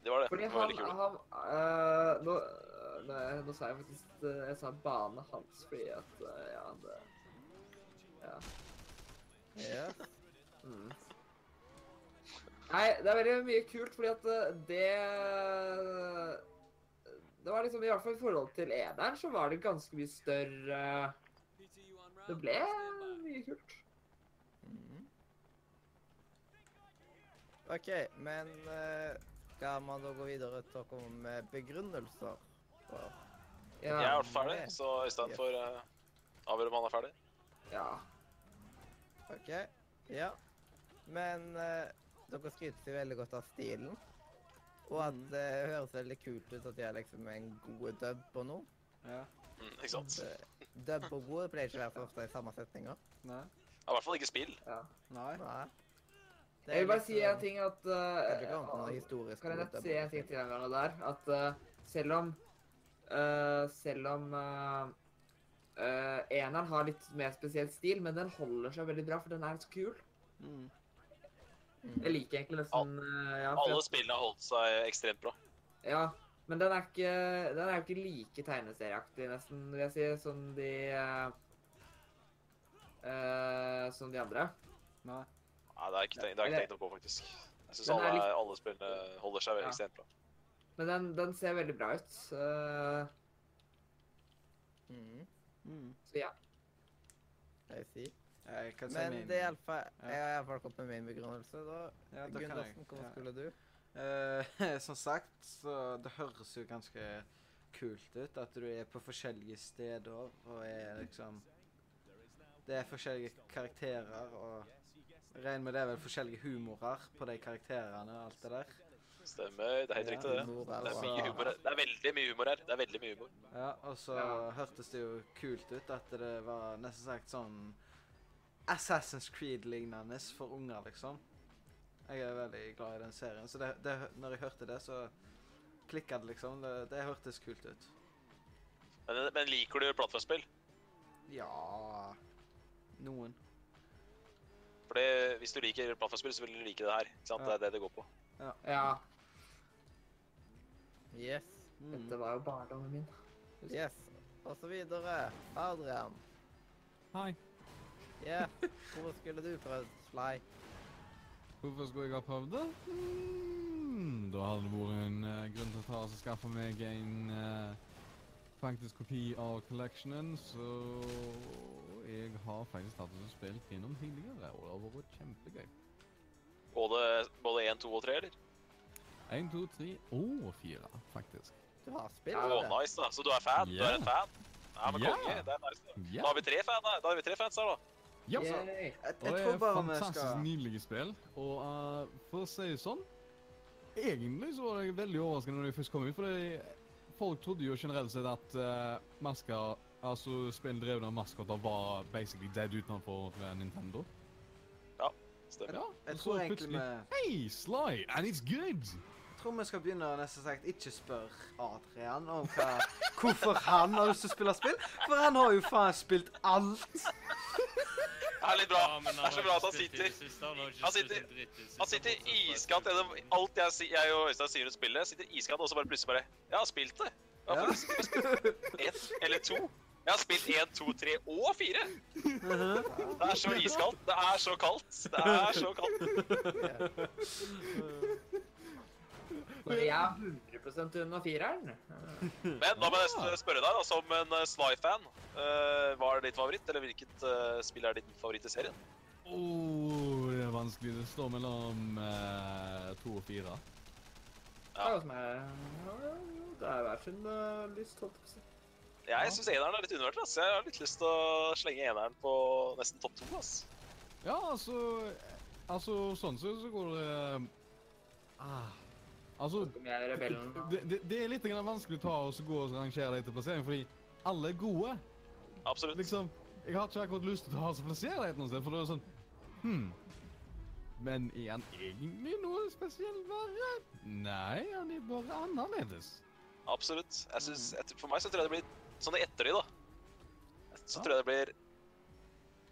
Det var det. Fordi det var han, veldig kult. han uh, nå, nå, nå sa jeg faktisk øh, Jeg sa bane hans fordi at øh, Ja, det Ja. ja. Mm. Nei, det er veldig mye kult fordi at øh, det Det var liksom I hvert fall i forhold til eneren så var det ganske mye større Det ble mye kult. Mm. OK, men eh, skal man da gå videre til å komme med begrunnelser? For- Jeg er i hvert fall ferdig, så istedenfor uh, avgjør om han er ferdig. Ja. OK. Ja. Men uh, dere skryter seg veldig godt av stilen. Og at det det høres veldig kult ut at de har liksom en god dub på noe. Ja. Mm, ikke sant? dub Det, god pleier ikke å være så ofte i samme setninger. Nei. Ja, I hvert fall ikke spill. Ja. Nei. Nei. Jeg vil bare litt, si eh, en ting at uh. Kan jeg nett si en ting til den der? At uh, selv om eh, Selv om uh, eneren har litt mer spesiell stil, men den holder seg veldig bra, for den er så kul. Mm. Mm. Jeg liker egentlig nesten ja, Alle spillene har holdt seg ekstremt bra. ja, men den er ikke Den er jo ikke like tegneserieaktig, nesten, vil jeg si, som de Som de andre. Nei. Nei, det er ikke tenkt, det er ikke tenkt noe på, faktisk. Jeg syns alle, litt- alle spillene holder seg Ja. ekstremt bra. Men den, den ser veldig bra ut. så... Mm. Mm. så ja. Jeg sier. Jeg kan si Men min. det hjelper. Ja. Jeg har iallfall kommet med min begrunnelse, da. Ja, da kan jeg. Gundersen, hva Ja. skulle du? Eh, som sagt, så det høres jo ganske kult ut at du er på forskjellige steder og er liksom Det er forskjellige karakterer og regner med det er vel forskjellige humorer på de karakterene og alt det der. Stemmer. Det er helt Ja. riktig, det. Det er mye humor her. Det er veldig mye humor her. Det er veldig mye humor. Ja, og så Ja. hørtes det jo kult ut at det var nesten sagt sånn Assassin's Creed-lignende for unger, liksom. Jeg er veldig glad i den serien, så det, det, når jeg hørte det, så klikka det, liksom. Det, det hørtes kult ut. Men, men liker du plattformspill? Ja Noen. Fordi hvis du liker plattformspill, så vil du like det her. Ikke sant? Ja. Det er det det går på. ja. Yes. Mm. Dette var jo barndommen min. Yes. Og så videre. Adrian. Hei. Ja, hvor skulle du prøvd Sly? Hvorfor skulle jeg ha prøvd det? Mm, da hadde det vært en uh, grunn til å ta og skaffe meg en uh, faktisk kopi av collectionen, så jeg har faktisk tatt og spilt gjennom tidligere, og det har vært kjempegøy. Både, både 1, 2 og 3, eller? 1, 2, 3 og 4, faktisk. Du har spilt Å, det? nice, da. Så du er fan? Du er en fan? Ja, men yeah. konge. Det er nice. Da. Ja, da har vi tre fan, da. Da har vi tre fans her, da. ja. Jeg, jeg det tror bare vi fantastisk skal nydelige spill. Og uh, for å si det sånn Egentlig så var jeg veldig overraskende når de først kom ut. fordi folk trodde jo generelt sett at uh, masker Altså spill drevet av maskoter var basically dead utenfor Nintendo. Nintendo. Stemmer. Ja, Jeg så tror egentlig vi Hey, Sly! And it's good! Tror vi skal begynne nesten sagt ikke spørre Adrian om hva, hvorfor han har lyst til å spille spill. For han har jo faen spilt alt. Det er litt bra. Ja, Det er så bra at han sitter han sitter- Han sitter gjennom alt jeg, jeg og Øystein sier om spillet. Sitter iskaldt, og så bare plutselig bare Jeg har spilt det. Ja. ett eller to. Jeg har spilt én, to, tre og fire. Det er så iskaldt. Det er så kaldt. Det er så kaldt. Men jeg er 100 unna fireren. Men da må jeg spørre deg, da, som en eh, Sly-fan. eh, hva er ditt favoritt, eller hvilket eh, spill er ditt favoritt i serien? Oh, det er vanskelig. Det står mellom eh, to og fire. Ja. Det er hver sin uh, lyst, holdt jeg på å si. Jeg syns eneren er litt undervurdert. ass. Jeg har litt lyst til å slenge eneren på nesten topp to. ass. Ja, altså Altså, sånn så, så går det ah, Altså er det, det, det er litt vanskelig å ta og gå og rangere deg til plassering, fordi alle er gode. Absolutt. Liksom, Jeg har ikke akkurat lyst til å ha så plassere deg et noe sted, for det er sånn Hm. Men er han egentlig noe spesielt verre? Nei, han er bare annerledes. Absolutt. Jeg synes, for meg så tror jeg det blir sånn i ettertid, da. Så tror jeg det blir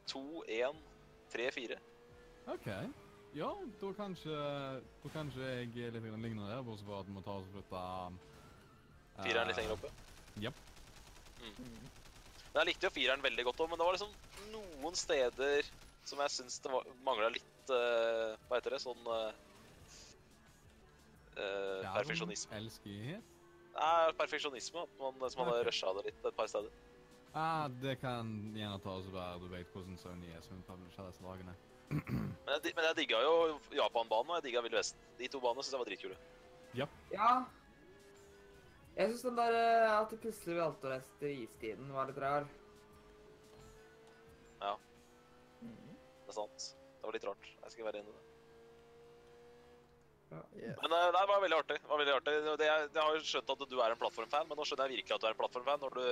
to, én, tre, fire. OK. Ja, da kanskje, da kanskje jeg litt lignende der, bortsett fra at vi må ta og flytte uh, Fireren litt lenger oppe. Ja. Mm. Men jeg likte jo fireren veldig godt òg, men det var liksom noen steder som jeg syns det mangla litt uh, Hva heter det? Sånn uh, uh, Perfeksjonisme. Elskighet. Nei, perfeksjonisme. At man, som hadde Ok. rusha det litt et par steder. Ah, det kan gjerne ta oss være du vet hvordan Sony er som publisher disse dagene. Men jeg, men jeg digga jo Japan-banen og jeg digga Vill Vesten. De to banene syns jeg var dritkule. Ja. Jeg syns den der eh, at de plutselig valgte å reise til istiden, var litt rar. Ja. Det er sant. Det var litt rart. Jeg skal være enig i det. Men eh, det var veldig artig. Det var veldig artig. Det, jeg, jeg har jo skjønt at du er en plattformfan, men nå skjønner jeg virkelig at du er en plattformfan når du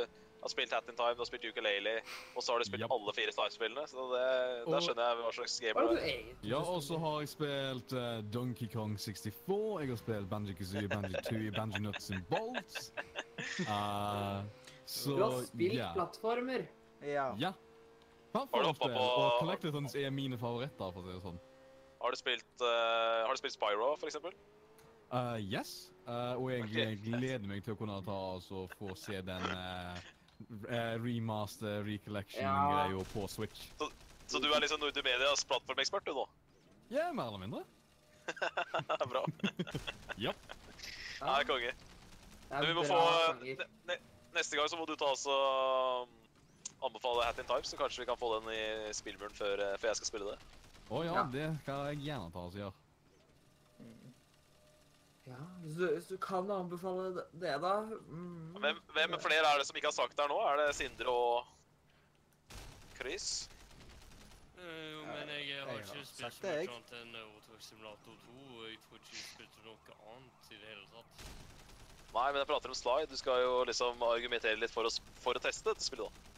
har spilt Hat in Time, du har spilt Ukulele, og så har du spilt yep. alle fire Star-spillene. Så det, der skjønner jeg hva slags er gamer det du er. Ja, og så har jeg spilt uh, Donkey Kong 64, jeg har spilt Banji Kazooie, Banji 2, Banji Nuts and Bolts. Uh, så Du har spilt yeah. plattformer. Ja. Ja. Har du hoppa hoppet på- Og Collectathons er mine favoritter, for å si det sånn. Har du spilt, uh, har du spilt Spyro, for eksempel? Uh, yes, Uh, og jeg Ok. gleder meg til å kunne ta og få se den eh, eh, remaster recollection-greia på Switch. Så du er liksom Nordimedias plattformekspert, du nå? Ja, mer eller mindre. Bra. ja. Ja, konge. Men vi må bra få ne, Neste gang så må du ta oss og um, anbefale Hat in Time, så kanskje vi kan få den i spillmuren før, eh, før jeg skal spille det. Å ja, Ja. det kan jeg gjerne ta oss og gjøre. Ja, hvis du, hvis du kan anbefale det, det da mm. Hvem, hvem flere er det som ikke har sagt det her nå? Er det Sindre og Chris? Eh, Jo, men jeg har ikke spilt jeg. annet enn Eurotruck Simulator 2, og jeg tror ikke jeg spilte noe annet i det hele tatt. Nei, men jeg prater om slide. Du skal jo liksom argumentere litt for å, for å teste dette spillet, da.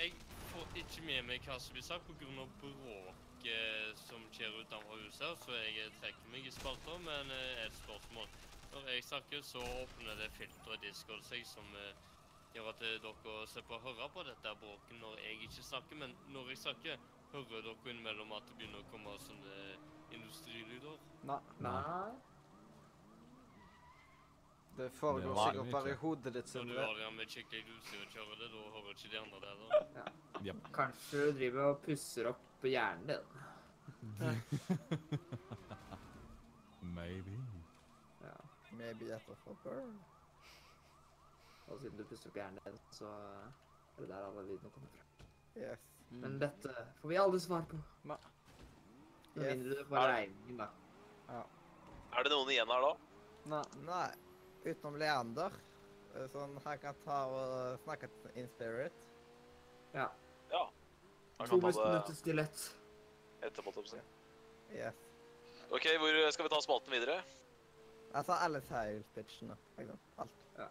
Jeg får ikke med meg hva som blir sagt pga. Bråket som skjer utenfor huset, her, så jeg trekker meg i spalta, Men eh, et spørsmål. Når jeg snakker, så åpner det filteret i Discord seg som eh, gjør at dere dere slipper å høre på dette bråket når jeg ikke snakker. Men når jeg snakker, hører dere innimellom at det begynner å komme sånne industrilyder. Nei. Nei. Det foregår sikkert bare i hodet ditt, Når du har det med skikkelig utstyr og kjører det, da hører ikke de andre det. da. Ja. Kanskje du driver og pusser opp hjernen din. Maybe. Ja. Maybe that's a fucker. Og siden du pusser opp hjernen din, så er det der alle lydene kommer fra. Yes. Mm. Men dette får vi aldri svar på. Med Yes. mindre du får regningen, da. Er det noen igjen her da? Nei. Nei, utenom Leander. eh, Sånn han kan ta og snakke in spirit. Ja. Han To minutter det stillhet. etterpå. jeg å. Yes. OK, hvor skal vi ta spalten videre? Altså alle seilpitchene. Alt. Ja. Alt.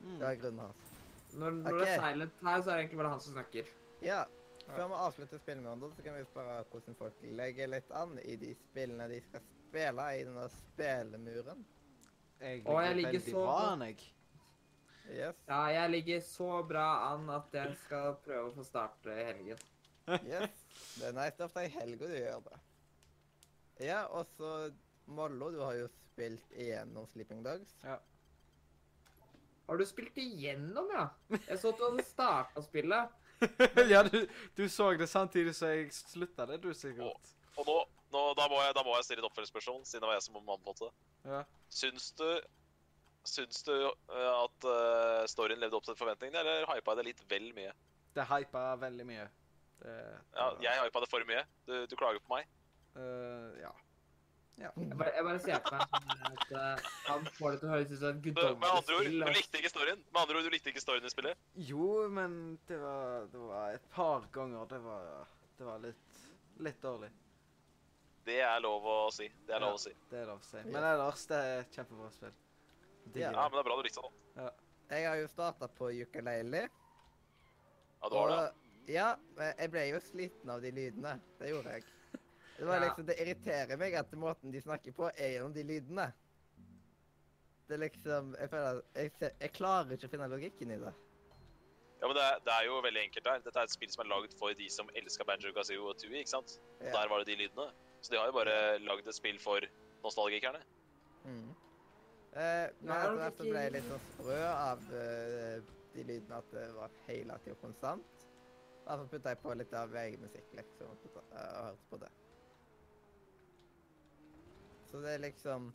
Mm. Det er grunnen hans. Når, når det er silent her, så er det egentlig bare han som snakker. Ja. Før vi avslutter spillmåneden, så kan vi spørre hvordan folk legger litt an i de spillene de skal spille i denne spillemuren. Jeg Å, jeg ligger ligger veldig så bra an, jeg. Yes. Ja, jeg ligger så bra an at jeg skal prøve å få starte i helgen. yes. Det er nice ofte i helga du gjør det. Ja, og så Mollo, du har jo spilt igjennom Sleeping Dogs. Har du spilt igjennom, ja? Jeg så at du hadde starta spillet. ja, du, du så det samtidig som jeg slutta det, du sikkert. Og nå, nå da, må jeg, da må jeg stille et oppfølgingsspørsmål, siden det var jeg som anbefalte det. Ja. Syns du Syns du eh, at uh, storyen levde opp til forventningene, eller hypa jeg det litt vel mye? Det hypa veldig mye. Det, Ja, jeg hypa det for mye. Du, du klager på meg. Uh, ja. Jeg bare, jeg bare ser på meg sånn at uh, han får det til å høres ut som et guddommelig spill. du likte ikke storyen. Med andre ord, du likte ikke storyen i spillet. Jo, men det var, det var et par ganger det var, det var litt, litt dårlig. Det er lov å si. Det er lov å si. Det er lov å si. Men ellers, det er et kjempebra spill. Ja. Ja, men det er bra du likte det. Jeg har jo starta på ukulele. Ja, du har det. Ja, men jeg ble jo sliten av de lydene. Det gjorde jeg. Det var liksom, det irriterer meg at måten de snakker på, er gjennom de lydene. Det er liksom Jeg føler at jeg, jeg klarer ikke å finne logikken i det. Ja, men det er, det er jo veldig enkelt der. Dette er et spill som er lagd for de som elsker Banjo Gazoo og Tui, ikke sant? Og Ja. Der var det de lydene. Så de har jo bare lagd et spill for nostalgikerne. Mm. Eh, men etter det er hvert så ble jeg litt sånn sprø av uh, de lydene at det var hele tida konstant. Derfor putta jeg på litt av egen musikk, liksom, eh, og hørte på det. Så det er liksom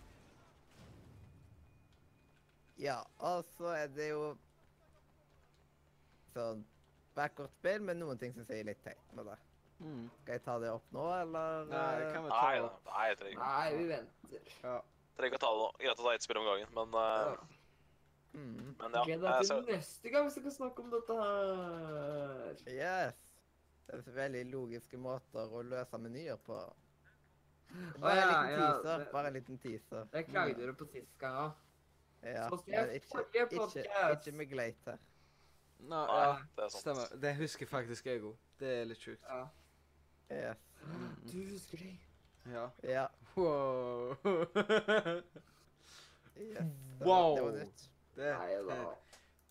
Ja, og så er det jo sånn backward-spill, men noen ting syns jeg er litt teit med det. Mm. Skal jeg ta det opp nå, eller? Nei, kan vi Nei, ta da. opp? nei, jeg trenger ikke. Nei, vi venter. Ja. Trenger ikke å ta det nå. Greit å ta ett spill om gangen, men, Ja. uh, Mm. men ja. Gleder ser- til neste gang vi skal snakke om dette her. Yes. Det er veldig logiske måter å løse menyer på. Bare en ja, liten ja, teaser. det- Bare en liten teaser. Det klagde du på sist gang òg. Ja. Ikke, ikke, ikke med gleit her. Nei, ja, det er sant. stemmer. Det husker faktisk jeg òg. Det er litt sjukt. Ja. Yes. Du husker det? Ja. Ja. Wow. yes. Det var- Wow. Det var nytt. Det, det,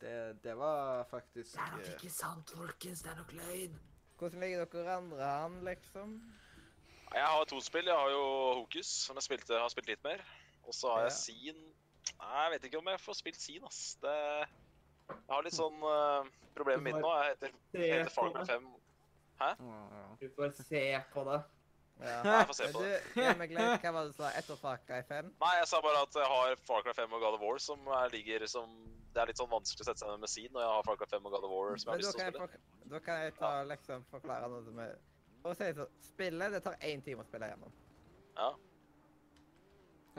det, det var faktisk eh, sant, folkens. Det er nok løgn. Hvordan ligger dere andre an, liksom? Jeg har to spill. Jeg har jo Hokus, som jeg spilte, har spilt litt mer. Og så har jeg Ja. Sin. Nei, jeg vet ikke om jeg får spilt Sin, ass. Det, jeg har litt sånn uh, Problemet mitt nå jeg heter, jeg heter Far Cry 5. ja. Du får se på det. Ja. Nei, jeg får se på det. du, ja, meg Glenn, hva var det du sa etter Far Cry 5? Nei, jeg sa bare at jeg har Far Cry 5 og God of War som er, ligger som Det er litt sånn vanskelig å sette seg ned med Sin når jeg har Far Cry 5 og God of War som jeg har lyst til å spille. da kan jeg ta, liksom, forklare noe med For å si det sånn, spillet det tar én time å spille gjennom. Ja. Ja,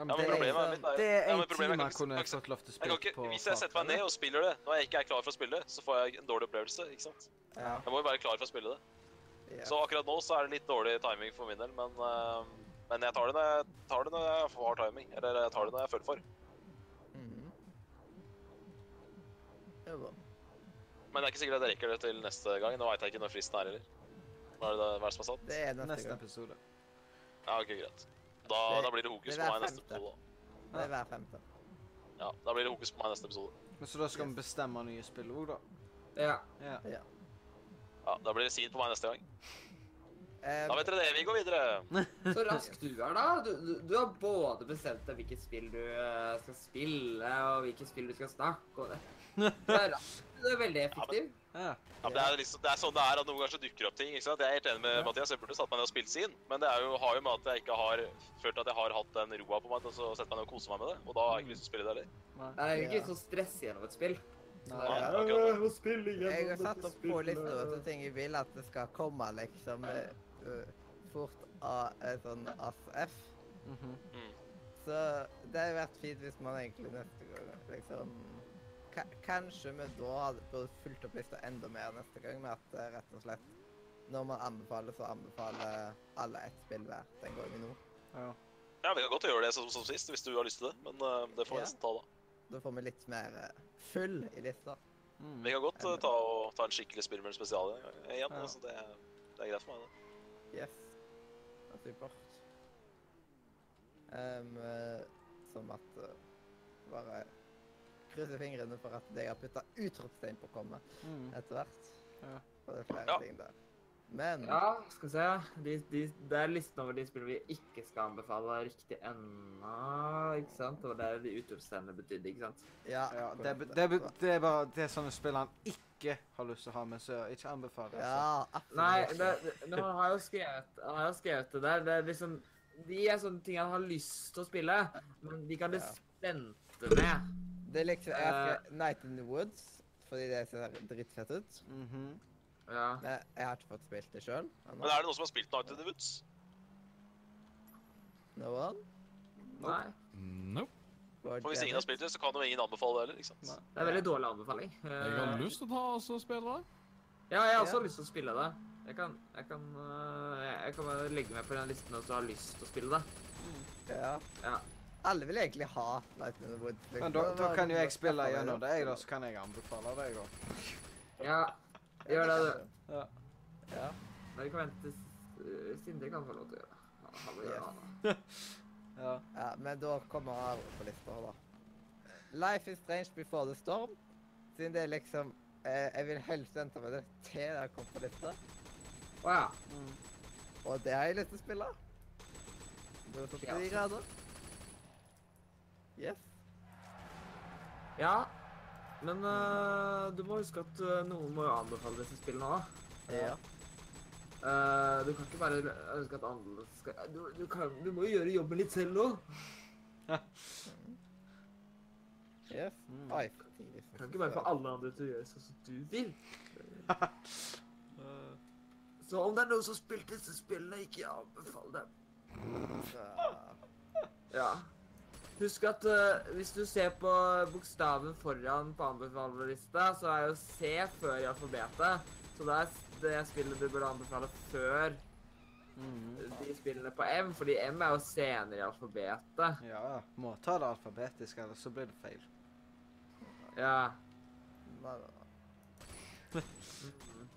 Ja, men det, problemet er, mitt er det er ja, problemet time jeg kunne jeg fått lov til å Jeg kan spille ikke, på hvis jeg setter meg ned og spiller det når jeg ikke er klar for å spille, så får jeg en dårlig opplevelse. ikke sant? Ja. Jeg må jo være klar for å spille det. Ja. Så akkurat nå så er det litt dårlig timing for min del, men, uh, men jeg tar det, når jeg, tar det når jeg har timing. Eller jeg tar det når jeg føler for. Mm. Er. Men det er ikke sikkert at jeg rekker det til neste gang. Nå veit jeg ikke når fristen er heller. Hva er det, hva er det som er satt? Det er neste, neste episode. Ja, ok, greit. Da, Det- da blir det hokus det på meg meg neste episode. da. Det er hver femte. Ja, da blir det hokus på meg neste episode. Men Så da skal vi bestemme nye spill òg, da? Ja. Ja. Ja, Da blir det sin på meg neste gang. Eh, Da vet dere det. Vi går videre. Så rask du er, da. Du, du, du har både bestemt deg hvilket spill du eh, skal spille, og hvilket spill du skal snakke om. det. Du er rask. Du er veldig effektiv. ja. Ja, men det, er liksom, det er sånn det er at noen ganger så dukker opp ting. ikke sant? Jeg er helt enig med Ja. Mathias. Jeg burde satt meg ned og spilt sin. Men det er jo, har jo med at jeg ikke har følt at jeg har hatt den roa på meg til å sette meg ned og kose meg med det. Og da har jeg ikke lyst til å spille det heller. Jeg Det er ikke så stress gjennom et spill. Så Nei. det er- Ja, akkurat det. «Åh, må spille gjennom jeg har satt opp på spillet». lista over ting jeg vil at det skal komme, liksom. eh, eh, fort av sånn ASF. Mhm. Mm. Så det hadde vært fint hvis man egentlig neste gang liksom ka Kanskje vi da hadde burde fulgt opp lista enda mer neste gang med at eh, rett og slett når man anbefaler, så anbefaler alle ett spill hver den gangen nå. Ja. Ja, Vi kan godt gjøre det som, som sist, hvis du har lyst til det. Men det får vi Ja. nesten ta da. Da får vi litt mer eh, full i lista. Mm. Vi kan godt uh, ta, og, ta en skikkelig spillmeldt spesial igjen. Ja. altså det, det er greit for meg, det. Yes. Det er supert. Um, eh, som at uh, Bare krysser fingrene for at jeg har putta utropstegn på komme Mm. etter hvert. Ja. Og det er flere Ja. ting der. Men Ja, skal vi se. De, de, det er listen over de spillene vi ikke skal anbefale riktig ennå, ikke sant? Og det er de utropstegene betydde, ikke sant? ja, Ja, det, det, det er bare det sånne spill han ikke har lyst til å ha med, så ikke anbefaler. altså. Ja. Nei, det, det, men han har jo skrevet, han har jo skrevet det der. Det er liksom, de er sånne ting han har lyst til å spille, men de kan bli Ja. vente med. Det er liksom jeg Eh. Night in the Woods fordi det ser drittfett ut. Mhm. Ja. Men jeg har ikke fått spilt det sjøl. Men er det noen som har spilt Night in the Woods? No one? Nei, Nope. For Hvis ingen har spilt det, så kan jo ingen anbefale det heller. ikke sant? Nei. det er en veldig dårlig anbefaling. Jeg har Eh, lyst til å ta og spille det. Ja, jeg har også Ja. lyst til å spille det. Jeg kan, jeg kan, øh, jeg- jeg kan legge meg på den listen og så har lyst til å spille det. Ja. Ja. Alle vil egentlig ha Night in the Woods. liksom. Men da, da kan jo jeg spille gjennom det. det, jeg, da, så kan jeg anbefale deg, da. Ja, gjør det, du. Ja. Ja. Men vi kan vente til øh, Sindre kan få lov til å gjøre det. Han- Han vil gjøre det. Ja. Ja, men da kommer Aro på lista, da. Life is Strange Before the Storm. Siden det er liksom eh, Jeg vil helst vente med det til det kommer på lista. Å ja. Mm. Og det har jeg lyst til å spille. Det er 49 Ja. grader. Yes. Ja. Men uh, du må huske at øh, noen må jo anbefale disse spillene òg. Ja. Uh, du kan ikke bare ønske at andre skal Du, du, kan, du må jo gjøre jobben litt selv òg. Yes. Mm. Du kan ikke bare få alle andre til å gjøre sånn som du vil. Eh, Så om det er noen som har spilt disse spillene, ikke anbefal dem. Ja. Husk at uh, hvis du ser på bokstaven foran på anbefalelista, så er jo C før i alfabetet. Så det er det spillet du burde anbefale før mm. de spillene på M, fordi M er jo senere i alfabetet. Ja, må ta det alfabetisk, ellers så blir det feil. Ja. Mhm.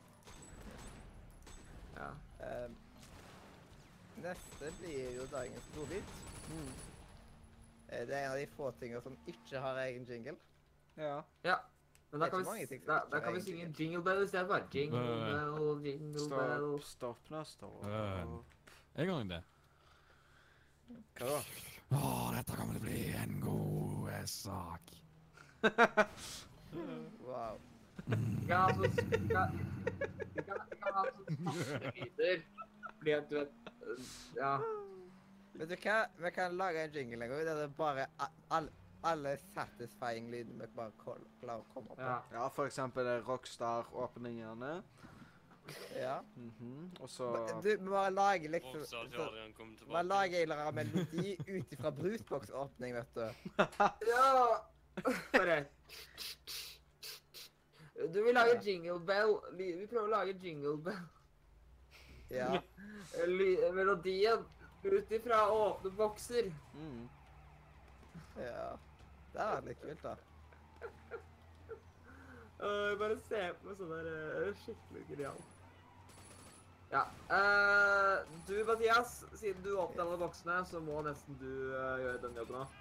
Ja. Eh, neste blir jo dagens godbit. Mm. Eh, det er en av de få tingene som ikke har egen jingle. Ja. ja. Men da kan, vi, da, da kan vi synge Jingle Bell istedenfor. Jingle. Bell, Jingle Bell. Stopp, stopp nå, stopp. En gang det. Hva da? Å, dette kan vel bli en god eh, sak. Wow. Vi kan ha sånn sånn snakkende lyder. Fordi at du vet øh, Ja. Vet du hva? Vi kan lage en jingle en gang der det bare alle satisfying lydene vi bare klarer å komme med. ja. Ja, for eksempel Rockstar-åpningene. Ja. Mhm. Og så Du, vi bare lager liksom Rockstar til Adrian kommer Vi tilbake. lager en eller annen melodi ut ifra brusboksåpning, vet du. ja. Bare Du vil lage Jingle Bell. Vi vi prøver å lage Jingle Bell. Ja. Ly- Melodien ut ifra åpne bokser. mm. ja. Det er litt kult, da. Uh, bare se på meg sånn der uh, skikkelig genial. Ja. Uh, du, Mathias, siden du åpnet alle boksene, så må nesten du gjøre den jobben òg.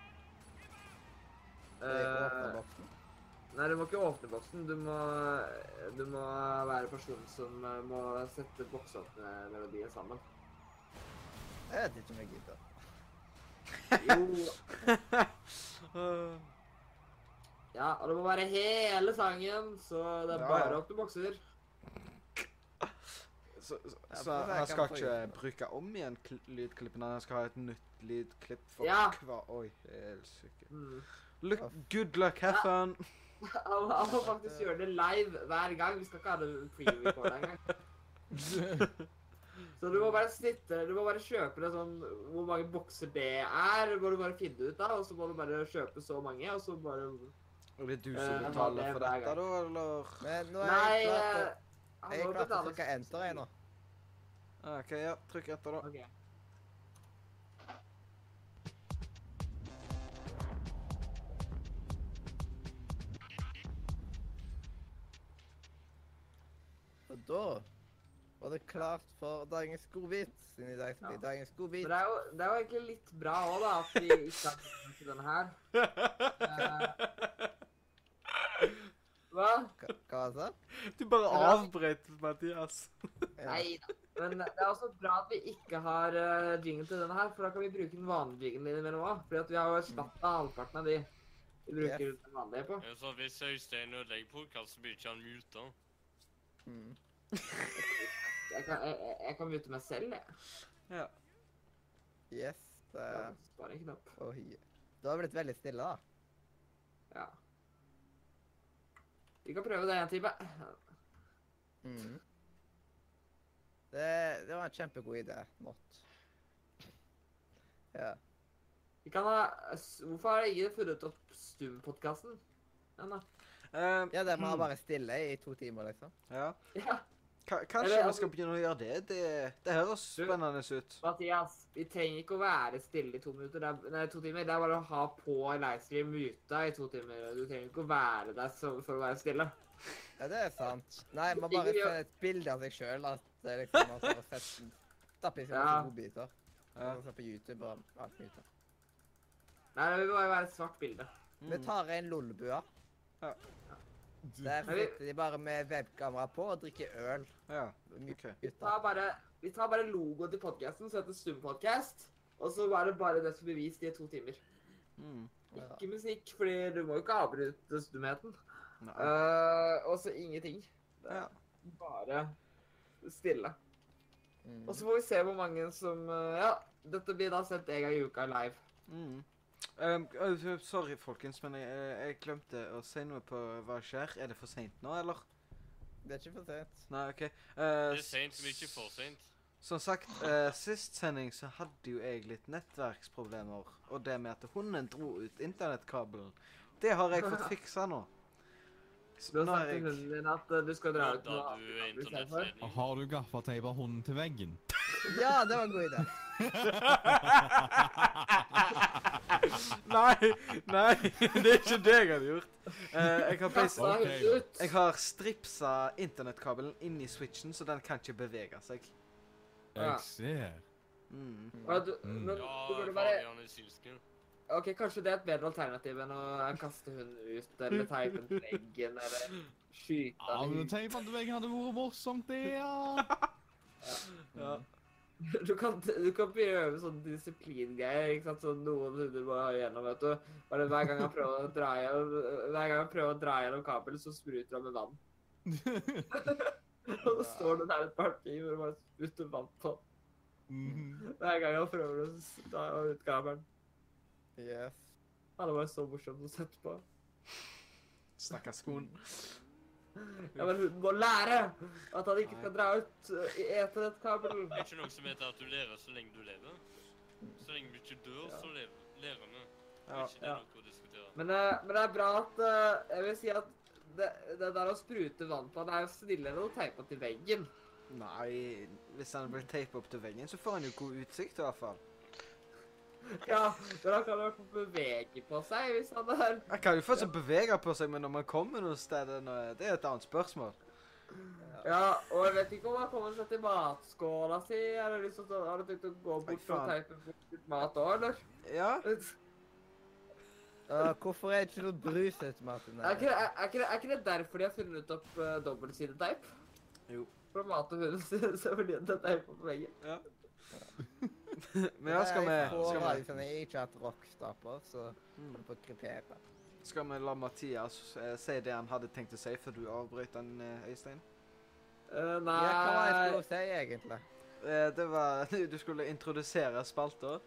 Uh, åpner nei, du må ikke åpne boksen. Du må, du må være personen som må sette boksåpnemelodien sammen. Jeg vet ikke om jeg gidder. Jo. Ja, og det må være hele sangen, så det er bare ja. til bokser. Så, så, Ja, så jeg, jeg skal ikke bruke om igjen kl lydklippene, Jeg skal ha et nytt lydklipp for Ja. hver Oi, sykt. Mm. Look, good luck, have Ja. fun. Han, han må faktisk gjøre det live hver gang. Vi skal ikke ha det pre-recorda engang. Så du må bare sitte, du må bare kjøpe det sånn Hvor mange bokser det er, må du bare finne ut av. Og så må du bare kjøpe så mange, og så bare Og det er du Eh, som det betaler for dette, da, eller? Men nå er Nei, jeg klar eh, til, han jeg er klar til å trykke enter jeg nå. Ah, OK, ja. Trykk etter, da. Okay. Og da var det klart for dagens godbit. Siden i dag skal bli Ja. dagens godbit. Det er, jo, det er jo egentlig litt bra òg, da, at vi ikke har til denne her. Uh, hva? Hva hva sa du? Bare avbrøt Mathias. Nei da. Men det er også bra at vi ikke har uh, jingle til denne her, for da kan vi bruke den vanlige jinglen innimellom òg. At vi har jo erstatta halvparten av de vi bruker Yes. den vanlige på. Ja, Så hvis Øystein ødelegger podkasten, blir ikke han muta. Mm. Jeg kan, jeg, jeg- kan mute meg selv, jeg. Ja. Yes. Uh, Spare en knapp. oi. Du har blitt veldig stille, da. Ja. Vi kan prøve det en time. Mm. Det, det var en kjempegod idé. Not. Ja. Vi kan ha Hvorfor har ingen funnet opp Stum-podkasten ennå? Uh, ja, det må ha bare stille i to timer, liksom. ja. Ja. Ka- Kanskje Eller, vi altså- skal begynne å gjøre det? Det, det høres Du- spennende ut. Mathias, vi trenger ikke å være stille i to minutter. Det er, nei, to timer. Det er bare å ha på livestream muta i to timer. Du trenger ikke å være der så, for å være stille. Ja, det er sant. Nei, man bare gjør- et bilde av seg sjøl. At det liksom man har sett Stappe i seg Ja. Ja. Sånn på YouTube og alt mulig. Nei, det vil bare være et svart bilde. Vi Mm. tar en lolbua. Ja. Der sitter de bare med webkamera på og drikker øl. Ja. OK. Vi tar bare, vi tar bare logoen til podkasten, som heter Stum-podkast. Og så var det bare det som blir vist i to timer. Mm. Ja. Ikke musikk, fordi du må jo ikke avbryte stumheten. Uh, og så ingenting. Det er bare stille. Mm. Og så får vi se hvor mange som uh, Ja, dette blir da sett en gang i uka live. Mm. Um, uh, sorry, folkens, men jeg, jeg glemte å si noe på hva skjer. Er det for seint nå, eller? Det er ikke for sent. Nei, OK. Uh, Det er seint, men ikke for seint. Som sagt, uh, sist sending så hadde jo jeg litt nettverksproblemer. Og det med at hunden dro ut internettkabelen. Det har jeg fått fiksa nå. Så Du har nå sagt til jeg hunden din at du skal dra ut noe. Har du gaffateipa hunden til veggen? Ja, det var en god idé. Nei, nei, det er ikke det jeg hadde gjort. Uh, jeg har basi- okay. Ok. Jeg har stripsa internettkabelen inn i switchen, så den kan ikke bevege seg. Jeg ser. Mm. Ja, du, Mm. men Ja, du burde bare er. OK, kanskje det er et bedre alternativ enn å kaste hunden ut, eller teipe den til veggen, eller skyte Ja, men den. til veggen hadde vært morsomt, det, ja. Ja. Du kan, du kan prøve sånne disiplingreier, ikke sant, som noen hunder må ha igjennom, vet du. Bare hver gang han prøver å dra gjennom, hver gang han prøver å dra gjennom kabelen, så spruter han med vann. Og så står det der et parti hvor du bare spruter vann på. Mhm. Hver gang han prøver å ta ut kabelen. Yes. Det var så morsomt å sette på. Stakkars skoen. Ja, bare, hun må lære at han ikke skal dra ut uh, i eternettkabelen. Det er ikke noe som heter at du lærer så lenge du lever. Så lenge du ikke dør, så lever, lærer vi. Det er Ja, ikke det ja. noe å diskutere. Men, eh, men det er bra at eh, Jeg vil si at det, det der å sprute vann på det er jo snillere enn å teipe til veggen. Nei, hvis han blir teipa opp til veggen, så får han jo god utsikt i hvert fall. Ja, men han kan i hvert fall bevege på seg hvis han er Han kan jo fortsatt bevege på seg, men om han kommer noe sted, det er et annet spørsmål. Ja, og jeg vet ikke om han kommer seg til matskåla si. Eller liksom, så- har du tenkt å gå bort og teipe bort litt mat òg, eller? Ja, Uh, hvorfor er det ikke noe brusautomat i Er ikke, det- er, er, ikke, er ikke det derfor de har funnet opp uh, dobbeltsideteip? Jo. For å mate hunden sin, så blir det teip på veggen. men ja, skal vi, Jeg skal vi, liksom ikke hatt rockstopper, så Mm. på krypere. skal vi la Mathias eh, si det han hadde tenkt å si før du avbrøt han, eh, Øystein? Uh, nei Ja, hva var det jeg skulle si, egentlig? Uh, det var Du skulle introdusere spalta.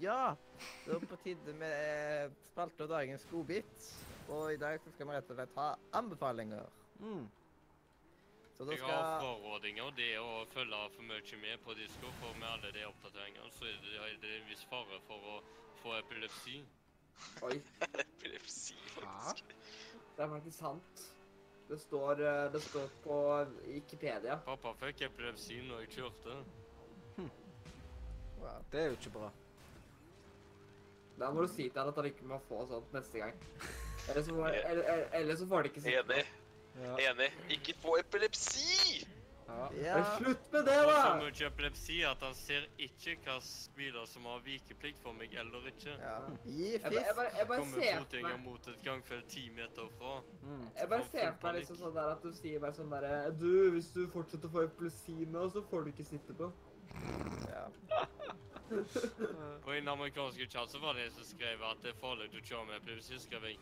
Ja, det er på tide med eh, spalte og dagens godbit. Og i dag skal vi rett og slett ha anbefalinger. Mm. Så da Jeg har skal frarådinger. Det å følge for mye med på Disco, for med alle de oppdateringene, så er det, er det en viss fare for å få epilepsi. Oi, Epilepsi, faktisk. det er faktisk sant. Det står, uh, det står på Wikipedia. Pappa fikk epilepsi når jeg kjørte. wow. Det er jo ikke bra. Da må du si til han at han ikke må få sånt neste gang. Eller så, får, eller, eller, eller så får han ikke sitte. Enig. Ja. Enig. Ikke få epilepsi! ja. Ja, slutt med det, Og så da! mye epilepsi at han ser ikke hvilke biler som har vikeplikt for meg eller ikke. ja. Gi Jeg, bare- jeg, fisk. bare, jeg bare Kommer ser for fotgjenger mot et gangfelt ti meter fra. Mm. jeg bare ser på deg meg liksom sånn der at du sier bare sånn derre Du, hvis du fortsetter å få epilepsi nå, så får du ikke sitte på. Ja. På en amerikansk chat så var det en som skrev at det er farlig å kjøre med epilepsi. skrev jeg.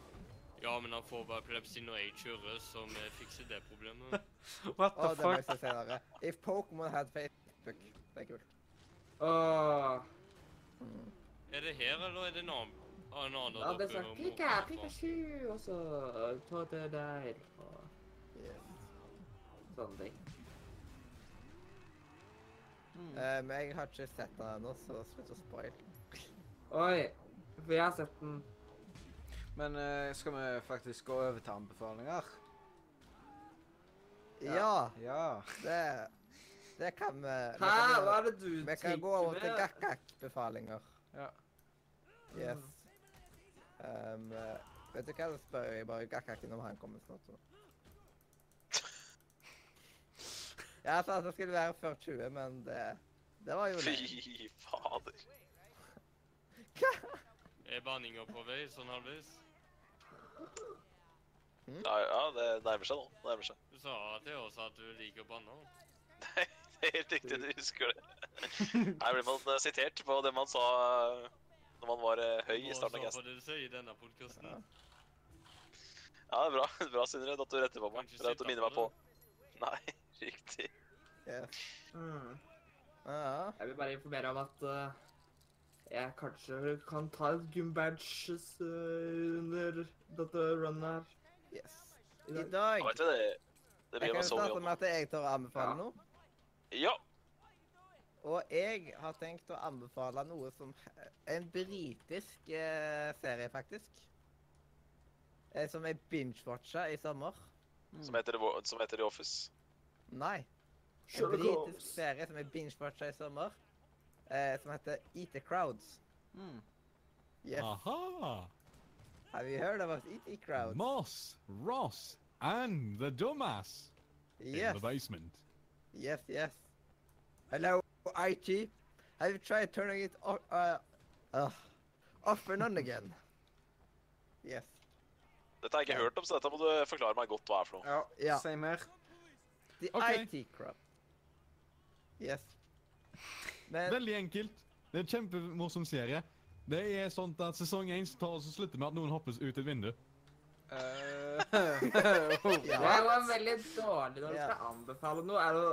Ja, men han får bare epilepsi når jeg kjører, så vi fikser det problemet. What the det må jeg fuck? si senere. If Pokémon had Facebook. Det er kult. Åh. Mm. Er det her, eller er det en annen? Ah, en annen Ja, det er sånn Pika, Pika? Pikachu, og så ta det der, og Yes. sånne ting. Mm. Eh, men jeg har ikke sett den ennå, så slutt å spoile. Oi, for jeg har sett den. Men eh, skal vi faktisk gå over til anbefalinger? Ja, Ja. det, det kan vi. Hæ, vi kan hva er det du tenker Vi kan gå over til med? gakkak-befalinger. Ja. Yes. Um, eh, vet du hva, da spør jeg bare gakkaken om han kommer snart. Så. Jeg sa at det skulle være før 20, men det, det var jo det. Fy fader. Er banninga på vei, sånn halvveis? Ja, ja, det nærmer seg nå. Det nærmer seg. Du sa til oss at du liker å banne. Nei, Det er helt riktig, du husker det. Her blir man sitert på det man sa eh, når man var eh, høy i starten av casten. får det du sier i denne podkasten. Ja. Ja, det er bra, bra Sindre, at du retter på meg. Det er at du minner meg på. Nei, riktig. Yeah. Mm. Ja. Jeg vil bare informere om at eh, jeg kanskje kan ta et gymbadges uh, under dette runnet her. yes. I I dag. dag Ja, vet du det? Det Jeg kan starte med at jeg tar å anbefale Ja. noe. Ja. Og jeg har tenkt å anbefale noe som En britisk eh, serie, faktisk. Eh, som jeg binge-watcha i sommer. Som heter, The som heter The Office. Nei. En britisk serie som er binge-watcha i sommer, eh, som heter Eat the Crowds. Mm. Yes. Aha! Have you heard about Eat the Crowds? Moss, Ross, and the dumbass in Yes, the basement. yes, yes. Hello, IT. Have you tried turning it off, uh, uh, off and on again? Yes. Dette har jeg ikke hørt om, så dette må du forklare meg godt hva er for noe. Ja, Ja. same her. The Ok. IT Crowd. Yes. Men Veldig enkelt. Det er en kjempemorsom serie. Det er sånn at sesong 1 tar og slutter med at noen hoppes ut et vindu. Uh, Det Ja. en veldig dårlig når du yeah. skal anbefale noe. er å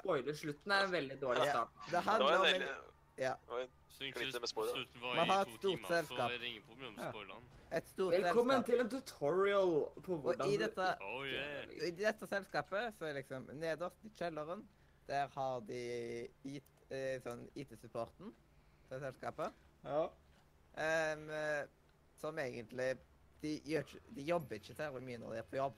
spoile slutten er en veldig dårlig start. det Det handler var om veldig... ja, var slutten var Man har i et to stort timer, selskap. Ja. et stort Velkommen selskap. til en tutorial på hvordan i du dette- Oh yeah. I dette selskapet så er liksom nederst i kjelleren, der har de IT, eh, sånn IT-supporten til selskapet. ja. Eh, som egentlig de, gjør, de jobber ikke særlig mye når de er på jobb.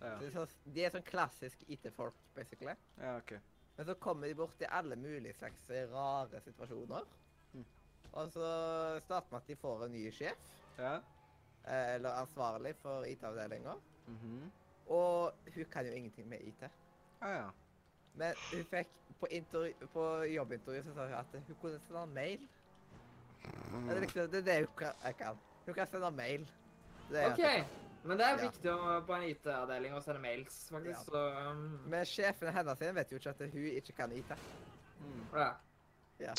Ja. Så, sånn, de er sånn klassisk IT-folk, basically. ja, OK. Men så kommer de bort til alle mulige slags rare situasjoner. Mm. Og så starter med at de får en ny sjef, Ja. eh, eller ansvarlig for IT-avdelinga. Mhm. Og hun kan jo ingenting med IT. Ah, ja. Men hun fikk på, på jobbintervju så sa hun at hun kunne sende mail. Det er liksom det, er det hun kan, jeg kan. Hun kan sende mail. Det er OK. Men det er viktig å, på en IT-avdeling å sende mails, faktisk. Ja. Så um, Men sjefen hennes vet jo ikke at hun ikke kan IT. Mm. ja.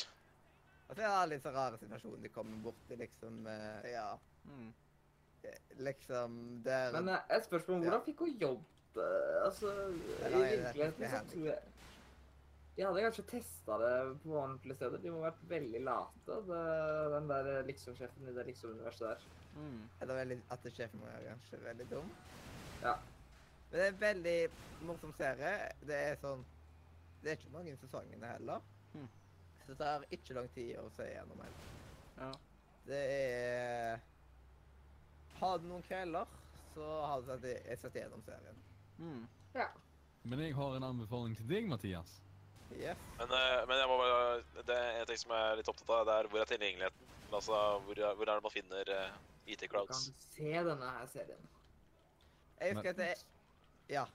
Og så er det litt så rare situasjoner de kommer borti, liksom eh, Ja, Mm. eh, liksom der Men eh, et spørsmål. Ja. Hvordan fikk hun jobb? Altså, Ja, i er virkeligheten så tror jeg De hadde kanskje testa det på ordentlige steder. De må ha vært veldig late, det, den der liksom-sjefen i det liksom-universet der. Mm. Eller veldig, at sjefen var kanskje veldig dum. Ja. Men det er en veldig morsom serie. Det er sånn Det er ikke mange sesongene heller. Mm. Så det tar ikke lang tid å se gjennom heller. Ja. Det er Har du noen kvelder, så har du sett, jeg sett gjennom serien. Mm. Men jeg har en anbefaling til deg, Mathias. Yeah. Men, eh, men jeg må bare, det er en ting som jeg er litt opptatt av, det er hvor er tilgjengeligheten? Altså, hvor, hvor er det man finner uh, Du IT-crowds? kan se denne her serien. Jeg husker at jeg Ja.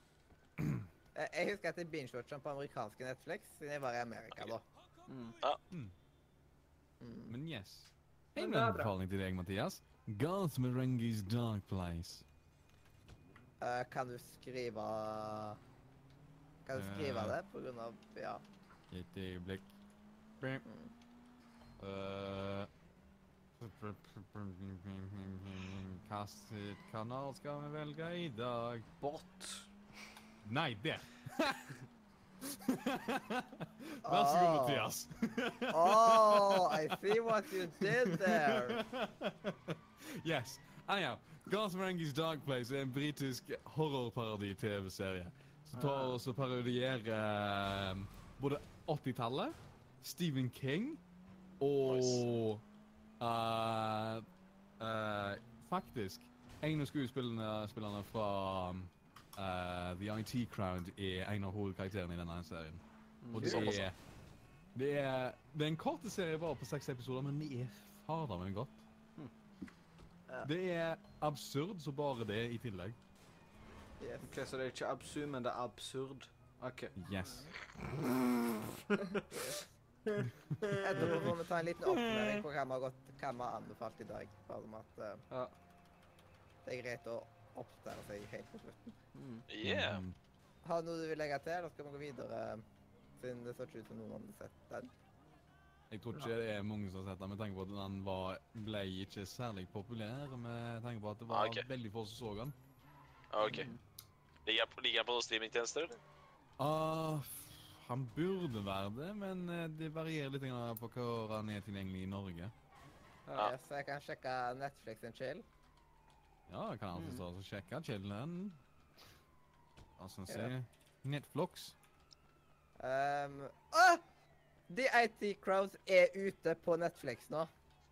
Jeg husker at jeg binge-watcha på amerikanske Netflix siden jeg var i Amerika da. Mm. Mm. Men yes. En anbefaling til deg, Mathias. Garth Merengues Dark Place. Eh, kan du skrive Kan du skrive Eh. det på grunn av Ja. Et øyeblikk. Mm. Eh, Hvilken kanal skal vi velge i dag? Bot. Nei, der! Vær så god. Mathias. Oh, I see what you did there. yes. Anyhow, Garth Marenghi's Dark Place er en britisk horrorparodi-TV-serie som tar oss og parodierer eh, både 80-tallet, Stephen King og uh, uh, faktisk en av skuespillerne spillerne fra uh, The IT Crowd er en av hovedkarakterene i denne serien. Og det er, det er Det er en kort serie bare på seks episoder, men det er fader meg godt. Ja. Det er absurd så bare det i tillegg. Yes. OK, så det er ikke absurd, men det er absurd. OK. Yes. Etterpå får vi ta en liten oppsummering på hva vi har, gått, hva vi har anbefalt i dag. Bare om at uh, Ja. det er greit å oppdatere seg helt på slutten. Mm. Yeah. Mm. Har du noe du vil legge til, eller skal vi gå videre? Siden det så ikke ut som noen hadde sett den. Jeg tror ikke det er mange som har sett den, med tanke på at den var, ble ikke særlig populær. Med tanke på at det var Ah, ok. veldig få som så den. Ah, OK. Ligger han på, på noen streamingtjenester, eller? Ah, han burde være det, men eh, det varierer litt på hvor han er tilgjengelig i Norge. Ja. Yes, så jeg kan sjekke Netflix and chill. Ja, jeg kan alltid Mm. sjekke chillen. Altså, se. si? Netflix. Um, ah! The IT Crowds er ute på Netflix nå.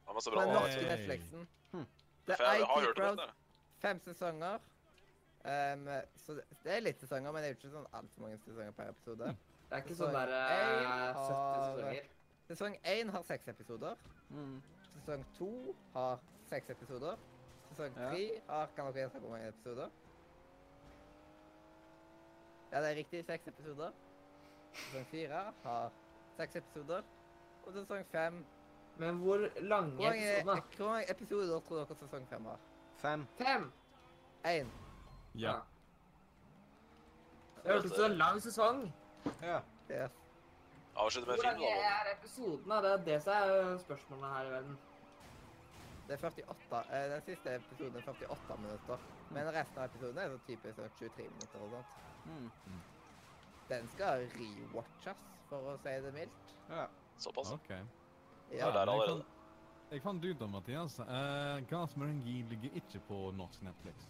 Ja, men så bra. den norske Hey. Netflixen. Hm. The IT Crowds, fem sesonger. Um, så det, det er litt sesonger, men det er jo ikke sånn altfor mange sesonger per episode. Det er ikke Sesong sånn derre uh, eh, 70 sesonger. Sesong én har seks episoder. Mm. Sesong to har seks episoder. Sesong Ja. har Kan dere gjette hvor mange episoder? Ja, det er riktig. Seks episoder. Sesong fire har seks episoder. Og sesong fem Men hvor lange Hvor mange, episoder? hvor mange episoder tror dere sesong fem har? Fem. Fem! Én. Ja. Det hørtes ut som en lang sesong. Ja. Yes. Avslutte med Hvor film, da. er episodene? Det er det som er spørsmålet her i verden. Det er 48. eh, Den siste episoden er 48 minutter. Men resten av episoden er så typisk sånn 23 minutter og sånt. Mm. Den skal rewatches, for å si det mildt. Ja. Såpass. OK. Ja, der jeg allerede. fant- Jeg fant ut av Mathias. Uh, Gas Merengi ligger ikke på norsk Netflix.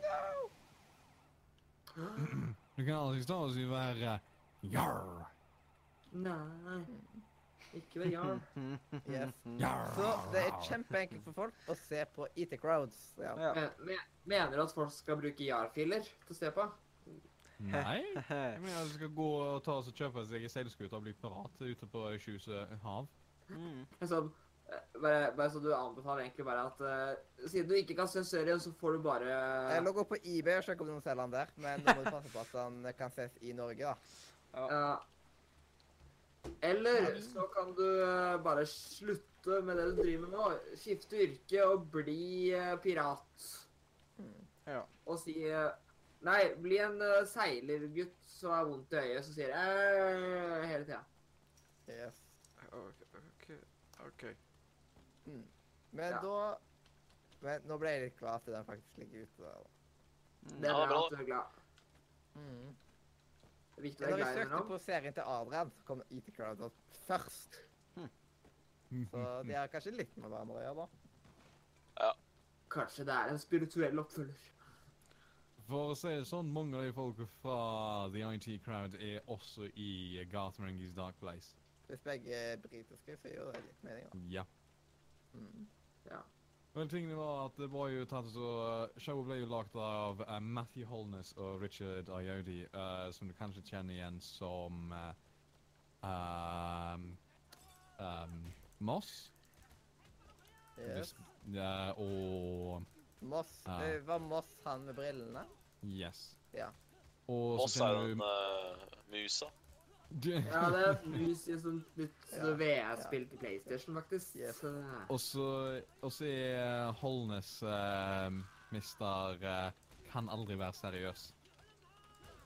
No! Du kan aldri stå og si være Jarr! Nei Ikke vær jarr. Yes. Jarr! Så det er kjempeenkelt for folk å se på IT Crowds. Ja. Ja. Men, men, mener du at folk skal bruke jarr-filer til å se på? Nei? Jeg mener at du skal gå og ta oss og kjøpe seg en seilskute og bli pirat ute på Tjuse hav. Mm. Sånn, eh, bare, bare så du anbefaler egentlig bare at uh, siden du ikke kan se serien, så får du bare Eller gå på eBay og sjekke om noen selger den der, men da må du passe på at den kan ses i Norge, da. Ja. Eller så kan du eh, bare slutte med det du driver med nå. Skifte yrke og bli eh, pirat. Ja. Og si eh, Nei, bli en uh, seilergutt som har vondt i øyet, som sier «Æ», hele tida. Yes. OK. ok, ok. Mm. Men Ja. da Men nå ble jeg litt glad at den faktisk ligger ute der. da. Mm. Det er bra at du er glad. Mm. Det er viktig å være glad i søkte hverandre. på serien til Adrian, så kom IT Crowd opp først. Så de har kanskje litt med hverandre å gjøre, da. Ja. Kanskje det er en spirituell oppfølger. For å si det sånn, mange av de folka fra The IT Crowd er også i Garth Marengis Dark Place. Hvis begge er britiske, så gjør det litt mening, da. Ja. Mm. Vel, tingene var at det var jo tatt så Showet ble jo lagd av uh, Matthew Holness og Richard Ayodi, uh, som du kanskje kjenner igjen som uh, um, um, Moss. Yes. Just, ja, og Moss. Ja. Det var Moss han med brillene? Yes. Ja. Og Moss så er finner en uh, musa. Ja, det er mus i sånt nytt Ja, VR-spill til PlayStation, faktisk. Yes. Er- Og så er Holnes uh, mister uh, Kan aldri være seriøs.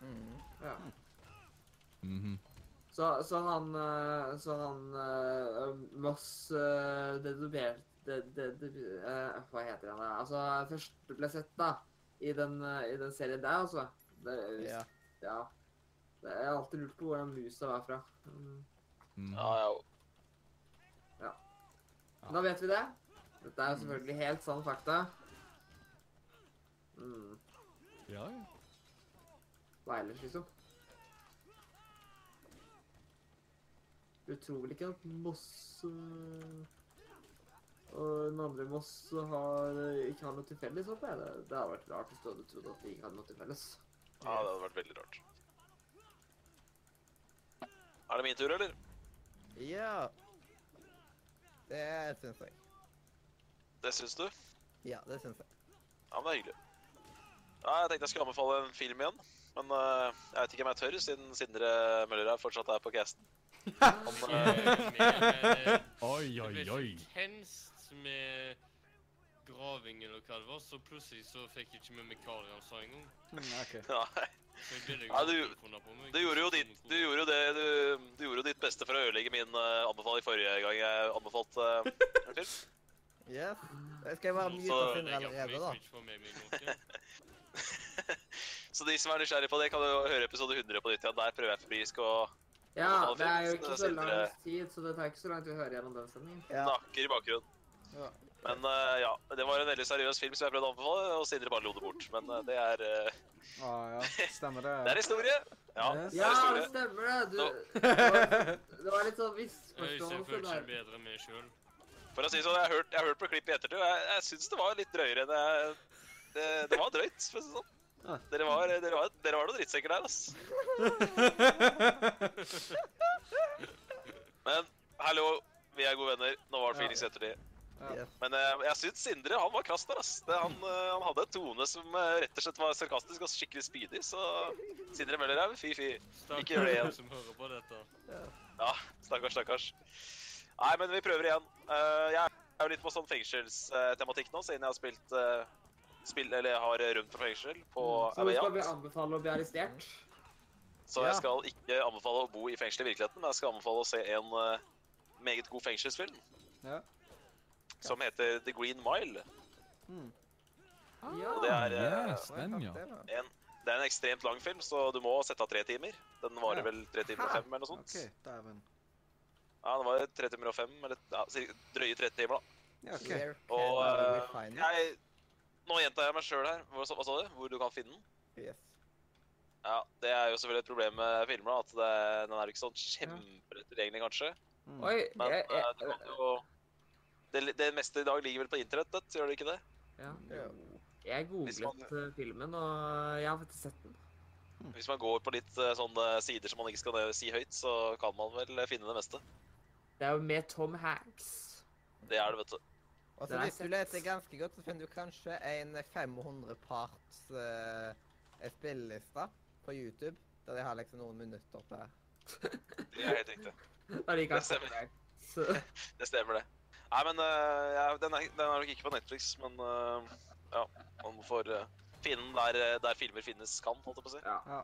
Mm. Ja. Mhm. Så, så han eh, Så han uh, Moss uh, dedubert de, de, de, eh, Hva heter han? Altså, først ble sett, da, i den, eh, i den serien der, altså. Det, Ja. ja. Det, jeg har alltid lurt på hvor den musa var fra. Mm. Mhm. Ja, ja. Da vet vi det. Dette er jo selvfølgelig helt sann fakta. Mm. ja, ja. Hva ellers, liksom? Du tror vel ikke at Moss øh, og den andre Moss har, øh, ikke har noe til felles? håper jeg. Det, det hadde vært rart hvis du hadde trodd at de ikke hadde noe til felles. ja, det hadde vært veldig rart. Er det min tur, eller? ja. Det syns jeg. Det syns du? Ja, det syns jeg. Ja, men det er hyggelig. Ja, jeg tenkte jeg skulle anbefale en film igjen. Men uh, jeg vet ikke om jeg tør, siden Sindre Møller er fortsatt er på casten. Han, uh... eh, eh, Oi, Det oi, oi. tenst med graving eller hva det var, så plutselig så fikk jeg ikke med meg hva han sa engang. Mm, nei. Du-. Du gjorde jo ditt, du gjorde jo det, du, du gjorde jo ditt beste for å ødelegge min uh, anbefaling forrige gang jeg anbefalte uh, en film. Yes. Jeg skal være mye Så- Sindre allerede, da. Så de som er nysgjerrige på det, kan jo høre episode 100 på nytt igjen. Der prøver jeg febrilsk å Ja, det er jo ikke så så lang tid, så det tar ikke så lang tid å høre gjennom den sendingen. Ja. Nakker i bakgrunnen. Ja. Men uh, ja, det var en veldig seriøs film som jeg prøvde å anbefale, og Sindre bare lo det bort. Men uh, det er uh... Ah, ja. Stemmer det. Det er historie. Ja, Yes. det Ja, er det stemmer det! Du, no. det, var, litt sånn misforståelse der. bedre med sjøl. For å si det sånn, jeg har hørt, jeg har hørt på klippet i ettertid, og jeg, jeg syns det var litt drøyere enn jeg Det, det var drøyt, for å si det sånn. Dere var, dere var, dere var noen drittsekker der, altså. Men hallo, vi er gode venner. Nå var det Phoenix etter de. Ja. Men uh, jeg syns Sindre han var krass der. ass. Det, han, uh, han hadde en tone som uh, rett og slett var sarkastisk og skikkelig spydig. Så Sindre Møllerhaug, fy fy. Ikke gjør det igjen. Som hører på dette. Ja, stakkars, stakkars. Nei, men vi prøver igjen. Eh, jeg er jo litt på sånn fengselstematikk nå, siden jeg har spilt spill, eller har rømt fra fengsel på Mm. Så vi skal vi anbefale å bli arrestert. Så Ja. jeg skal ikke anbefale å bo i fengsel i virkeligheten, men jeg skal anbefale å se en meget god fengselsfilm Ja. Som heter The Green Mile. Mm. Ja. Og det er, Yes, den, ja. En, det er en ekstremt lang film, så du må sette av tre timer. Den varer Ja. vel tre timer og fem eller noe sånt. OK, dæven. Ja, den var tre timer og fem, eller ja, drøye tre timer, da. Ja, OK. Og it? jeg Nå gjentar jeg meg sjøl her. Hva, sa- hva sa du? Hvor du kan finne den? Yes. Ja, Det er jo selvfølgelig et problem med filmer. da, at det, Den er ikke sånn kjempetilgjengelig, kanskje. Mm. Oi, Men jeg, eh, jeg, du kan jo det, det meste i dag ligger vel på internettet, gjør det ikke det? ja. Ja. jeg googlet man- eh, filmen, og jeg har faktisk sett den. Hvis man går på litt eh, sånne sider som man ikke skal si høyt, så kan man vel finne det meste. Det er jo med Tom Hanks. Det er det, vet du. Og så hvis du leter ganske godt, så finner du kanskje en 500 parts uh, spilleliste på YouTube, der de har liksom noen minutter på Det er helt riktig. Det stemmer. Det stemmer, det. Nei, men eh, ja, den, er, den er nok ikke på Netflix, men eh, ja, man får eh, finne den der, der filmer finnes kan, holdt jeg på å si. ja. Ja.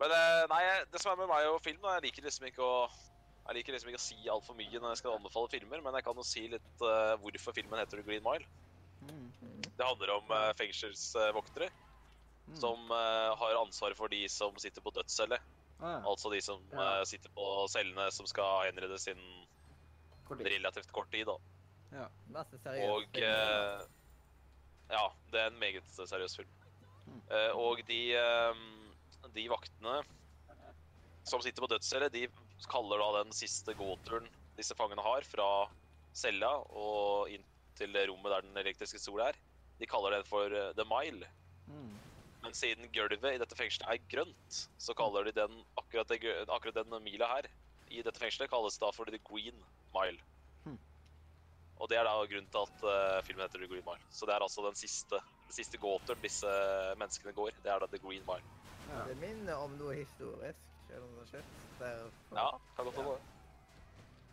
Men nei, det som er med meg og film, da, jeg liker liksom ikke å jeg liker liksom ikke å si altfor mye når jeg skal anbefale filmer, men jeg kan jo si litt uh, hvorfor filmen heter The Green Mile. Mm. Det handler om uh, fengselsvoktere Mm. som uh, har ansvaret for de som sitter på dødscelle. Ah, ja. Altså de som sitter på cellene som skal henredes innen Kort relativt kort tid. da. Masse seriøs Og film, eh, Ja, det er en meget seriøs film. Mm. Eh, og de, eh, de vaktene som sitter på dødscelle, de kaller da den siste gåturen disse fangene har fra cella og inn til rommet der den elektriske stol er. De kaller den for eh, The Mile. Mm. Men siden gulvet i dette fengselet er grønt, så kaller de den akkurat, det, akkurat den mila her i dette fengselet kalles da for The Green Mile. Hmm. Og det er da grunnen til at uh, filmen heter The Green Mile. Så det er altså den siste, den siste gåturen disse menneskene går. Det er da The Green Mile. Ja. Det minner om noe historisk. selv om det har skjedd. Der, Ja, kan godt hende.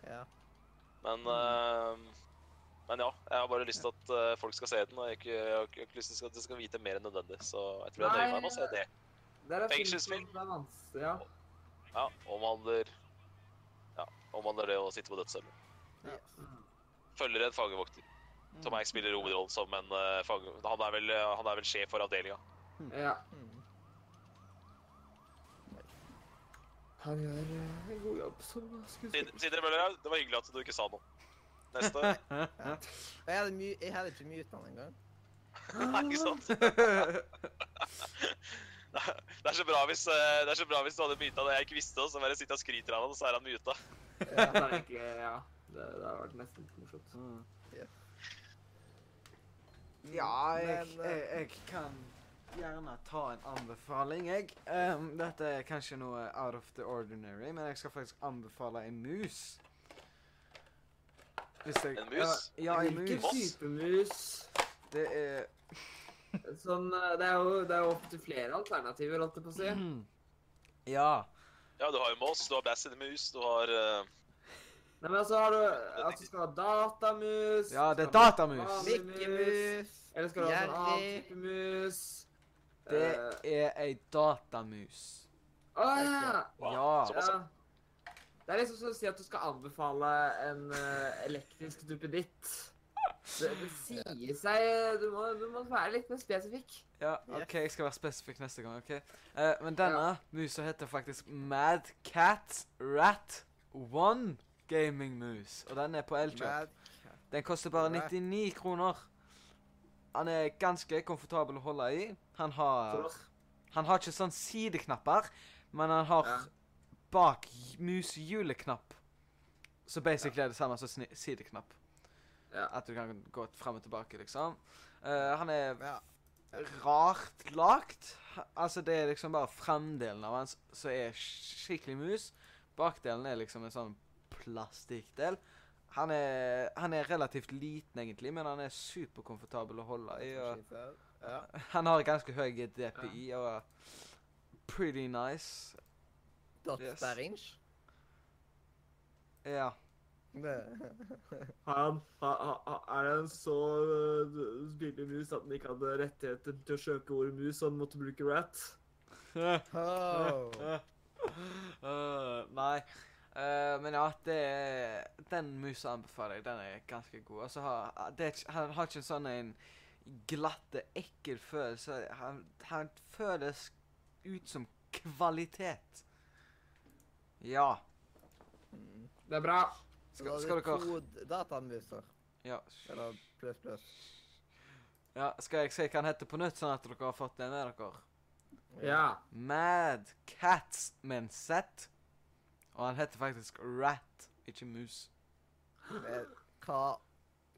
ja. Men uh, men ja, jeg har bare lyst til at uh, folk skal se den, og jeg, ikke- jeg jeg har ikke lyst til at de skal vite mer enn nødvendig. Så jeg tror jeg nøyer meg med å se det. Det er en film Fengselsfilm. ja. Ja, omhandler Ja, omhandler det å sitte på dødscelle. Følger en fangevokter. Tom Hanks spiller hovedrollen som en uh, fange... Han er, vel, eh, han er vel sjef for avdelinga. ja. Mm. Han gjør eh, en god jobb som skuespiller. Sindre det var hyggelig at du ikke sa noe. Neste. ja. Jeg hadde, my jeg hadde ikke mye den engang. Nei, ikke sant? Det er så bra hvis, eh, det er så bra hvis du hadde myta det jeg ikke visste, og så bare sitter og skryter av han, og så er han muta. Det er egentlig, ja. Det, det har vært nesten litt morsomt. Mm. Ja. Ja, jeg, jeg, jeg kan gjerne ta en anbefaling, jeg. Um, dette er kanskje noe out of the ordinary, men jeg skal faktisk anbefale en mus. Hvis jeg, En mus? Ja, en Hvilken mus. type mus? Det er Sånn, eh, det er jo, det er jo opptil flere alternativer, holdt jeg på å si. Ja. Ja, du har jo Moss, du har Basset-mus, du har uh... Nei, men altså har du Altså skal du ha datamus? Ja, det er datamus. Mikkemus. Eller skal du ha sånn annen type mus? Det Eh, er ei datamus. Å ja! wow, Ja. såpass. ja! Det er liksom som å si at du skal anbefale en uh, elektrisk duppeditt. Det, det sier seg du må, du må være litt mer spesifikk. Ja, OK, jeg skal være spesifikk neste gang. ok? Uh, men denne musa heter faktisk Mad Cat Rat One Gaming Mus. Og den er på Elkjøp. Den koster bare 99 kroner. Han er ganske komfortabel å holde i. Han har Han har ikke sånn sideknapper, men han har Ja. bak mushjuleknapp. Så basically er det samme som sideknapp. Ja. At du kan gå fram og tilbake, liksom. Uh, han er Ja. rart lagt. Altså, det er liksom bare framdelen av hans som er skikkelig mus. Bakdelen er liksom en sånn plastikkdel. Han er, han er relativt liten, egentlig, men han er superkomfortabel å holde i. og Ja. Han har ganske høy DPI og pretty nice. Dot Yes. per inch. Ja. Det- Han, ha, ha, er det en så uh, billig mus at han ikke hadde rettigheter til å kjøpe ordet mus, så han måtte bruke rat? Oh. uh, nei. Uh, men ja, det er, den musa anbefaler jeg. Den er ganske god. Altså, ha, det er, han har ikke en sånn en glatte, ekkel følelse. Han, han føles ut som kvalitet. Ja. Det er bra. Skal, skal det dere to dataanviser. ja. Eller pluss, pluss. ja. Skal jeg si hva han heter på nytt, sånn at dere har fått det med dere? Ja. Mad Cats med en Z. Og han heter faktisk Rat, ikke mus. Eh, Hva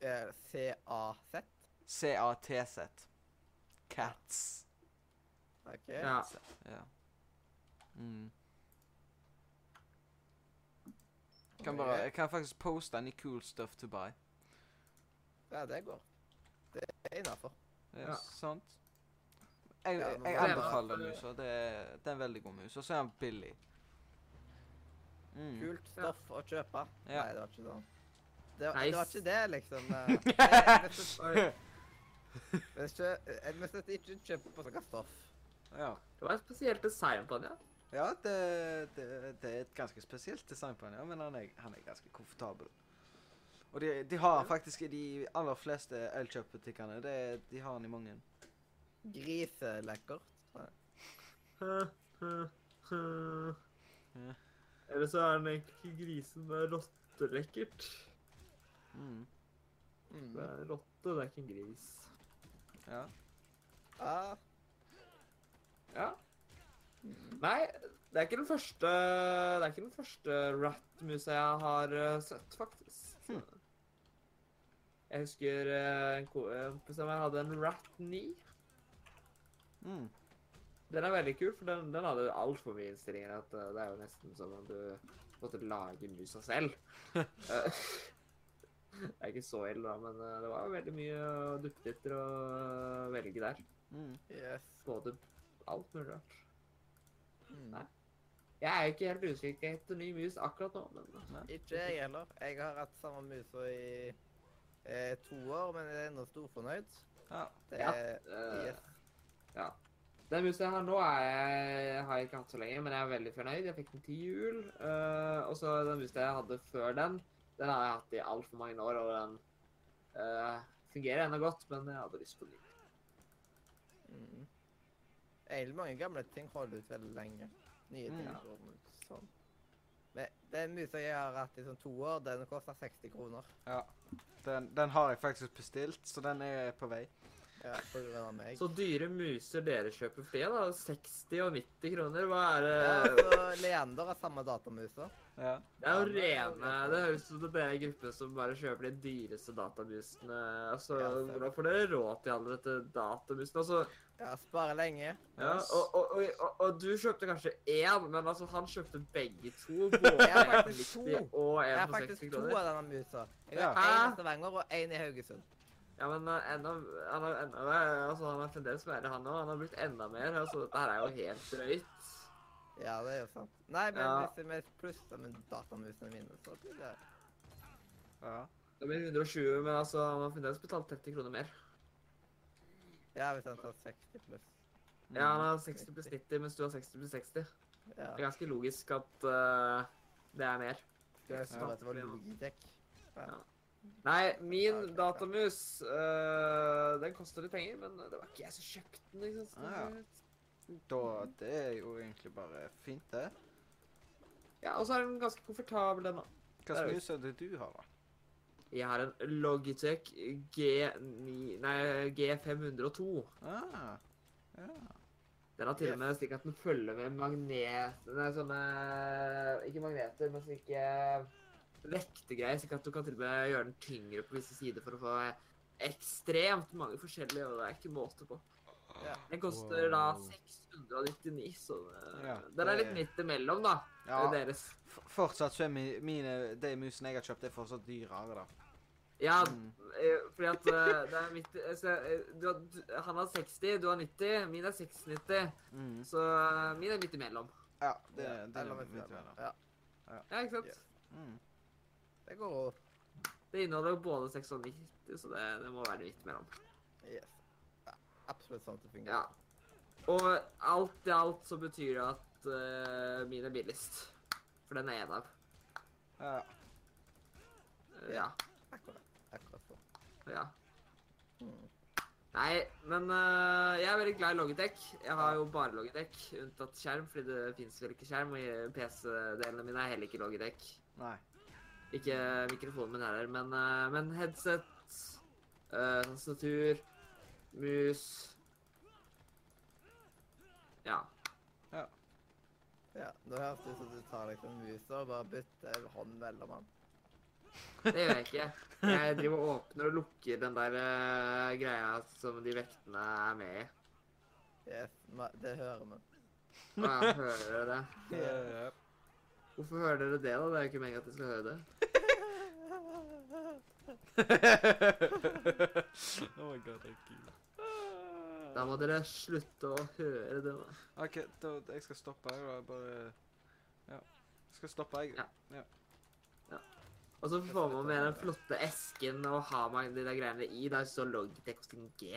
er CAZ? C-A-T-Z. Cats. OK. ja. Ja. Mm. Kan bare, jeg kan faktisk poste any i cool stuff to buy. Ja, det går. Det er innafor. Ja, Ja. Sant? Jeg, jeg, jeg anbefaler den musa. Det, er- det er en veldig god mus. Og så er den billig. Mm. Kult stoff å kjøpe. Ja. Nei, det var ikke sånn. Det, var- det var ikke det, liksom. det støt- det stø- eh, ikke kjøp på sånt stoff. Ja. Det var et spesielt design på den, ja. Ja, det, det, det er et ganske spesielt design på den, ja, men han er, han er ganske komfortabel. Og de, de har faktisk de aller fleste Elkjøp-butikkene. De har den i mange. Griselekkert. Eller så er den egentlig ikke grisen, det er rottelekkert. Mm. Mm. Det er rotte, det er ikke en gris. Ja. Ja. Ja. Nei, det er ikke den første Det er ikke den første rat-musa jeg har eh, sett, faktisk. Hm. Jeg husker eh, en kompis av meg hadde en Rat 9. Mm. Den er veldig kul, for den, den hadde altfor mye innstillinger. At eh, det er jo nesten som om du måtte lage musa selv. Det er ikke så ille, da, men det var veldig mye duppeditter å velge der. Mm. Yes. Både alt mulig rart. Mm. Nei. Jeg er ikke helt usikker etter ny mus akkurat nå, men Ikke jeg heller. Jeg har hatt samme musa i eh, to år, men jeg er ennå storfornøyd. Ja. Det Ja. er ja. yes. ja. Den musa jeg har nå, er jeg, har jeg ikke hatt så lenge, men jeg er veldig fornøyd. Jeg fikk den til jul. Uh, og så den musa jeg hadde før den, den har jeg hatt i altfor mange år, og den uh, fungerer ennå godt, men jeg hadde lyst på ny. Mm. Egentlig mange gamle ting holder ut veldig lenge. Nye ting Mm. går ut sånn. Men den musa jeg har hatt i sånn to år, den koster 60 kroner. ja. Den, den har jeg faktisk bestilt, så den er på vei. Ja, på grunn av meg. Så dyre muser dere kjøper for da? 60 og 90 kroner? Hva er det? Ja, så Leander har samme datamusa. Ja. Det er jo rene Det høres ut som det er en gruppe som bare kjøper de dyreste datamusene. Altså, Ja, hvordan får dere råd til alle dette datamusene? Altså, Ja, spare lenge. ja, og, og, og, og, og du kjøpte kanskje én, men altså, han kjøpte begge to. Både en på faktisk 90 to. og Jeg har faktisk to av denne musa. Jeg har én i Stavanger og én i Haugesund. Ja, men uh, enda, han, har, enda, altså, han er fremdeles mer han òg. Han har brukt enda mer. Altså, dette her er jo helt drøyt. Ja, det er jo sant. Nei, men Ja. hvis vi plusser med datamusene mine, så blir det ja. Det blir 120, men altså, han har fremdeles betalt 30 kroner mer. Ja, hvis han tar 60 pluss. Ja, han har 60 pluss 90, mens du har 60 pluss 60. Ja. Det er ganske logisk at uh, det er mer. Skal jeg Ja. spørre det var Logitech? Ja. Nei, min datamus øh, Den koster litt penger, men det var ikke jeg som kjøpte den. ikke sant? Ah, Da, det er jo egentlig bare fint, det. Ja, Og så er den ganske komfortabel, den. da. Hva slags mus er det du har, da? Jeg har en Logitech G9, nei, G502. Ah. Ja. Den har til og med slik at den følger med magnet... Nei, sånne Ikke magneter, men slike vektegreier, slik at du kan til og med gjøre den tyngre på visse sider for å få ekstremt mange forskjellige, og det er ikke måte på. Ja. Den koster da 699, så det, Ja, den er litt det- midt imellom, da. Ja, Deres. f- fortsatt så er mi, mine, de musene jeg har kjøpt, er fortsatt dyrere, da. Ja, Mm. eh, fordi at eh, det er midt eh, så, eh, du Han har 60, du har 90. Min er 690. Mm. Så eh, min er midt imellom. Ja, det, Ja, det er midt imellom. Ja, Ja, ikke sant? Yes. Mm. det går over. Det inneholder jo både 6 og 90, så det, det må være midt imellom. Yes. Absolutt sånn det fungerer. Ja. Og alt i alt så betyr det at uh, min er billigst. For den er én av. Ja. Uh, ja. Akkurat. Akkurat sånn. ja. Hmm. Nei, men uh, jeg er veldig glad i Logitech. Jeg har jo bare Logitech, unntatt skjerm, fordi det fins vel ikke skjerm. Og PC-delene mine er heller ikke Logitech. Nei. Ikke mikrofonen min heller, men, uh, men headset, uh, tastatur, mus Ja. Ja, ja Nå høres det ut som du tar liksom musa og bare bytter hånd mellom dem. Det gjør jeg ikke. Jeg driver og åpner og lukker den der uh, greia som de vektene er med i. Yes, det hører vi. Ja, hører dere det? Ja. Hvorfor hører dere det, da? Det er jo ikke meningen at jeg skal høre det. oh my god, det er kult. Da må dere slutte å høre det. da. OK, da, jeg skal stoppe her og bare Ja. Jeg skal stoppe, jeg. Ja. Og så får man med den flotte esken og har man de der greiene i. Der så Logitech og sin G.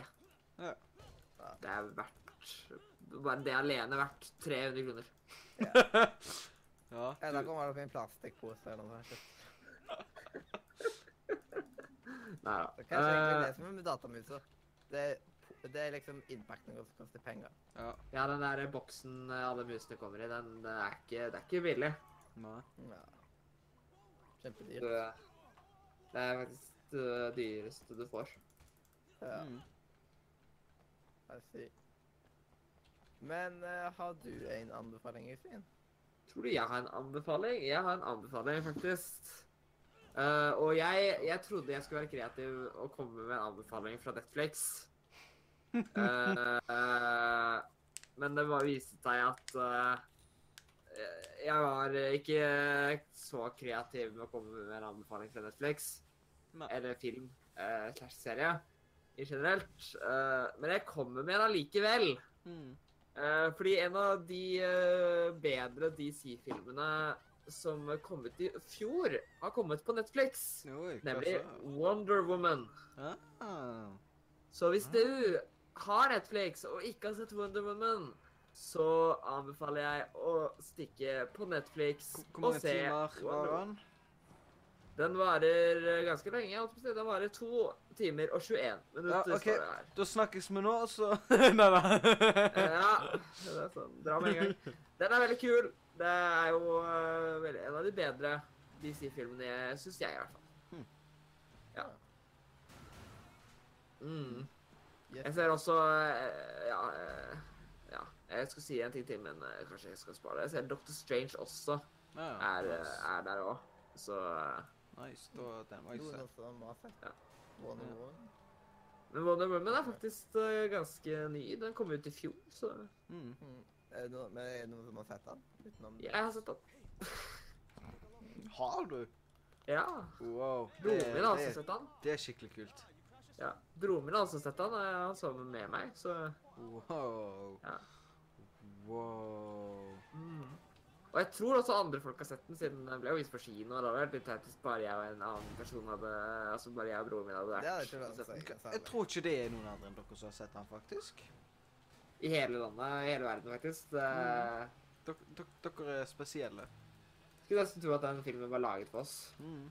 Ja. Det er verdt Bare det alene verdt 300 kroner. Ja. Ja, Du, kommer det opp i en plastikkpose eller noe sånt. Nei Det er kanskje egentlig det som er med datamusa. Det, er- det er liksom innpakninger som koster penger. ja. ja, den der boksen eh, alle musene kommer i, den det er ikke, det er ikke billig. Nei. Ja. Kjempedyr. Det, det er faktisk det dyreste du får. Ja, Mm. Men uh, har du en anbefaling, Øystein? Tror du jeg har en anbefaling? Jeg har en anbefaling, faktisk. Uh, og jeg, jeg trodde jeg skulle være kreativ og komme med en anbefaling fra Netflix. Eh, men det bare viste seg at uh, jeg var ikke så kreativ med å komme med en anbefaling fra Netflix. Nei. Eller film uh, slash serie i generelt. Eh, men jeg kommer med en allikevel. Mm. Eh, fordi en av de eh, bedre DC-filmene som kom ut i fjor, har kommet på Netflix. Oi, Nemlig? Wonder Woman. Ah. Så hvis du har Netflix og ikke har sett Wonder Woman, så anbefaler jeg å stikke på Netflix og se Wonder Woman. den? Varer eh, ganske lenge. jeg. Den varer to timer og 21 minutter. Ja, ok. står det her. Da snakkes vi nå, så Nei. Eh, Ja, det er sånn. Dra med en gang. Den er veldig kul. Det er jo uh, en av de bedre DC-filmene, syns jeg i hvert fall. Hmm. Ja. Mm. Jeg ser også eh, ja, eh, ja, jeg skal si en ting til, men eh, kanskje jeg skal spare det. Jeg ser Dr. Strange også Ja, er, er der òg. Så Nice, da den var jeg Noen sett. Ja. Wonder Woman? Men Wonder Woman er faktisk ganske ny. Den kom ut i fjor, så Mm. Mm. Er det noe, men er det noe som har sett den? Utenom jeg har sett den. Har du? Ja. Wow. Broren min har også sett den. det er skikkelig kult. Ja. Broren min har også sett Han så den med meg, så Wow. Ja. Wow. mm. Og jeg tror også andre folk har sett den, siden den ble jo vist på kino. og Det hadde vært litt teit hvis bare jeg og en annen person hadde Altså bare jeg og broren min hadde Det vært hadde ikke vært sett den. ille. Jeg tror ikke det er noen andre enn dere som har sett den, faktisk. I hele landet, i hele verden, faktisk. Mm. Dere, dere, dere er spesielle. Skulle nesten tro at den filmen var laget for oss. Mm.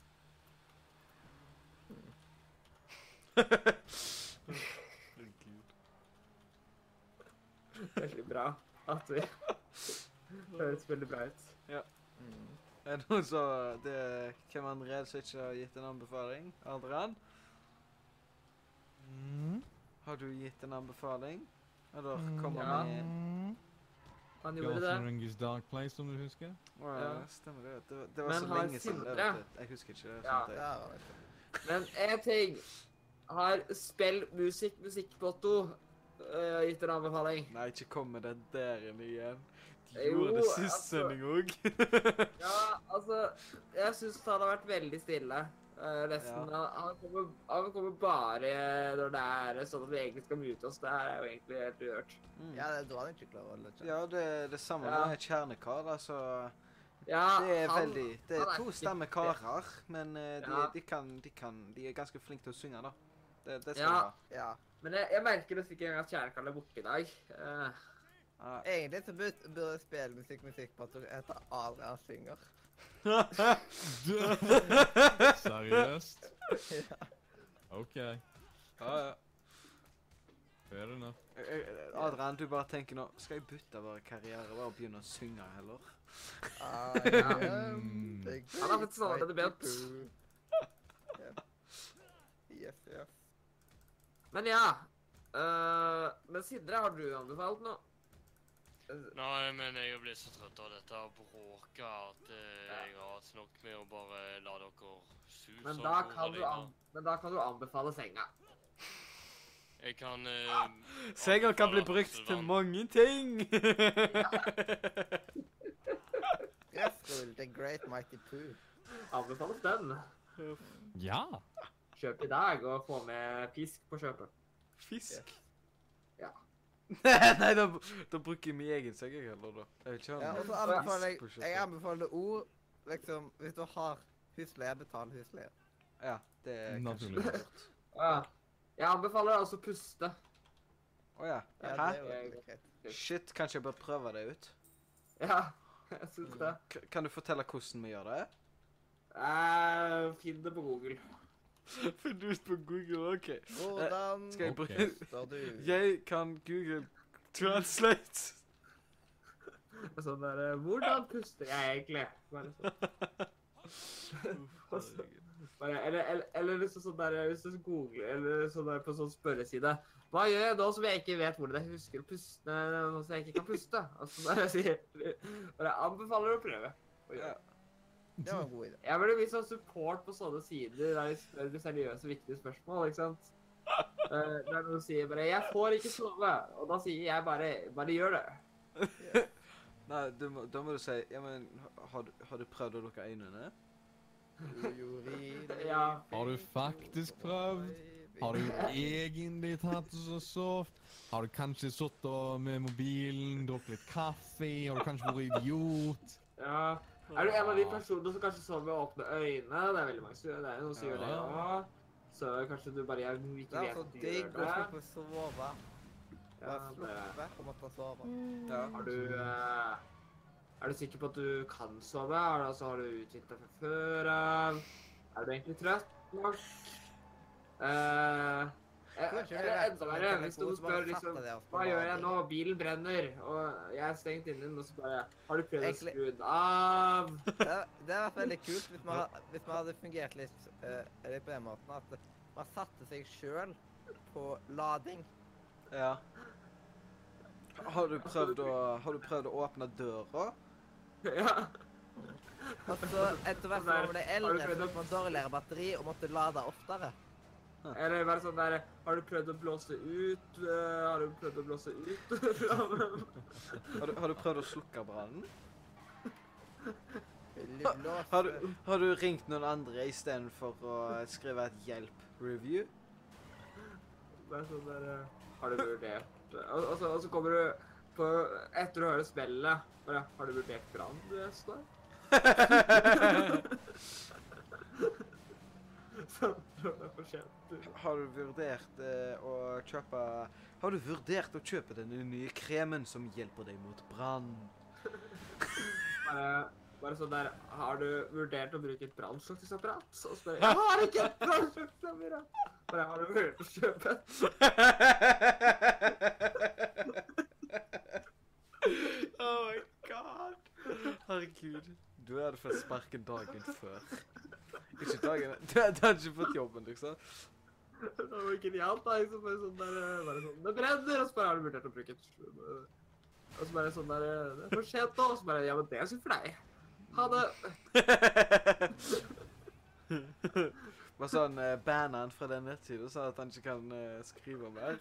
Veldig bra at vi høres veldig bra ut. Mm. Er det noen som det, Hvem andre som ikke har gitt en anbefaling? Adrian? Har du gitt en anbefaling? Eller kommer ja. med Han gjorde det. Ringy's Dark Place, om du husker? Å, Ja. ja, stemmer det. Det, var- det var Men så lenge siden. Jeg husker ikke det. Ja. Det jeg. det. Men én ting. Har spill musikk musikkbotto uh, gitt en anbefaling. Nei, ikke kom med den der igjen. De Jo, gjorde det sist altså- sending òg. Ja, altså Jeg syns han har vært veldig stille. Uh, resten Ja. han, kommer, han kommer bare når det er sånn at vi egentlig skal mute oss. Det her er jo egentlig helt uhørt. Mm. Ja, det var ikke klarer å. Ja, det det samme Ja. med kjernekar. Altså, Ja, det er han- veldig Det er er to stemme karer, men eh, de, Ja. de, kan, de kan De er ganske flinke til å synge, da. Det, det skal Ja. du ha. Ja. Men jeg, jeg merker nesten ikke engang at Kjernekall er borte i dag. Uh. Uh. Egentlig så burde burde spillmusikk musikk på at du heter Adrian Synger. Seriøst? ja. OK. ja, ja. Fair enough. Eh, eh, Adrian, du bare tenker nå Skal jeg bytte vår karriere og begynne å synge heller? I ja. Han har fått great allerede begynt. Yes, Ja. Men ja. uh, men Sindre, har du anbefalt noe? Nei, men jeg blir så trøtt av dette bråket at eh, jeg har hatt nok med å bare la dere suse Men da, kan du men da kan du anbefale senga. Jeg kan uh, Senga kan bli brukt til mange ting. Gressrull, The Great Mighty poo. Anbefales den. Ja! Kjøp i dag og få med fisk på kjøpet. Fisk? Ja. Nei, da, da bruker jeg min egen sekk jeg heller, da. Jeg vil ikke ha Ja, og så anbefaler jeg, jeg anbefaler ord liksom, Hvis du har husleie, betal husleie. Ja, det er kanskje lurt. Ja. Jeg anbefaler altså å puste. Å ja. Ja, Hæ? det er. Shit, kanskje jeg bør prøve det ut? Ja, jeg syns det. K kan du fortelle hvordan vi gjør det? Eh, finn det på Google. Finn ut på Google, OK. Hvordan Skal jeg bruke du? Jeg kan Google Translate. Sånn der eh, Hvordan puster jeg egentlig? Bare sånn. Bare, eller, eller, eller liksom sånn der, hvis du googler eller sånn der på sånn spørreside Hva gjør jeg nå som jeg ikke vet hvordan jeg husker å puste, nå som jeg ikke kan puste? Altså, bare, sier, bare anbefaler å prøve. å gjøre. Det var en god idé. Jeg burde vist sånn support på sånne sider der de spør de seriøse, viktige spørsmål, ikke sant? Eh, der noen sier bare 'Jeg får ikke sove', og da sier jeg bare 'bare gjør det'. Nei, du må, da må du si Ja, men har, du- har du prøvd å lukke øynene? Ja. Har du faktisk prøvd? Har du egentlig tatt og sovet? Har du kanskje sittet med mobilen, drukket litt kaffe? Har du kanskje vært idiot? Ja. Er du en av de personene som kanskje sover med åpne øyne? Det er veldig mange som gjør det. Det er noen som gjør det Ja. òg. Så kanskje du bare ikke Det vet er at så du digg gjør å det. slippe å sove. Ja, det å måtte sove. Ja. Har du eh, Er du sikker på at du kan sove? Du, altså, har du uthvilt deg fra før? Er du egentlig trøtt nok? Eh, Eller er enda verre, hvis noen spør liksom Hva gjør jeg nå? Bilen brenner, og jeg er stengt inne, og så bare Har du prøvd å skru den av? Det det hadde vært veldig kult hvis man, hvis man hadde fungert litt, uh, litt på den måten at man satte seg sjøl på lading. Ja. Har du prøvd å, har du prøvd å åpne døra? ja. Og så etter hvert som man ble eldre, fikk man dårligere batteri og måtte lade oftere. Eller bare sånn der Har du prøvd å blåse ut? eh, har du prøvd å blåse ut? Har du, har du prøvd å slukke brannen? Har du, har du ringt noen andre istedenfor å skrive et hjelp-review? er sånn der eh, Har du vurdert og, og, så, og så kommer du på Etter å høre spillet bare, Har du vurdert brann, du, Espen? Sånn, det for sent. Har du vurdert eh, å kjøpe Har du vurdert å kjøpe den nye kremen som hjelper deg mot brann? Bare, bare sånn der Har du vurdert å bruke et brannslukningsapparat? Så spør Jeg har ikke et brannslukningsapparat! Bare har du vurdert å kjøpe et? oh my god. Herregud. Du hadde fått sparken dagen før. Ikke dagen Du hadde ikke fått jobben, liksom. Det var genialt, da. Liksom, bare sånn der, eh, bare sånn, det brenner! Og så bare har du vurdert å bruke et Og så bare sånn der eh, Det er for sent nå. Og så bare Ja, men det er synd for deg. Ha det. Bare sånn uh, banne han fra den og sa at han ikke kan uh, skrive mer.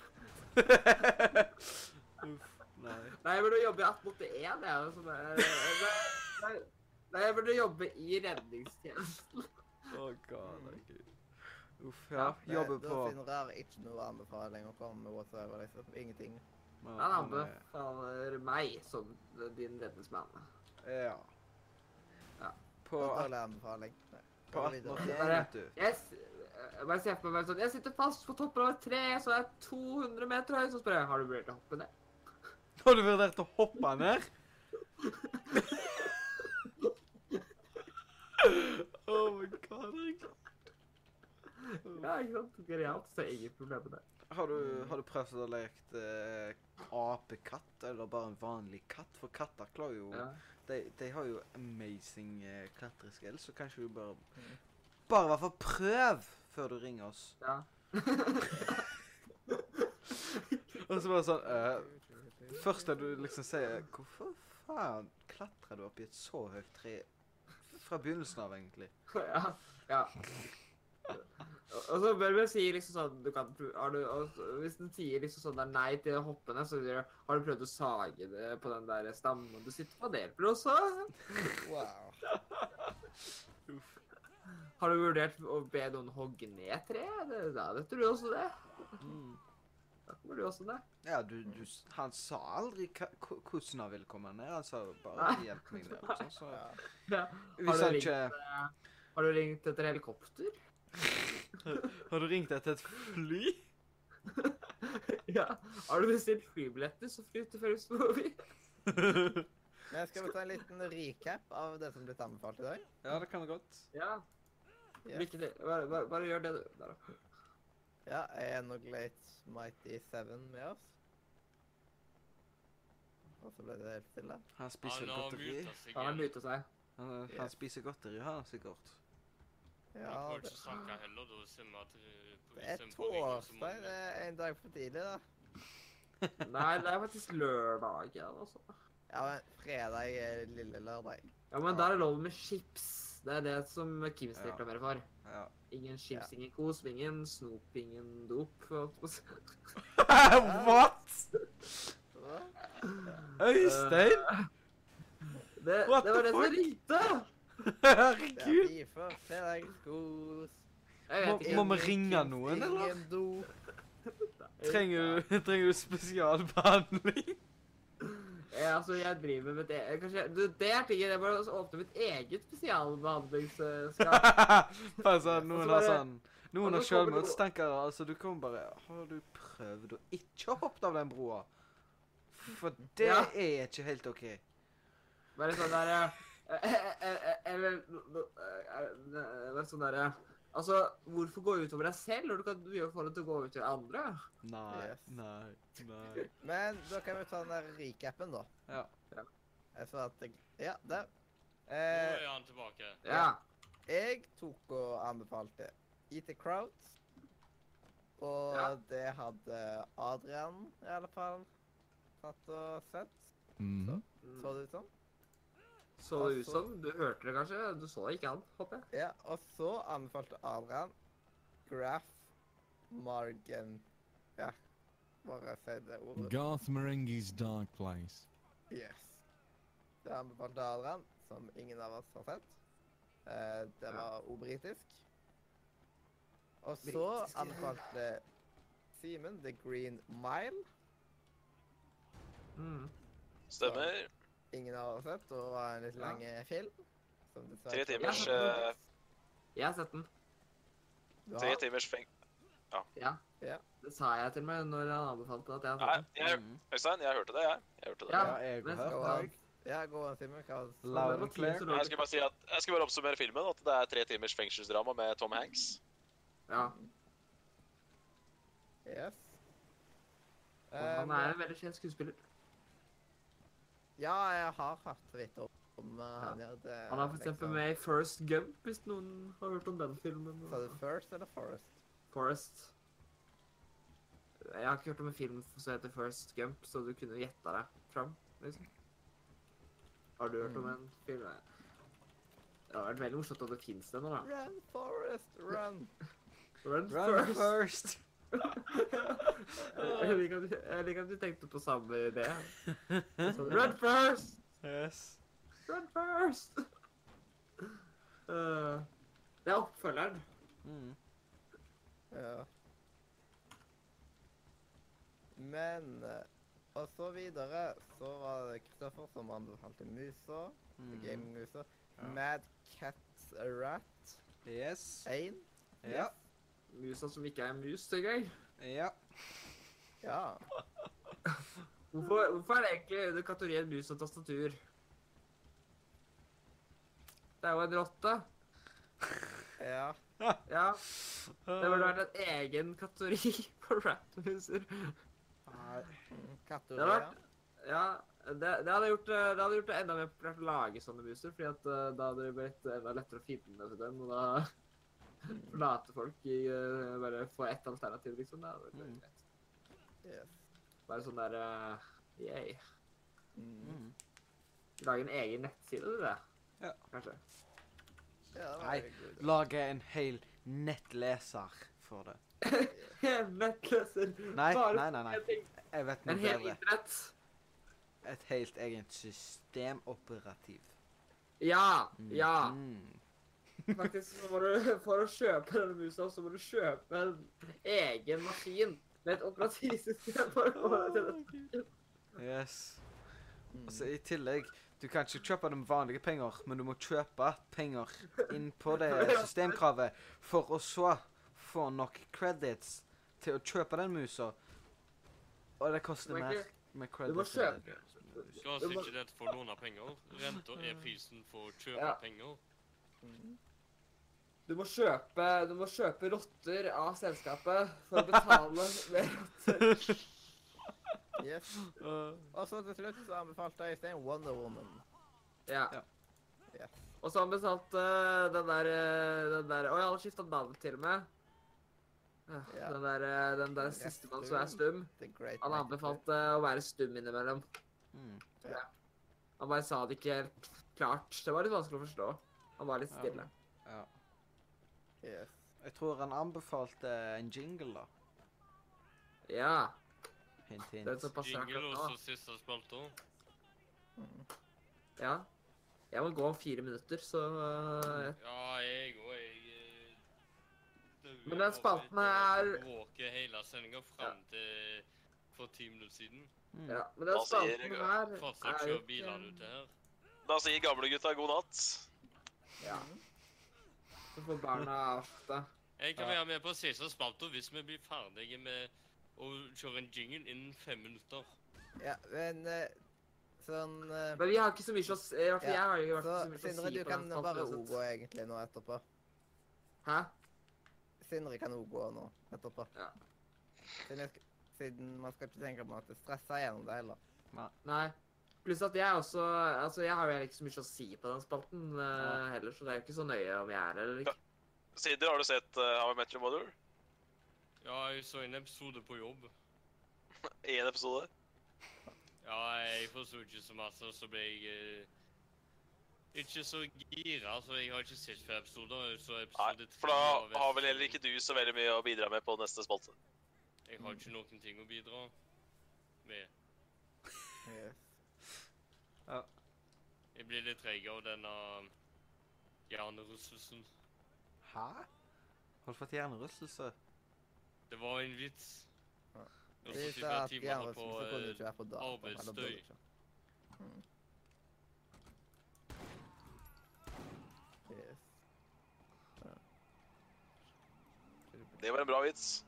Uff, nei. Nei, jeg burde jobbe i 1881, jeg. Som er, nei, nei, jeg burde jobbe i redningstjenesten. Å, god, herregud. Uff, ja. Nei, Jobber på finner jeg ikke noe anbefaling å komme med whatsoever, liksom. Ingenting. men- Han anbefaler meg som din redningsmann. eh, Ja. Ja. På, dårlig anbefaling. På Gå videre. 1881, Bare- vet du. Jeg, jeg bare ser for meg sånn Jeg sitter fast på toppen av et tre, så er jeg 200 meter høy. Så spør jeg har du vurdert å hoppe ned. Har du vurdert å hoppe ned? oh my god, herregud. Ja, ikke sant? Genialt. Så er ingen problem med det. Har du, har du prøvd å leke eh, apekatt, eller bare en vanlig katt? For katter klarer jo Ja. de, de har jo amazing eh, klatreskill, så kanskje du bare Bare i hvert fall prøv før du ringer oss. ja. Og så bare sånn eh, Først da du liksom sier Hvorfor faen klatrer du opp i et så høyt tre? Fra begynnelsen av, egentlig. ja. ja. Og så bør vi si liksom sånn du kan, du, Hvis den sier liksom sånn der nei til hoppene, hoppe så sier du har du prøvd å sage det på den der stammen du sitter på? Det hjelper også. Wow. Har du vurdert å be noen hogge ned treet? Det- Da vet du også det. Mm. Da kommer du også ned. Ja, du, du Han sa aldri hvordan han ville komme ned. Han sa bare Nei. 'hjelp meg ned'. Sånn, så Ja. Ja. Hvis han ikke eh, har du ringt etter helikopter? Har du ringt etter et fly? ja. Har du bestilt flybilletter, så fly til forbi. Men skal vi ta en liten recap av det som ble anbefalt i dag? Ja, det kan det godt. Ja. Yeah. Lykke til. Bare, bare, bare gjør det, du. Der, da. Ja, er nok late Mighty Seven med oss? Og så ble det helt stille. Han spiser Han har godteri. muta seg Han har igjen. muta seg. Han, han spiser godteri, han sikkert. Ja, får det, ikke snakke heller, da ser vi at uh, det er torsdag. Det er en dag for tidlig, da. Nei, det er faktisk lørdag igjen, altså. Ja, men fredag er lille lørdag. Ja, men da er det lov med chips. Det er det som Kims Ja. reklamerer for. Ja. Ingen chips, ingen kos, ingen snop, ingen dop. What?! Øystein! Det, What det var the det som fuck? ringte! Er Herregud! Må, må vi ringe noen, eller? Trenger du, trenger du spesialbehandling? Ja, altså, jeg driver med det. Kanskje, du, det er tingen. Jeg bare åpne mitt eget spesialbehandlingsskap. Bare sånn, noen har sånn Noen har selvmordstanker. Altså, du kommer bare Har du prøvd å ikke hoppe av den broa? For det Ja. er ikke helt OK. Bare sånn derre Eller no- eh, eh, bare sånn derre Altså, hvorfor gå utover deg selv når du kan gjøre forhold til å gå utover andre? Nei, Yes. nei, nei. Men da kan vi ta den der recapen, da. Ja. Ja. Jeg sa at jeg, Ja, der. Nå Eh, er han tilbake. Ja. jeg tok og anbefalte Eat the Crowds. Og Ja. det hadde Adrian i alle fall tatt og sett. Mm. Så det ut som. Så det ut som Du hørte det kanskje? Du så det ikke an, håper jeg. Ja, og så anbefalte Adrian Graf Margen Ja, bare si det ordet. Garth Marenghi's Dark Place. Yes. Det anbefalte Adrian, som ingen av oss har sett. Eh, det var obritisk. britisk. Og så anbefalte Simen The Green Mile. Mm. Stemmer. Ingen har sett, og var en litt Ja. lang eh, film. som Tre timers, Ja. eh, Jeg har sett den. Tre har- timers feng... Ja. Ja. Det sa jeg til meg når han anbefalte at jeg hadde sett den. jeg, Mm. Øystein, jeg hørte det, jeg. Jeg hørte det. Ja, Ja, jeg men har så- Gå hørt an. det. Ja, gå an, Simen. Hva Loud and clear. Jeg skulle bare si at jeg skal bare oppsummere filmen. At det er tre timers fengselsdrama med Tom Hanks. Ja. Yes. Og han er en veldig kjent skuespiller. Ja, jeg har så vidt om uh, han. Ja, det, Han er for eksempel liksom- med i First Gump, hvis noen har hørt om den filmen. Sa du First eller Forest? Forest. Jeg har ikke hørt om en film som heter First Gump, så du kunne gjetta deg fram, liksom. Har du hørt om Mm. en film? Det hadde vært veldig morsomt om det fins da. Run, Forest, run! Run, Run first. first! Jeg liker at du, jeg liker at du tenkte på samme idé. Run first! Yes. Run first! Uh, det er oppfølgeren. Mm. Ja. Men eh, Og så videre så var det Kristoffer som anbefalte musa. Mm. Gamingmusa. Ja. Mad Cat Rat Yes. 1. Ja. Musa som ikke er mus engang. Ja. Ja. Hvorfor, hvorfor er det egentlig under kategorien mus og tastatur? Det er jo en rotte. Ja. Ja, det burde vært en egen kategori på rap-muser. Nei. kategori, ja. Ja, det, det, hadde gjort, det det hadde gjort det enda mer populært å lage sånne muser, fordi at uh, da hadde det blitt enda lettere å finne dem, og da forlate folk i uh, bare få ett alternativ, liksom. Da. Det er Mm. greit. Yes. Bare sånn der uh, Yay. Mm. Mm. Lage en egen nettside du, det. Ja. Kanskje. Ja, Nei, en. Lage en hel nettleser for det. Nettleser. Nei, Bare nei, nei, nei. Jeg vet noe bedre. En hel internett. Et helt eget systemoperativ. Ja, Mm. ja. Mm. Faktisk så må du, for å kjøpe denne musa, så må du kjøpe en egen maskin med et operativsystem for å få det til det. Yes. Altså, I tillegg, du kan ikke kjøpe det med vanlige penger, men du må kjøpe penger inn på det systemkravet for å så få nok credits til å kjøpe den musa. Og det koster mer med med Du må kjøpe Ga Du må- ikke det for å låne penger. Renta er prisen for å kjøpe Ja. penger. Mm. Du må kjøpe, du må kjøpe rotter av selskapet for å betale mer rotter. Yes. Og så til slutt så anbefalte Øystein Wonder Woman. Ja. Ja. Yes. Og så anbefalte eh, den der eh, den der Å, jeg hadde skifta navn til og med. Ja, Ja. Den der, eh, den der sistemann som er stum. Han anbefalte å være stum innimellom. Mm. Han bare sa det ikke helt klart. Det var litt vanskelig å forstå. Han var litt Ja. stille. Ja. Yes. Jeg tror han anbefalte en jingle, da. Ja. Hint, Den hint. som passer Jingle akkurat og nå. så siste spalter. Mm. Ja. Jeg må gå om fire minutter, så eh, Ja, jeg og jeg eh, Men den spalten her- Bråket hele sendinga fram til for ti minutter siden. Mm. ja. Men den spalten her er jo bilene ute her. Da sier gamlegutta god natt. Ja. Så får barna ofte. Jeg kan være med på Cæsars spalte hvis vi blir ferdige med å kjøre en jingle innen fem minutter. Ja, men eh, sånn eh, Men vi har ikke så mye å si. I hvert fall jeg har jo Så så mye å Sindre, si du på kan den bare. O-gå egentlig nå etterpå. Hæ? Sindre kan og gå nå etterpå. Ja. Siden, siden man skal ikke tenke på at det stresser gjennom det heller. Nei. Pluss at jeg også Altså, jeg har jo ikke så mye å si på den spalten eh, heller, så det er jo ikke så nøye om jeg er her eller ikke. Sider, har du sett uh, How I Met Your Mother? Ja, jeg så en episode på jobb. Én episode. Ja, jeg forsto ikke så masse, så ble jeg uh, ikke så gira, så jeg har ikke sett flere episoder. Så Nei, for da har vel heller ikke du så veldig mye å bidra med på neste spalte. Jeg har ikke noen ting å bidra med. Yes. Jeg blir litt treig av denne hjernerystelsen. Hæ? Har du fått hjernerystelse? Det var en vits. Ja. Hvis det er timene på eh, på data. arbeidsstøy. Mm. Yes. Det var en bra vits.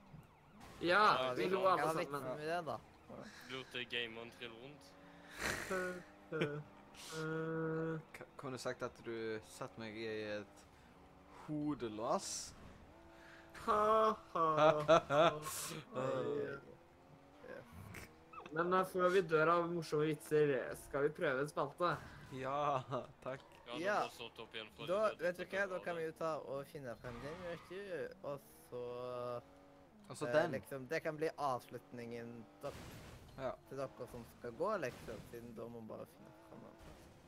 Ja, Ja, vi lo alle sammen. med det, da. lurte gameren trill rundt. Eh, K kunne sagt at du satte meg i et hodelås? ha, ha, ha. Men eh, før vi dør av morsomme vitser, skal vi prøve en spalte? ja, takk. Ja, Da, vet du hva, da kan vi jo ta og finne frem den, vet du. Og så Altså eh, den. Liksom, det kan bli avslutningen da, Ja. til dere som skal gå, liksom. Siden da må man bare finne den.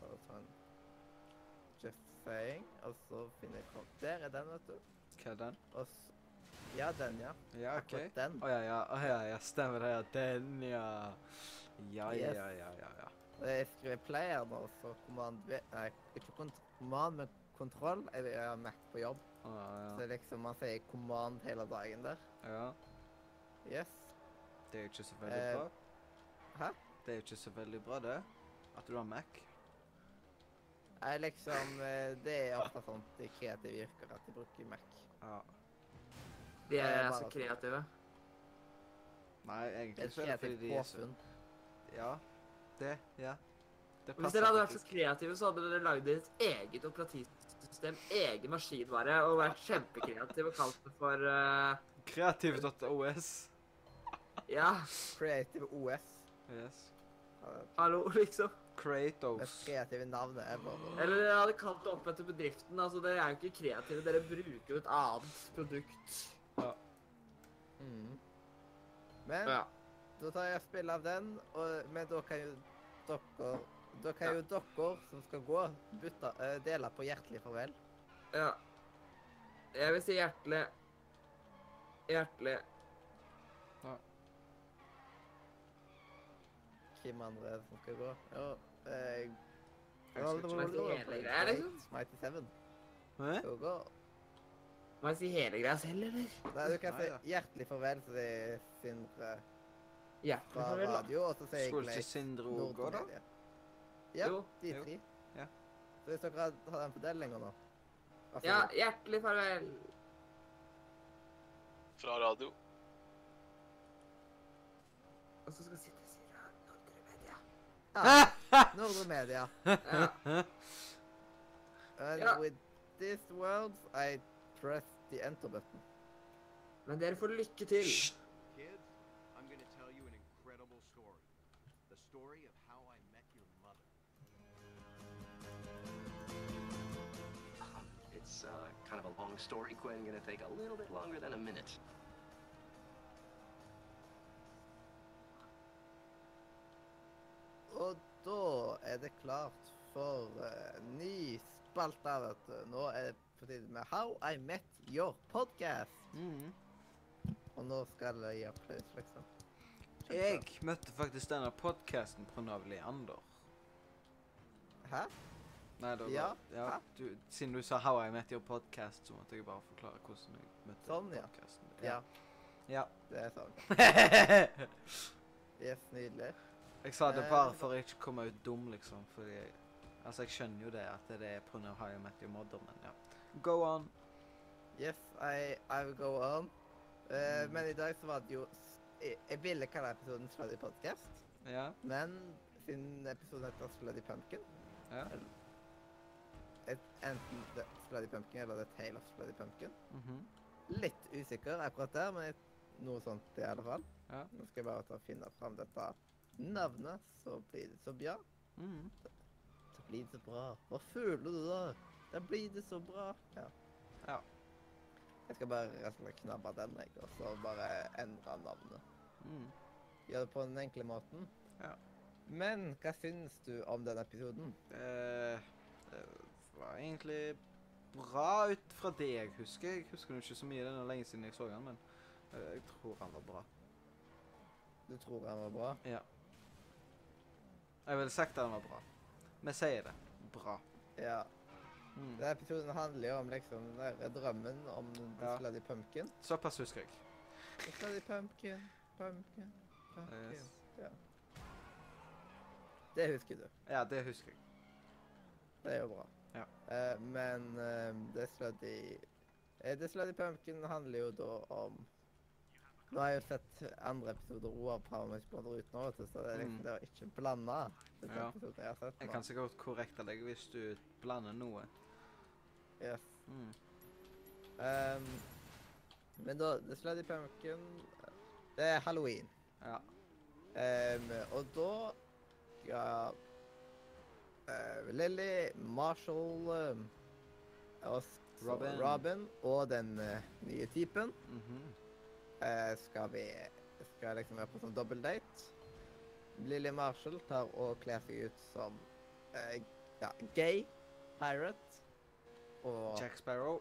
Bare ta en Justifying, og så finner jeg kom- Der er den, vet du. Hva er den? Og Ja, den, ja. Ja, OK. Akkurat den. Å ja, ja. Oh, ja, ja. Stemmer det. ja. Den, ja. Ja, ja, Yes. ja, ja, ja. ja. Og jeg skriver player nå, så command Nei, ikke command, men kontroll. Jeg har Mac på jobb. Så ja, liksom man sier command hele dagen der. ja. ja. Yes. Det er jo ikke så veldig Eh, bra. Hæ? Det er jo ikke så veldig bra, det. At du har Mac. Nei, liksom eh, Det er ofte sånn det kreative yrker at de bruker Mac. Ja. De er er så sånn. kreative. Nei, egentlig så er det fordi de er så. Ja. Det. Ja. Det Hvis dere hadde vært så kreative, så hadde dere lagd et eget operativsystem, egen maskinvare, og vært kjempekreative og kalt det for uh... Kreativ.os. Ja, Creative OS. Yes. Hallo, liksom. Det Kratos. Det kreative navnet ever. Eller jeg hadde kalt det opp etter bedriften. Altså, dere er jo ikke kreative, dere bruker jo et annet produkt. Mm. Men Ja. da tar jeg spill av den, og, men da kan jo dere Da kan jo dere som skal gå, bytte, uh, dele på hjertelig farvel. ja. Jeg vil si hjertelig Hjertelig Hvem andre er det som skal gå? Ja, eh, Jeg skal ikke si hele greia, liksom. Mighty Seven. Hæ? Skal gå. Må jeg si hele greia selv, eller? Nei, du kan si hjertelig farvel til det Sindre Hjertelig fra farvel, da. radio, og så sier jeg Skulle ikke Sindre òg gå, da? Ja, Jo. de Jo. tre. Ja. Så hvis dere har har den fordelinga nå altså, Ja, hjertelig farvel. Fra radio. Og så skal jeg si. Nordre Media. Ja. And Ja. with these words, I press the enter button. Men dere får lykke til. Kids, I'm going to tell you an incredible story. The story of how I met your mother. It's uh, kind of a long story, Quinn. Gonna take a little bit longer than a minute. Og da er det klart for uh, ny spalte, vet du. Nå er det på tide med How I Met Your Podcast. Mhm. Og nå skal jeg gi applaus, liksom. Jeg møtte faktisk denne podcasten på Nav Leander. Hæ? Nei, da Ja, ja hæ? du, Siden du sa 'How I Met Your Podcast', så måtte jeg bare forklare hvordan jeg møtte Sånn, ja. podcasten. Ja, ja. det er sånn. Yes, nydelig. Jeg sa det bare for å ikke komme ut dum, liksom. Fordi jeg, Altså, jeg skjønner jo det, at det er pga. Met Your Mother', men ja. Go on. Yes, I, I will go on. Uh, Mm. Men i dag så var det jo Jeg, jeg ville kalle episoden Sluddy Podcast, Ja. men siden episoden heter Sluddy Pumpkin ja. et, Enten Sluddy Pumpkin eller The Tale of Sluddy Pumpkin. mhm. Litt usikker akkurat der, men noe sånt i alle fall. Ja. Nå skal jeg bare ta og finne fram dette navnet, så blir det så bra. mhm. Så blir det så bra. Hva føler du da? Da blir det så bra. Ja. Ja. Jeg skal bare og knabbe den, jeg, og så bare endre navnet. Mm. Gjør det på den enkle måten. Ja. Men hva syns du om den episoden? Eh, det var egentlig bra ut fra det jeg husker. Jeg husker ikke så mye, det er lenge siden jeg så den, men eh, jeg tror han var bra. Du tror han var bra? Ja. Jeg ville sagt at den var bra. Vi sier det. Bra. Ja. Mm. Denne episoden handler jo om liksom den der drømmen om Ja. Slutty Pumpkin. Såpass husker jeg. Slutty Pumpkin, pumpkin, pumpkin. Yes. Ja. Det husker du. Ja, det husker jeg. Det er jo bra. Ja. Uh, men uh, Slutty eh, The Slutty Pumpkin handler jo da om Nå har jeg jo sett andre episoder av Paradise Brother ut nå, vet du, så det er liksom Mm. det å ikke blande Det Ja. jeg har sett. Jeg kan sikkert korrekte deg hvis du blander noe. Yes. Mm. Um, men da, The Slutty Pumpkin Det er halloween. Ja. Um, og da skal uh, Lily, Marshall ehm, og Robin. Robin og den uh, nye typen Mhm. Eh, skal vi skal liksom være på sånn dobbeldate. Lily Marshall tar og kler seg ut som eh, ja, gay pirate. og Jack Sparrow.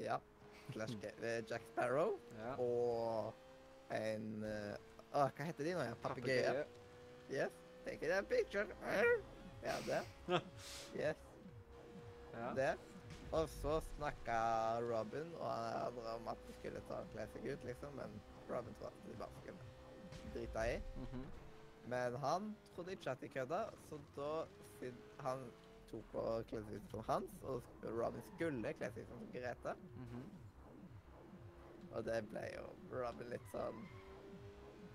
Ja. Slash eh, Jack Sparrow. Ja. Og en uh, hva heter de nå? Papegøye. Papegøye. Yes. Take a picture. Ja, det. Yes. Ja. Det. Og så snakka Robin og han andre om at de skulle ta kle seg ut, liksom, men Robin trodde at de bare skulle drite i. Mhm. Men han trodde ikke at de kødda, så da han tok og kledde seg ut som Hans, og Robin skulle kle seg ut som Grete. -hmm. Og det ble jo Robin litt sånn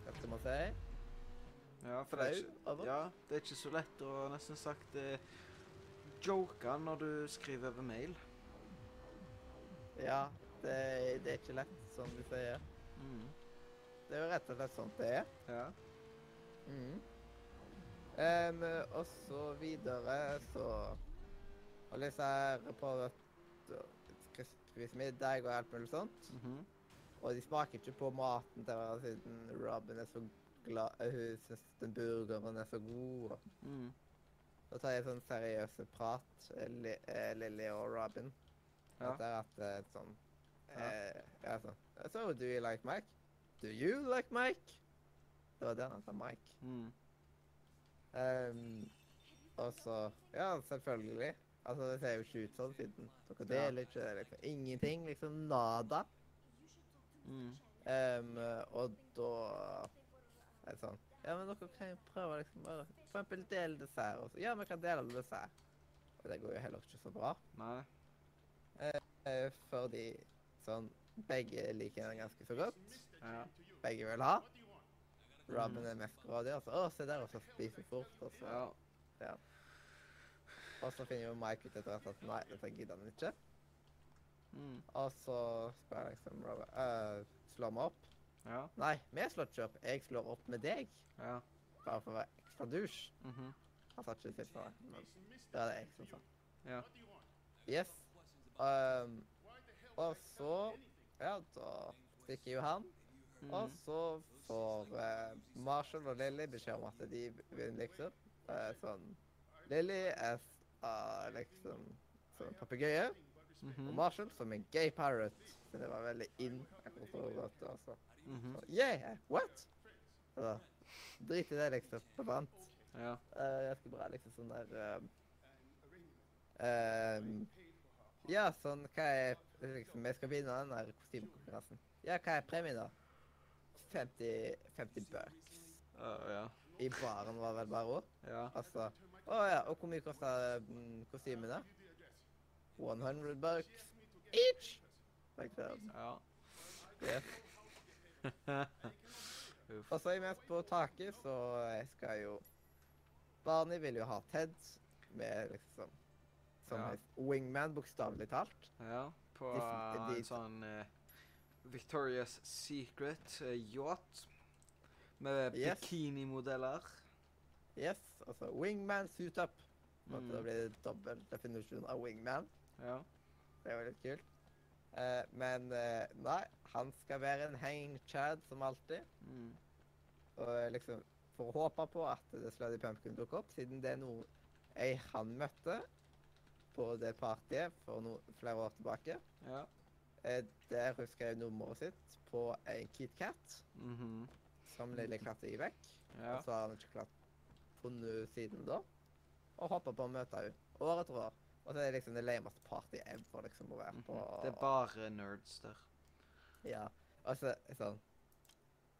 Hva skal man si? Ja, for det er, ikke, ja, det er ikke så lett å nesten sagt eh, joke når du skriver over mail. Ja, det, det er ikke lett, som du sier. Mm. Det er jo rett og slett sånn det er. Ja. Mm. Um, og så videre så Og disse her på middag og alt mulig sånt. Mhm. Og de smaker ikke på maten til hverandre siden Robin er så glad eh, Hun syns den burgeren er så god. og Mm. Da tar jeg sånn seriøse prat, Lilly eh, Lily og Robin. Ja. Etter at et sånn Ja. eh, ja, sånn So, do you like Mike? Do you like Mike? Det var det han sa, Mike. Mm. Um, og så Ja, selvfølgelig. Altså, det ser jo ikke ut sånn siden dere deler ikke det, liksom. Ingenting. Liksom nada. Mm. Um, og da er det sånn Ja, men dere kan jo prøve liksom bare For eksempel dele dessert. Og så, ja, vi kan dele dessert. Og det går jo heller ikke så bra. Nei. Eh, fordi sånn Begge liker den ganske så godt. Ja. Begge vil ha. Robin er mest grådig. Altså, så å, se der, og så spiser fort. Og så, Ja. Og så finner jo Mike ut etter hvert at nei, dette gidder han ikke. Mm. Og så spør jeg liksom Robin uh, Slår vi opp. Ja. Nei, vi slår ikke opp. Jeg slår opp med deg. Ja. Bare for å være ekstra dusj. -hmm. Han sa ikke det, men det er det jeg som sa. Ja. Yes. Um, og så Ja, da stikker jo han. Og Mhm. så får uh, Marshall og Lily beskjed om at de vinner, liksom. Uh, sånn Lily er uh, liksom som en papegøye. -hmm. Og Marshall som en gay parrot. Så det var veldig in. godt, altså. Mhm. Så, yeah, what? Så, drit i det, liksom. Det vant. Ja. Uh, jeg skal bare liksom sånn der ehm, ehm, Ja, sånn Hva er liksom Jeg skal vinne den der kostymekonkurransen. Ja, hva er premien, da? 50, 50 bucks. Uh, ja. I baren var vel bare òg. Ja. Altså Å ja, og hvor mye kosta mm, kostymene? 100 bucks each. Liksom. Ja. Yeah. Og så imens på taket, så jeg skal jo Barney vil jo ha Ted med liksom Som Ja. wingman, bokstavelig talt. Ja. På De de- en sånn uh, Victoria's Secret uh, yacht. Med Yes. bikinimodeller. Yes, altså wingman suit up. Mm. Da Mm. blir det dobbel definisjon av wingman. Ja. Det er jo litt kult. Uh, men uh, nei, han skal være en hanging chad som alltid. Mm. Og liksom får håpe på at det Slutty Pumpkin dukker opp, siden det er noe jeg han møtte på det partyet for no flere år tilbake. Ja. Eh, der hun skrev nummeret sitt på en KitKat, Mhm. som Lille klarte å gi vekk. Ja. Og så har han ikke klart funnet siden da. Og hoppa på å møte henne år etter år. Og så er det liksom det lameste partyet ever liksom å være på. Mhm. Det er bare nerds der. Ja. Og så sånn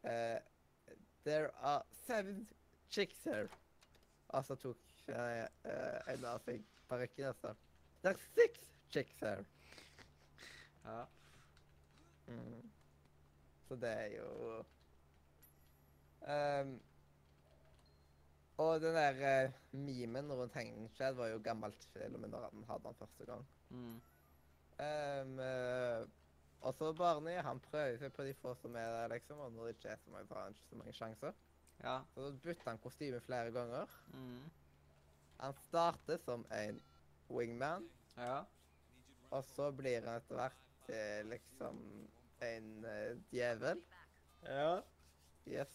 eh, There are seven chicks here. Og så tok jeg uh, en av seg parykken og sa There six chicks here. Ja. Mm. Så det er jo um, Og den der uh, memen rundt hengende Chad var jo gammelt film da han hadde den første gang. Mm. Um, uh, og så Barney, han prøver seg på de få som er der, liksom. Og når det ikke er så mange, så har han ikke så mange sjanser. Ja. Så bytter han kostyme flere ganger. Mm. Han starter som en wingman, Ja. og så blir han etter hvert eh, liksom en eh, djevel. Ja. Yes.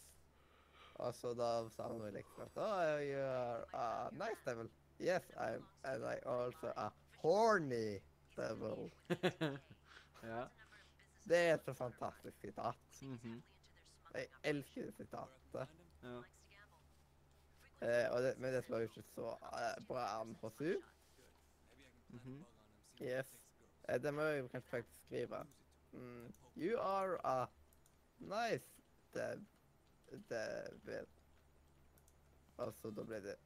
Og så da sa han liksom at Oh, you are a nice devil. Yes, I'm, and I also a horny devil. ja. Det er et så fantastisk sitat. mhm, Jeg elsker det sitatet. ja. Eh, og det, men det slår jo ikke så eh, bra an hos hun. mhm. Yes. Eh, det må jeg jo kanskje faktisk skrive. Mm, you are a nice dev devil. Altså, da ble det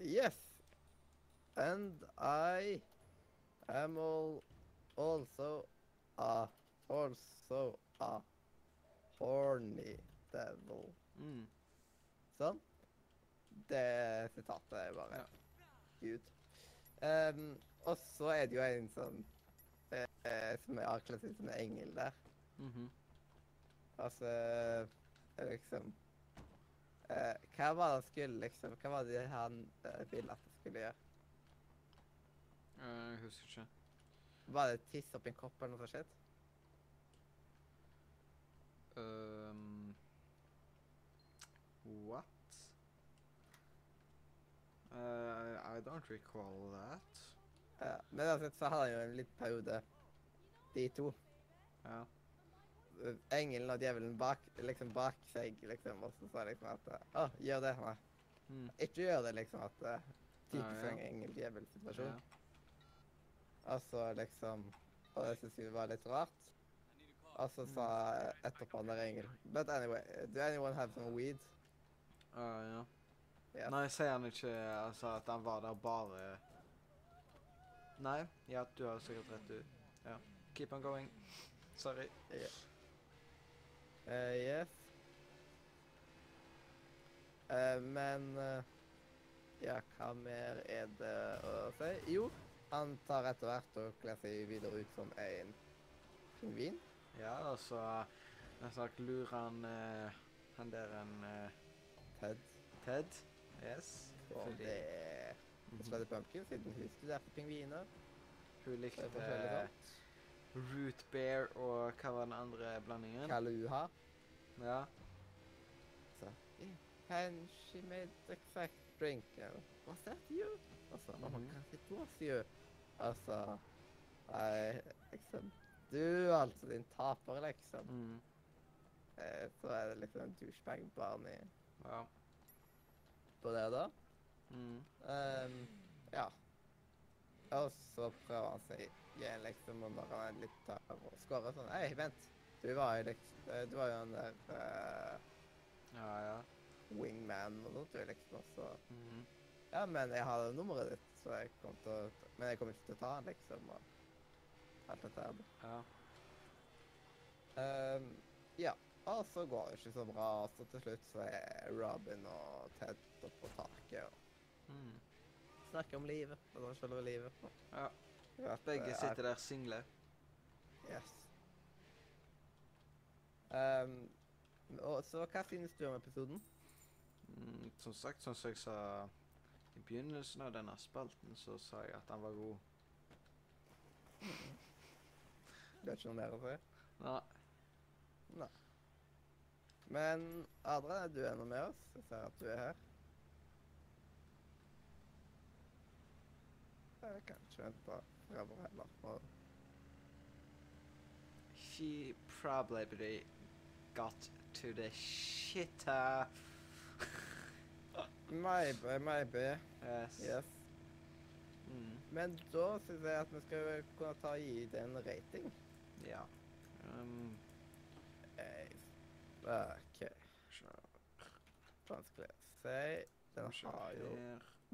Yes. And I am all also a also a horny devil. Mm. Sånn. Det sitatet er bare Ja. Gud. Ehm, og så er det jo en sånn uh, som er avklassert som en engel der. mhm. Altså eh, liksom uh, Hva var det han skulle, liksom? Hva var det han eh, ville at han skulle gjøre? Jeg husker ikke. Var det tiss oppi en kopp eller noe sånt? Um, what? Uh, I don't recall that. Ja, men uansett så hadde jeg jo en liten periode, de to. Ja. Eh, Engelen og djevelen bak, liksom bak seg, liksom, og så sa liksom at eh, Å, gjør det. Nei. Mm. Ikke gjør det, liksom, at uh, Ja, typisk ja. sånn engel-djevel-situasjon. Ja. Og så liksom Og det syntes vi var litt rart. Og så sa etterpå den der engel But anyway, do anyone have some weed? Uh, ja. Yes. Nei, sier han ikke altså, at han var der bare Nei? Ja, du har sikkert rett, du. Ja. Keep on going. Sorry. Eh, yes. Eh, men uh, Ja, hva mer er det å si? Jo, han tar etter hvert og kler seg videre ut som en pingvin. Ja, og så jeg lurer han eh, han der en Ted. Ted. Yes. Og det er Slutty Pumpkin, siden hun studerte pingviner. hun Det likte er root bear og hva var den andre blandingen? Kaluha. Ja. Så And she made the exact drink. Was that you? Altså, oh my god, it was you. Altså Nei, liksom Du, altså, din taper, liksom. Mm. Eh, så er det liksom en douchebag-barn i Ja. På det, da. Mm. Um, ja. Og så prøver han seg igjen, liksom, og når han er litt tørr og skårer sånn Hei, vent. Du var jo liksom Du var jo den der uh, Ja, ja. wingman og sånt, liksom. Og så Mhm. Ja, men jeg har nummeret ditt, så jeg kom til å Men jeg kommer ikke til å ta han, liksom. Og alt dette her. Ja. Um, ja. Og så går det ikke så bra, og så til slutt så er Robin og Ted oppe på taket og Mm. snakker om livet. Altså selve livet. Ja. At, Begge sitter der single. Yes. Um, og så hva synes du om episoden? Mm, som sagt, sånn som jeg sa i begynnelsen av denne spalten, så sa jeg at han var god. Du har ikke noe mer å si? Nei. Nei. Men Adrian, er du ennå med oss? Jeg ser at du er her. Jeg kan ikke vente fremover heller. Og She probably got to the shitter. Maybe, maybe. Yes. Yes. Mm. Men da syns jeg at vi skal kunne ta og gi det en rating. Ja. Um, OK. Vanskelig å si. Den har jo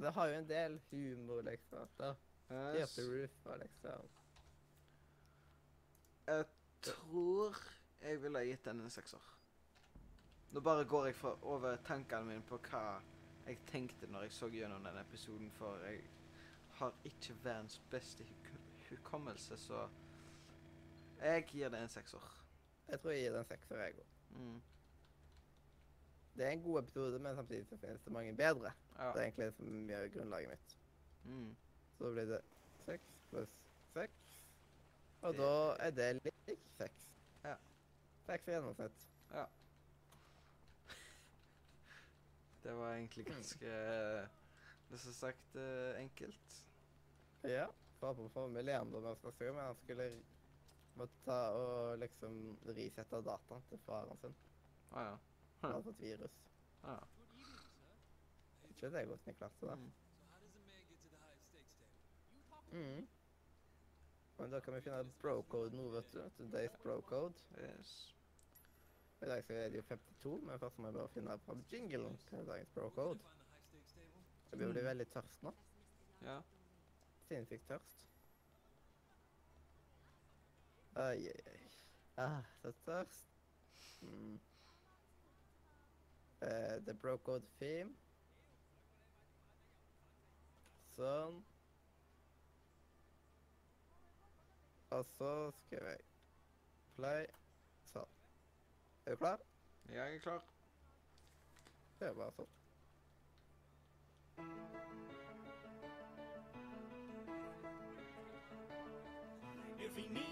Det har jo en del humor, liksom. Da. Yes. Roof liksom Jeg tror jeg ville ha gitt den en sekser. Nå bare går jeg fra over tankene mine på hva jeg tenkte når jeg så gjennom den episoden, for jeg har ikke verdens beste huk- hukommelse, så jeg gir det en sekser. Jeg tror jeg gir den en sekser, jeg òg. Mm. Det er en god episode, men samtidig så finnes det mange bedre. Ja. Det er egentlig det som gjør grunnlaget mitt. Mm. Så blir det seks pluss seks. Og da er det lik seks. Ja. Seks i gjennomsnitt. Ja. Det var egentlig ganske Det er som sagt eh, enkelt. Ja. Bare på Leander med oss neste gang, men han skulle måtte ta og liksom resette dataen til faren sin. Ah, ja. Han hadde fått virus. Ah, ja. Ikke det godt Niklas, det. Mm. Mm. Men da kan vi finne bro-code nå, vet du. Today's bro-code. Yes. I dag så er det jo 52, men først må jeg bare finne fram jinglen til dagens bro-code. Jeg blir bli veldig tørst nå. Ja. Sinnssykt tørst. Ai, ai, ai. Ah, så tørst. Mm. Eh, the bro-code theme. Sånn. Og så skriver jeg play. Sånn. Er du klar? Jeg er klar. Det er bare sånn. If he needs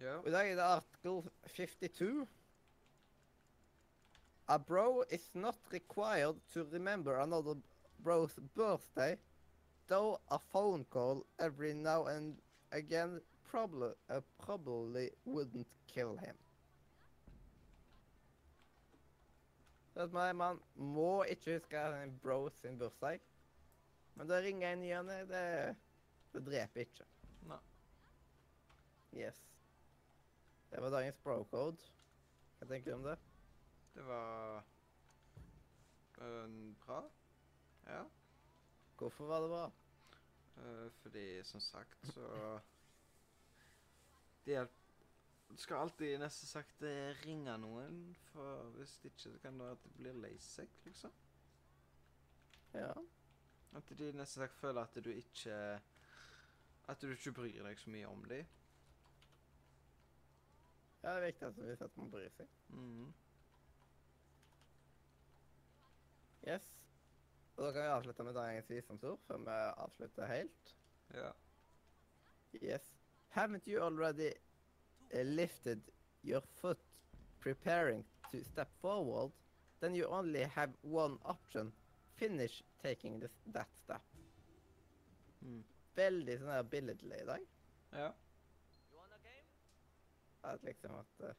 Og I dag er det artikkel 52. A bro is not required to remember another bro's birthday, though a phone call every now and again probably, uh, probably wouldn't kill him. Så at man, må ikke huske en bro sin bursdag, men da ringer en ny og ne, det, det dreper ikke. Nei. Yes. Det var dagens bro-code. Hva tenker du om det? Det var eh, bra. Ja. Hvorfor var det bra? Uh, fordi, som sagt, så Det hjelper Du skal alltid nesten sagt eh, ringe noen, for hvis ikke så kan det være at det blir lei seg, liksom. Ja. At de nesten sagt føler at du ikke At du ikke bryr deg så mye om dem. Ja, det er viktig at man bryr seg. Mm. Yes. Og da kan vi avslutte med dagens visdomsord før vi avslutter helt. Ja. Yes. Haven't you already lifted your foot preparing to step forward? Then you only have one option. Finish taking this, that step. Mm. Veldig sånn her billedlig i dag. Ja. At liksom at uh,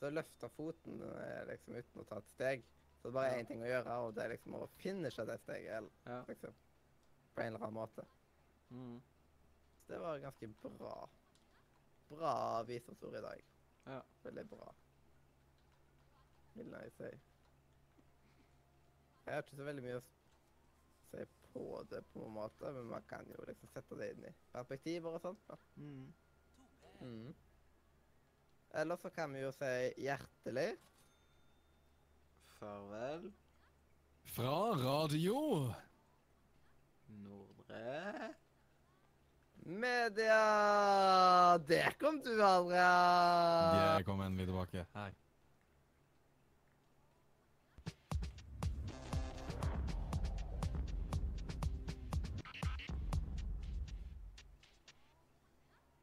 Så løfter foten uh, liksom uten å ta et steg. Så det er bare Ja. ting å gjøre, og det er liksom å finishe det steget, eller Ja. liksom. På en eller annen måte. Mm. Så det var ganske bra. Bra visdomsord i dag. Ja. Veldig bra. Vil jeg si. Jeg har ikke så veldig mye å si på det på en måte, men man kan jo liksom sette det inn i perspektiver og sånt. da. Mm. Mm. Eller så kan vi jo si hjertelig Farvel, Fra radio Nordre. media. Der kom du, Adrian. Jeg kom endelig tilbake. Hei.